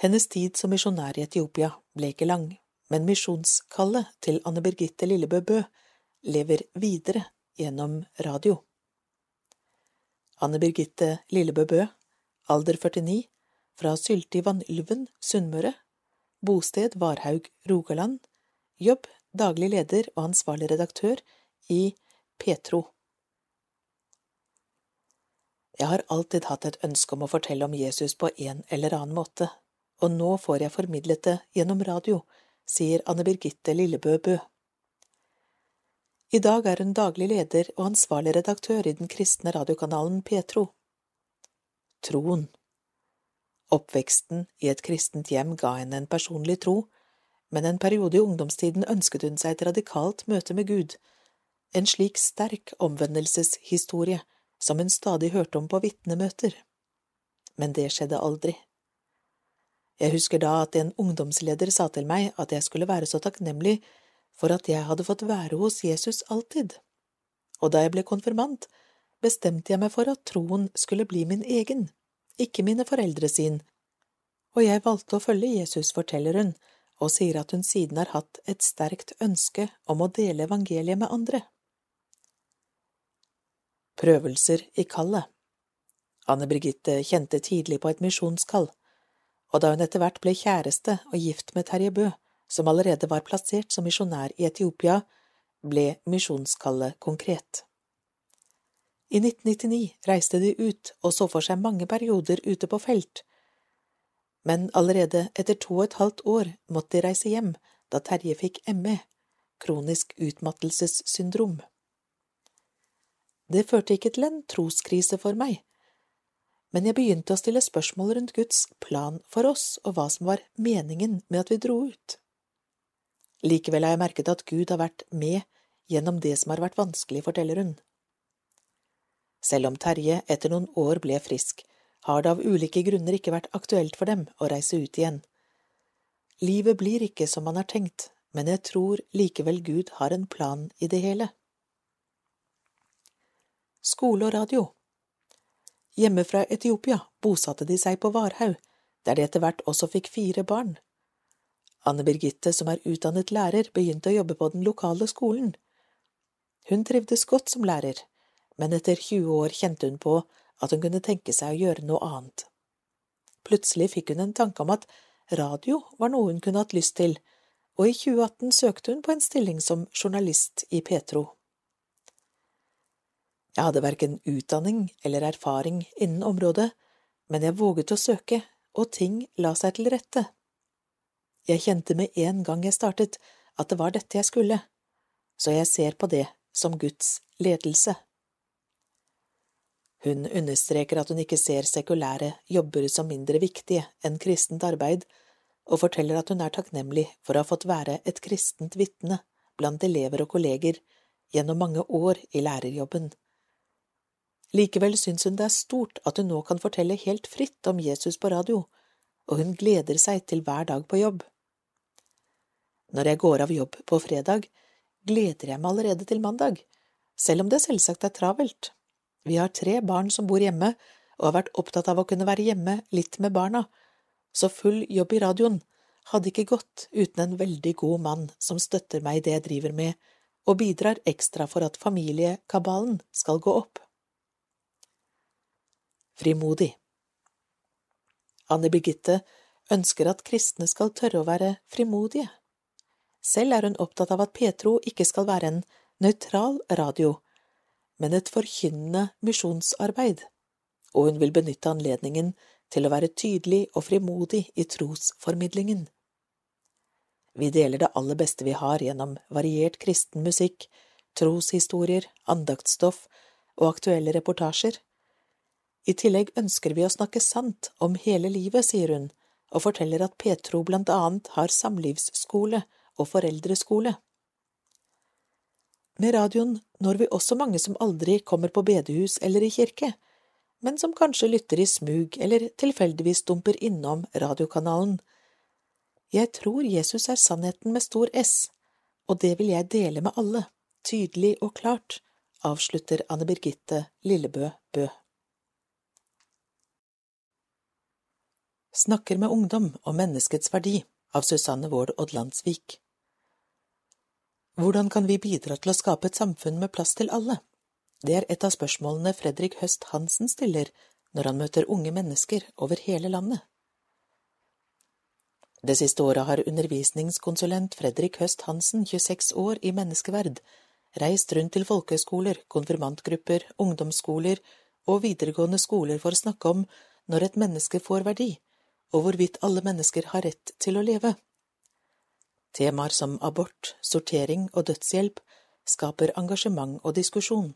Hennes tid som misjonær i Etiopia ble ikke lang, men misjonskallet til Anne Birgitte Lillebø Bø lever videre gjennom radio. Anne Birgitte Lillebø Bø, alder 49, fra Sylte i Vanylven, Sunnmøre, bosted Varhaug, Rogaland, jobb daglig leder og ansvarlig redaktør i Petro. Jeg har alltid hatt et ønske om å fortelle om Jesus på en eller annen måte, og nå får jeg formidlet det gjennom radio, sier Anne Birgitte Lillebø Bø. I dag er hun daglig leder og ansvarlig redaktør i den kristne radiokanalen Petro. Troen Oppveksten i et kristent hjem ga henne en personlig tro, men en periode i ungdomstiden ønsket hun seg et radikalt møte med Gud, en slik sterk omvendelseshistorie som hun stadig hørte om på vitnemøter. Men det skjedde aldri. Jeg husker da at en ungdomsleder sa til meg at jeg skulle være så takknemlig for at jeg hadde fått være hos Jesus alltid, og da jeg ble konfirmant, bestemte jeg meg for at troen skulle bli min egen, ikke mine foreldre sin, og jeg valgte å følge Jesus, forteller hun, og sier at hun siden har hatt et sterkt ønske om å dele evangeliet med andre. Prøvelser i kallet. Anne Birgitte kjente tidlig på et misjonskall, og da hun etter hvert ble kjæreste og gift med Terje Bø, som allerede var plassert som misjonær i Etiopia, ble misjonskallet konkret. I 1999 reiste de ut og så for seg mange perioder ute på felt, men allerede etter to og et halvt år måtte de reise hjem da Terje fikk ME, kronisk utmattelsessyndrom. Det førte ikke til en troskrise for meg, men jeg begynte å stille spørsmål rundt Guds plan for oss og hva som var meningen med at vi dro ut. Likevel har jeg merket at Gud har vært med gjennom det som har vært vanskelig, forteller hun. Selv om Terje etter noen år ble frisk, har det av ulike grunner ikke vært aktuelt for dem å reise ut igjen. Livet blir ikke som man har tenkt, men jeg tror likevel Gud har en plan i det hele. Skole og radio Hjemme fra Etiopia bosatte de seg på Varhaug, der de etter hvert også fikk fire barn. Anne Birgitte, som er utdannet lærer, begynte å jobbe på den lokale skolen. Hun trivdes godt som lærer, men etter 20 år kjente hun på at hun kunne tenke seg å gjøre noe annet. Plutselig fikk hun en tanke om at radio var noe hun kunne hatt lyst til, og i 2018 søkte hun på en stilling som journalist i Petro. Jeg hadde verken utdanning eller erfaring innen området, men jeg våget å søke, og ting la seg til rette. Jeg kjente med en gang jeg startet at det var dette jeg skulle, så jeg ser på det som Guds ledelse. Hun understreker at hun ikke ser sekulære jobber som mindre viktige enn kristent arbeid, og forteller at hun er takknemlig for å ha fått være et kristent vitne blant elever og kolleger gjennom mange år i lærerjobben. Likevel syns hun det er stort at hun nå kan fortelle helt fritt om Jesus på radio, og hun gleder seg til hver dag på jobb. Når jeg går av jobb på fredag, gleder jeg meg allerede til mandag, selv om det selvsagt er travelt. Vi har tre barn som bor hjemme, og har vært opptatt av å kunne være hjemme litt med barna, så full jobb i radioen hadde ikke gått uten en veldig god mann som støtter meg i det jeg driver med, og bidrar ekstra for at familiekabalen skal gå opp frimodig. Anne Birgitte ønsker at kristne skal tørre å være frimodige. Selv er hun opptatt av at Petro ikke skal være en nøytral radio, men et forkynnende misjonsarbeid, og hun vil benytte anledningen til å være tydelig og frimodig i trosformidlingen. Vi deler det aller beste vi har gjennom variert kristen musikk, troshistorier, andaktsstoff og aktuelle reportasjer. I tillegg ønsker vi å snakke sant om hele livet, sier hun, og forteller at Petro blant annet har samlivsskole og foreldreskole. Med radioen når vi også mange som aldri kommer på bedehus eller i kirke, men som kanskje lytter i smug eller tilfeldigvis dumper innom radiokanalen. Jeg tror Jesus er sannheten med stor S, og det vil jeg dele med alle, tydelig og klart, avslutter Anne Birgitte Lillebø Bø. Snakker med ungdom om menneskets verdi av Susanne Vård Odlandsvik. Hvordan kan vi bidra til å skape et samfunn med plass til alle? Det er et av spørsmålene Fredrik Høst Hansen stiller når han møter unge mennesker over hele landet. Det siste året har undervisningskonsulent Fredrik Høst Hansen, 26 år, i Menneskeverd, reist rundt til folkehøyskoler, konfirmantgrupper, ungdomsskoler og videregående skoler for å snakke om når et menneske får verdi, og hvorvidt alle mennesker har rett til å leve. Temaer som abort, sortering og dødshjelp skaper engasjement og diskusjon.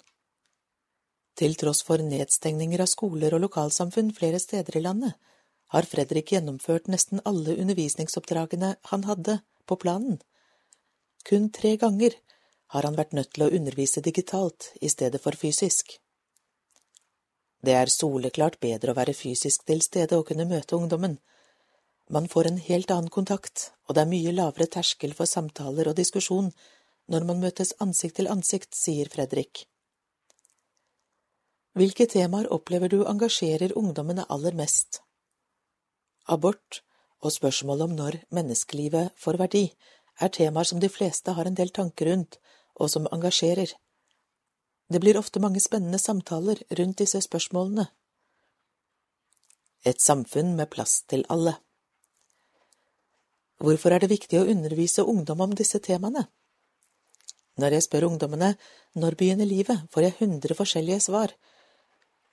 Til tross for nedstengninger av skoler og lokalsamfunn flere steder i landet, har Fredrik gjennomført nesten alle undervisningsoppdragene han hadde på planen. Kun tre ganger har han vært nødt til å undervise digitalt i stedet for fysisk. Det er soleklart bedre å være fysisk til stede og kunne møte ungdommen. Man får en helt annen kontakt, og det er mye lavere terskel for samtaler og diskusjon når man møtes ansikt til ansikt, sier Fredrik. Hvilke temaer opplever du engasjerer ungdommene aller mest? Abort og spørsmålet om når menneskelivet får verdi er temaer som de fleste har en del tanker rundt, og som engasjerer. Det blir ofte mange spennende samtaler rundt disse spørsmålene. Et samfunn med plass til alle. Hvorfor er det viktig å undervise ungdom om disse temaene? Når jeg spør ungdommene når begynner livet, får jeg hundre forskjellige svar.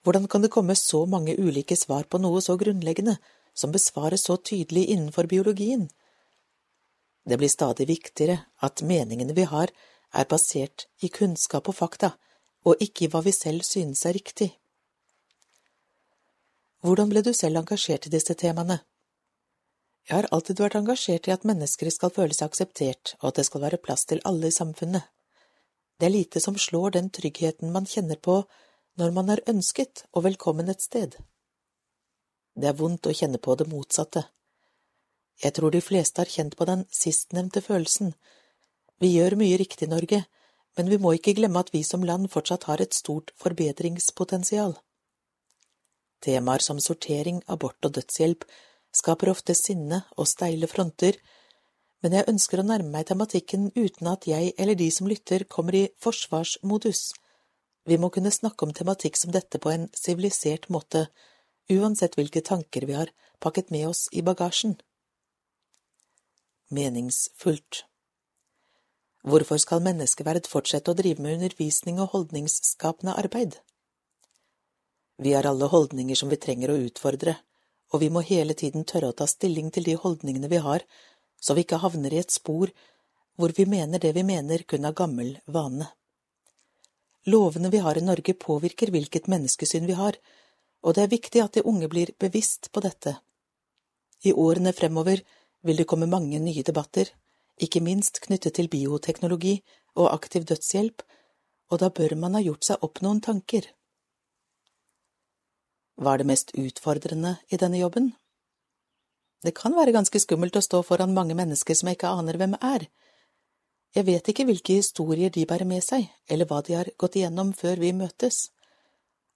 Hvordan kan det komme så mange ulike svar på noe så grunnleggende, som besvares så tydelig innenfor biologien? Det blir stadig viktigere at meningene vi har, er basert i kunnskap og fakta, og ikke i hva vi selv synes er riktig. Hvordan ble du selv engasjert i disse temaene? Jeg har alltid vært engasjert i at mennesker skal føle seg akseptert, og at det skal være plass til alle i samfunnet. Det er lite som slår den tryggheten man kjenner på når man er ønsket og velkommen et sted. Det er vondt å kjenne på det motsatte. Jeg tror de fleste har kjent på den sistnevnte følelsen. Vi gjør mye riktig i Norge, men vi må ikke glemme at vi som land fortsatt har et stort forbedringspotensial. Temaer som sortering, abort og dødshjelp skaper ofte sinne og steile fronter, men jeg ønsker å nærme meg tematikken uten at jeg eller de som lytter, kommer i forsvarsmodus. Vi må kunne snakke om tematikk som dette på en sivilisert måte, uansett hvilke tanker vi har pakket med oss i bagasjen. Meningsfullt Hvorfor skal menneskeverd fortsette å drive med undervisning og holdningsskapende arbeid? Vi har alle holdninger som vi trenger å utfordre, og vi må hele tiden tørre å ta stilling til de holdningene vi har, så vi ikke havner i et spor hvor vi mener det vi mener kun av gammel vane. Lovene vi har i Norge påvirker hvilket menneskesyn vi har, og det er viktig at de unge blir bevisst på dette. I årene fremover vil det komme mange nye debatter, ikke minst knyttet til bioteknologi og aktiv dødshjelp, og da bør man ha gjort seg opp noen tanker. Hva er det mest utfordrende i denne jobben? Det kan være ganske skummelt å stå foran mange mennesker som jeg ikke aner hvem er. Jeg vet ikke hvilke historier de bærer med seg, eller hva de har gått igjennom før vi møtes.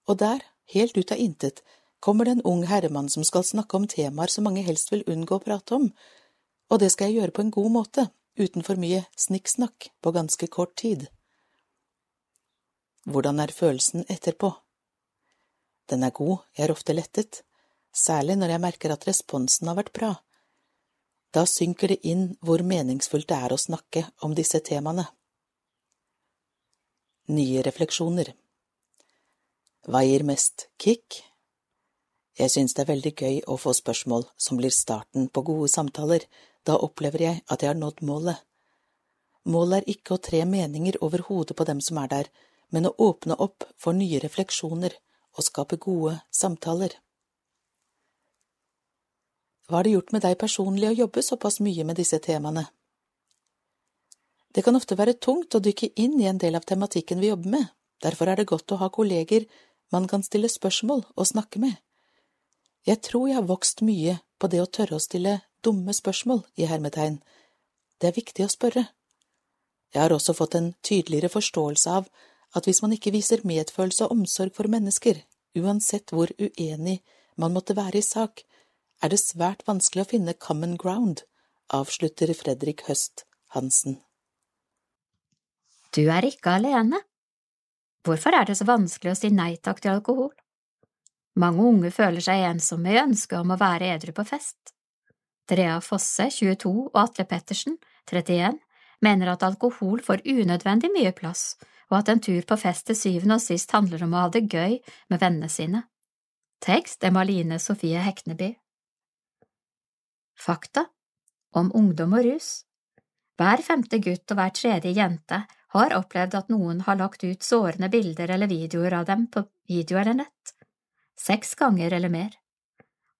Og der, helt ut av intet, kommer det en ung herremann som skal snakke om temaer som mange helst vil unngå å prate om, og det skal jeg gjøre på en god måte, uten for mye snikksnakk på ganske kort tid. Hvordan er følelsen etterpå? Den er god, jeg er ofte lettet, særlig når jeg merker at responsen har vært bra. Da synker det inn hvor meningsfullt det er å snakke om disse temaene. Nye refleksjoner Hva gir mest kick? Jeg synes det er veldig gøy å få spørsmål som blir starten på gode samtaler, da opplever jeg at jeg har nådd målet. Målet er ikke å tre meninger over hodet på dem som er der, men å åpne opp for nye refleksjoner og skape gode samtaler. Hva har det gjort med deg personlig å jobbe såpass mye med disse temaene? Det kan ofte være tungt å dykke inn i en del av tematikken vi jobber med, derfor er det godt å ha kolleger man kan stille spørsmål og snakke med. Jeg tror jeg har vokst mye på det å tørre å stille dumme spørsmål i hermetegn. Det er viktig å spørre. Jeg har også fått en tydeligere forståelse av at hvis man ikke viser medfølelse og omsorg for mennesker, uansett hvor uenig man måtte være i sak, er det svært vanskelig å finne common ground, avslutter Fredrik Høst Hansen. Du er ikke alene. Hvorfor er det så vanskelig å si nei takk til alkohol? Mange unge føler seg ensomme i ønsket om å være edru på fest. Drea Fosse, 22, og Atle Pettersen, 31, mener at alkohol får unødvendig mye plass, og at en tur på fest til syvende og sist handler om å ha det gøy med vennene sine. Tekst er Maline Sofie Hekneby. Fakta om ungdom og rus Hver femte gutt og hver tredje jente har opplevd at noen har lagt ut sårende bilder eller videoer av dem på video eller nett. Seks ganger eller mer.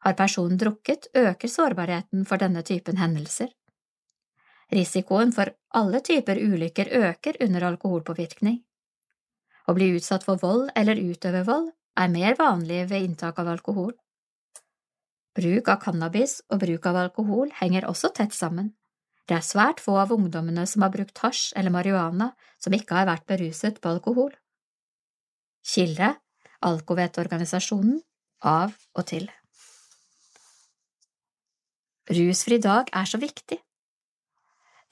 Har personen drukket, øker sårbarheten for denne typen hendelser. Risikoen for alle typer ulykker øker under alkoholpåvirkning. Å bli utsatt for vold eller utøve vold er mer vanlig ved inntak av alkohol. Bruk av cannabis og bruk av alkohol henger også tett sammen. Det er svært få av ungdommene som har brukt hasj eller marihuana som ikke har vært beruset på alkohol. Kilde Alkovet-organisasjonen av og til. Rusfri dag er så viktig.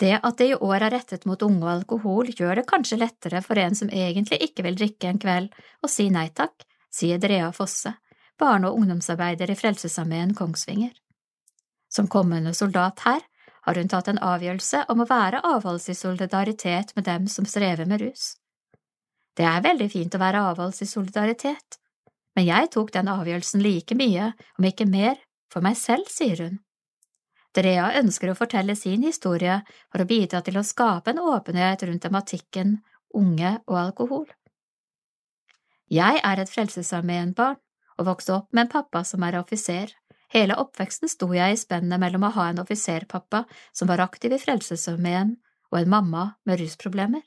Det at det i år er rettet mot unge og alkohol, gjør det kanskje lettere for en som egentlig ikke vil drikke en kveld, å si nei takk, sier Drea Fosse, barne- og ungdomsarbeider i Frelsesarmeen Kongsvinger. Som kommende soldat her har hun tatt en avgjørelse om å være avholds i solidaritet med dem som strever med rus. Det er veldig fint å være avholds i solidaritet, men jeg tok den avgjørelsen like mye, om ikke mer, for meg selv, sier hun. Drea ønsker å fortelle sin historie for å bidra til å skape en åpenhet rundt tematikken unge og alkohol. Jeg er et Frelsesarmeen-barn og vokste opp med en pappa som er offiser. Hele oppveksten sto jeg i spennet mellom å ha en offiserpappa som var aktiv i Frelsesarmeen, og en mamma med rusproblemer.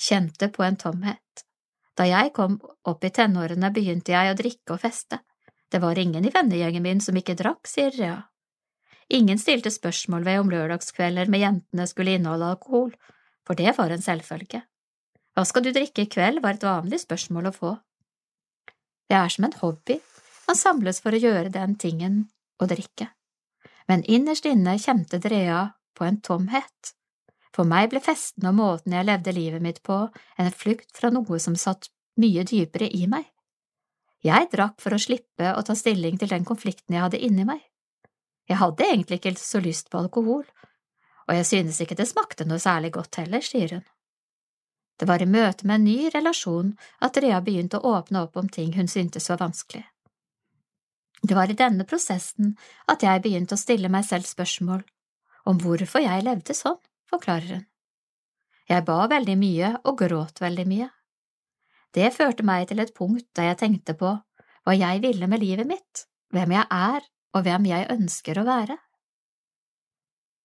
Kjente på en tomhet. Da jeg kom opp i tenårene, begynte jeg å drikke og feste. Det var ingen i vennegjengen min som ikke drakk, sier Rea. Ingen stilte spørsmål ved om lørdagskvelder med jentene skulle inneholde alkohol, for det var en selvfølge. Hva skal du drikke i kveld, var et vanlig spørsmål å få. Det er som en hobby, man samles for å gjøre den tingen å drikke. Men innerst inne kjente Drea på en tomhet. For meg ble festen og måten jeg levde livet mitt på, en flukt fra noe som satt mye dypere i meg. Jeg drakk for å slippe å ta stilling til den konflikten jeg hadde inni meg. Jeg hadde egentlig ikke så lyst på alkohol, og jeg synes ikke det smakte noe særlig godt heller, sier hun. Det var i møte med en ny relasjon at Rea begynte å åpne opp om ting hun syntes var vanskelig. Det var i denne prosessen at jeg begynte å stille meg selv spørsmål om hvorfor jeg levde sånn, forklarer hun. Jeg ba veldig mye og gråt veldig mye. Det førte meg til et punkt der jeg tenkte på hva jeg ville med livet mitt, hvem jeg er og hvem jeg ønsker å være.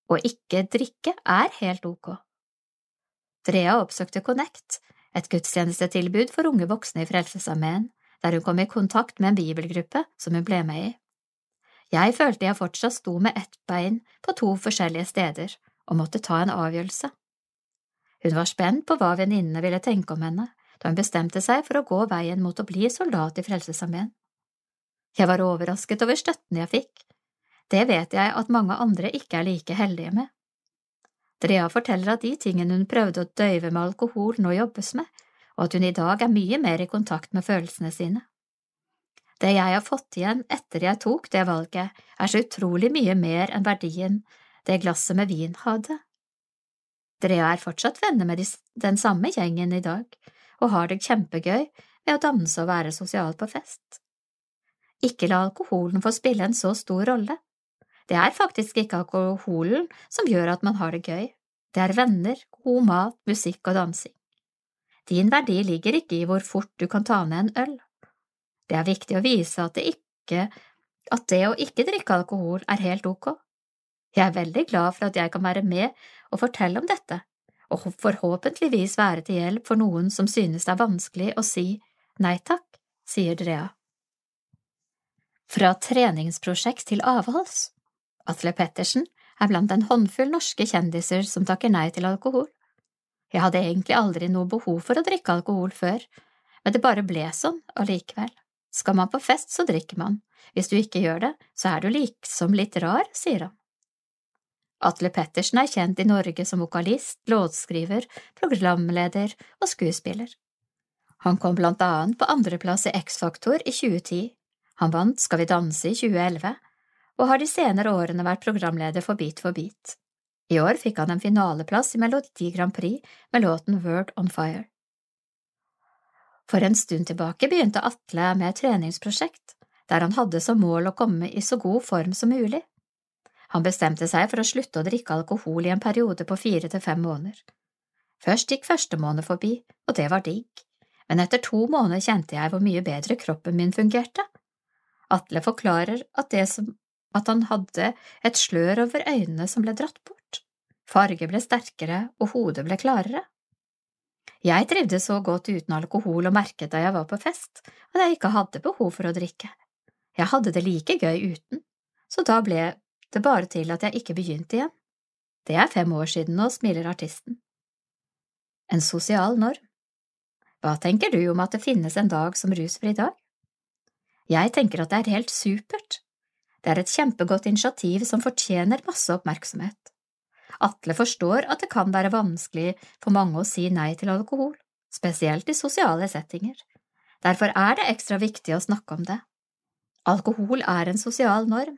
Å ikke drikke er helt ok. Drea oppsøkte Connect, et gudstjenestetilbud for unge voksne i Frelsesarmeen, der hun kom i kontakt med en bibelgruppe som hun ble med i. Jeg følte jeg fortsatt sto med ett bein på to forskjellige steder og måtte ta en avgjørelse. Hun var spent på hva venninnene ville tenke om henne da hun bestemte seg for å gå veien mot å bli soldat i Frelsesarmeen. Jeg var overrasket over støtten jeg fikk. Det vet jeg at mange andre ikke er like heldige med. Drea forteller at de tingene hun prøvde å døyve med alkohol, nå jobbes med, og at hun i dag er mye mer i kontakt med følelsene sine. Det jeg har fått igjen etter jeg tok det valget, er så utrolig mye mer enn verdien det glasset med vin hadde. Drea er fortsatt venner med den samme gjengen i dag, og har det kjempegøy ved å danse og være sosial på fest. Ikke la alkoholen få spille en så stor rolle. Det er faktisk ikke alkoholen som gjør at man har det gøy, det er venner, god mat, musikk og dansing. Din verdi ligger ikke i hvor fort du kan ta ned en øl. Det er viktig å vise at det ikke… at det å ikke drikke alkohol er helt ok. Jeg er veldig glad for at jeg kan være med og fortelle om dette, og forhåpentligvis være til hjelp for noen som synes det er vanskelig å si nei takk, sier Drea. Fra treningsprosjekt til avholds. Atle Pettersen er blant en håndfull norske kjendiser som takker nei til alkohol. Jeg hadde egentlig aldri noe behov for å drikke alkohol før, men det bare ble sånn allikevel. Skal man på fest, så drikker man. Hvis du ikke gjør det, så er du liksom litt rar, sier han. Atle Pettersen er kjent i Norge som vokalist, låtskriver, programleder og skuespiller. Han kom blant annet på andreplass i X-Faktor i 2010. Han vant Skal vi danse i 2011, og har de senere årene vært programleder for Beat for beat. I år fikk han en finaleplass i Melodi Grand Prix med låten Word on Fire. For en stund tilbake begynte Atle med et treningsprosjekt der han hadde som mål å komme i så god form som mulig. Han bestemte seg for å slutte å drikke alkohol i en periode på fire til fem måneder. Først gikk første måned forbi, og det var digg, men etter to måneder kjente jeg hvor mye bedre kroppen min fungerte. Atle forklarer at, som, at han hadde et slør over øynene som ble dratt bort, farge ble sterkere og hodet ble klarere. Jeg trivdes så godt uten alkohol og merket da jeg var på fest at jeg ikke hadde behov for å drikke. Jeg hadde det like gøy uten, så da ble det bare til at jeg ikke begynte igjen. Det er fem år siden nå, smiler artisten. En sosial norm. Hva tenker du om at det finnes en dag som rusfri dag? Jeg tenker at det er helt supert. Det er et kjempegodt initiativ som fortjener masse oppmerksomhet. Atle forstår at det kan være vanskelig for mange å si nei til alkohol, spesielt i sosiale settinger. Derfor er det ekstra viktig å snakke om det. Alkohol er en sosial norm.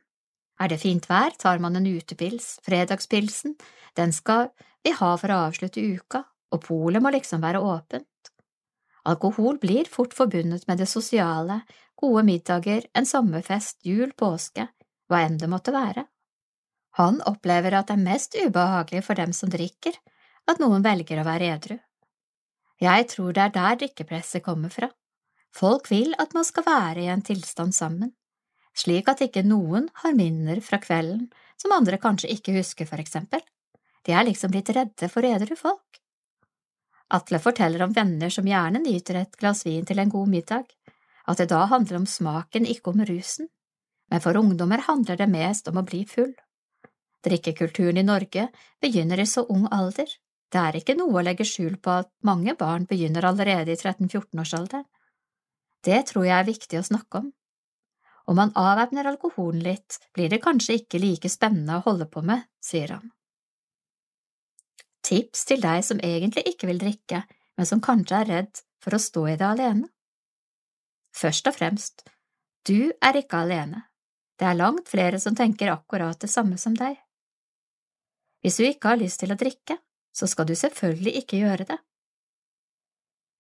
Er det fint vær, tar man en utepils, fredagspilsen, den skal vi ha for å avslutte uka, og polet må liksom være åpent. Alkohol blir fort forbundet med det sosiale, gode middager, en sommerfest, jul, påske, hva enn det måtte være. Han opplever at det er mest ubehagelig for dem som drikker, at noen velger å være edru. Jeg tror det er der drikkepresset kommer fra. Folk vil at man skal være i en tilstand sammen, slik at ikke noen har minner fra kvelden som andre kanskje ikke husker, for eksempel. De er liksom blitt redde for edru folk. Atle forteller om venner som gjerne nyter et glass vin til en god middag, at det da handler om smaken, ikke om rusen, men for ungdommer handler det mest om å bli full. Drikkekulturen i Norge begynner i så ung alder, det er ikke noe å legge skjul på at mange barn begynner allerede i 13–14-årsalderen. Det tror jeg er viktig å snakke om. Om man avvæpner alkoholen litt, blir det kanskje ikke like spennende å holde på med, sier han. Tips til deg som egentlig ikke vil drikke, men som kanskje er redd for å stå i det alene. Først og fremst, du er ikke alene, det er langt flere som tenker akkurat det samme som deg. Hvis du ikke har lyst til å drikke, så skal du selvfølgelig ikke gjøre det.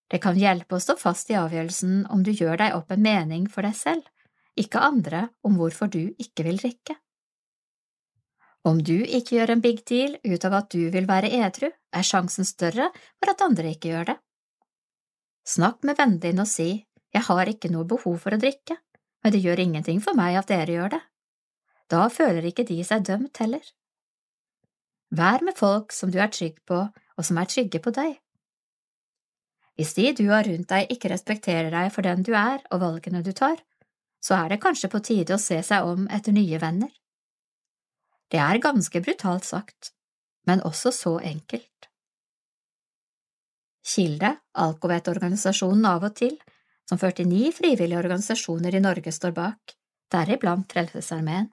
Det kan hjelpe å stå fast i avgjørelsen om du gjør deg opp en mening for deg selv, ikke andre om hvorfor du ikke vil drikke. Om du ikke gjør en big deal ut av at du vil være edru, er sjansen større for at andre ikke gjør det. Snakk med vennen din og si jeg har ikke noe behov for å drikke, men det gjør ingenting for meg at dere gjør det. Da føler ikke de seg dømt heller. Vær med folk som du er trygg på, og som er trygge på deg. Hvis de du har rundt deg ikke respekterer deg for den du er og valgene du tar, så er det kanskje på tide å se seg om etter nye venner. Det er ganske brutalt sagt, men også så enkelt. Kilde, Alkovet-organisasjonen av og til, som 49 frivillige organisasjoner i Norge står bak, deriblant Frelsesarmeen.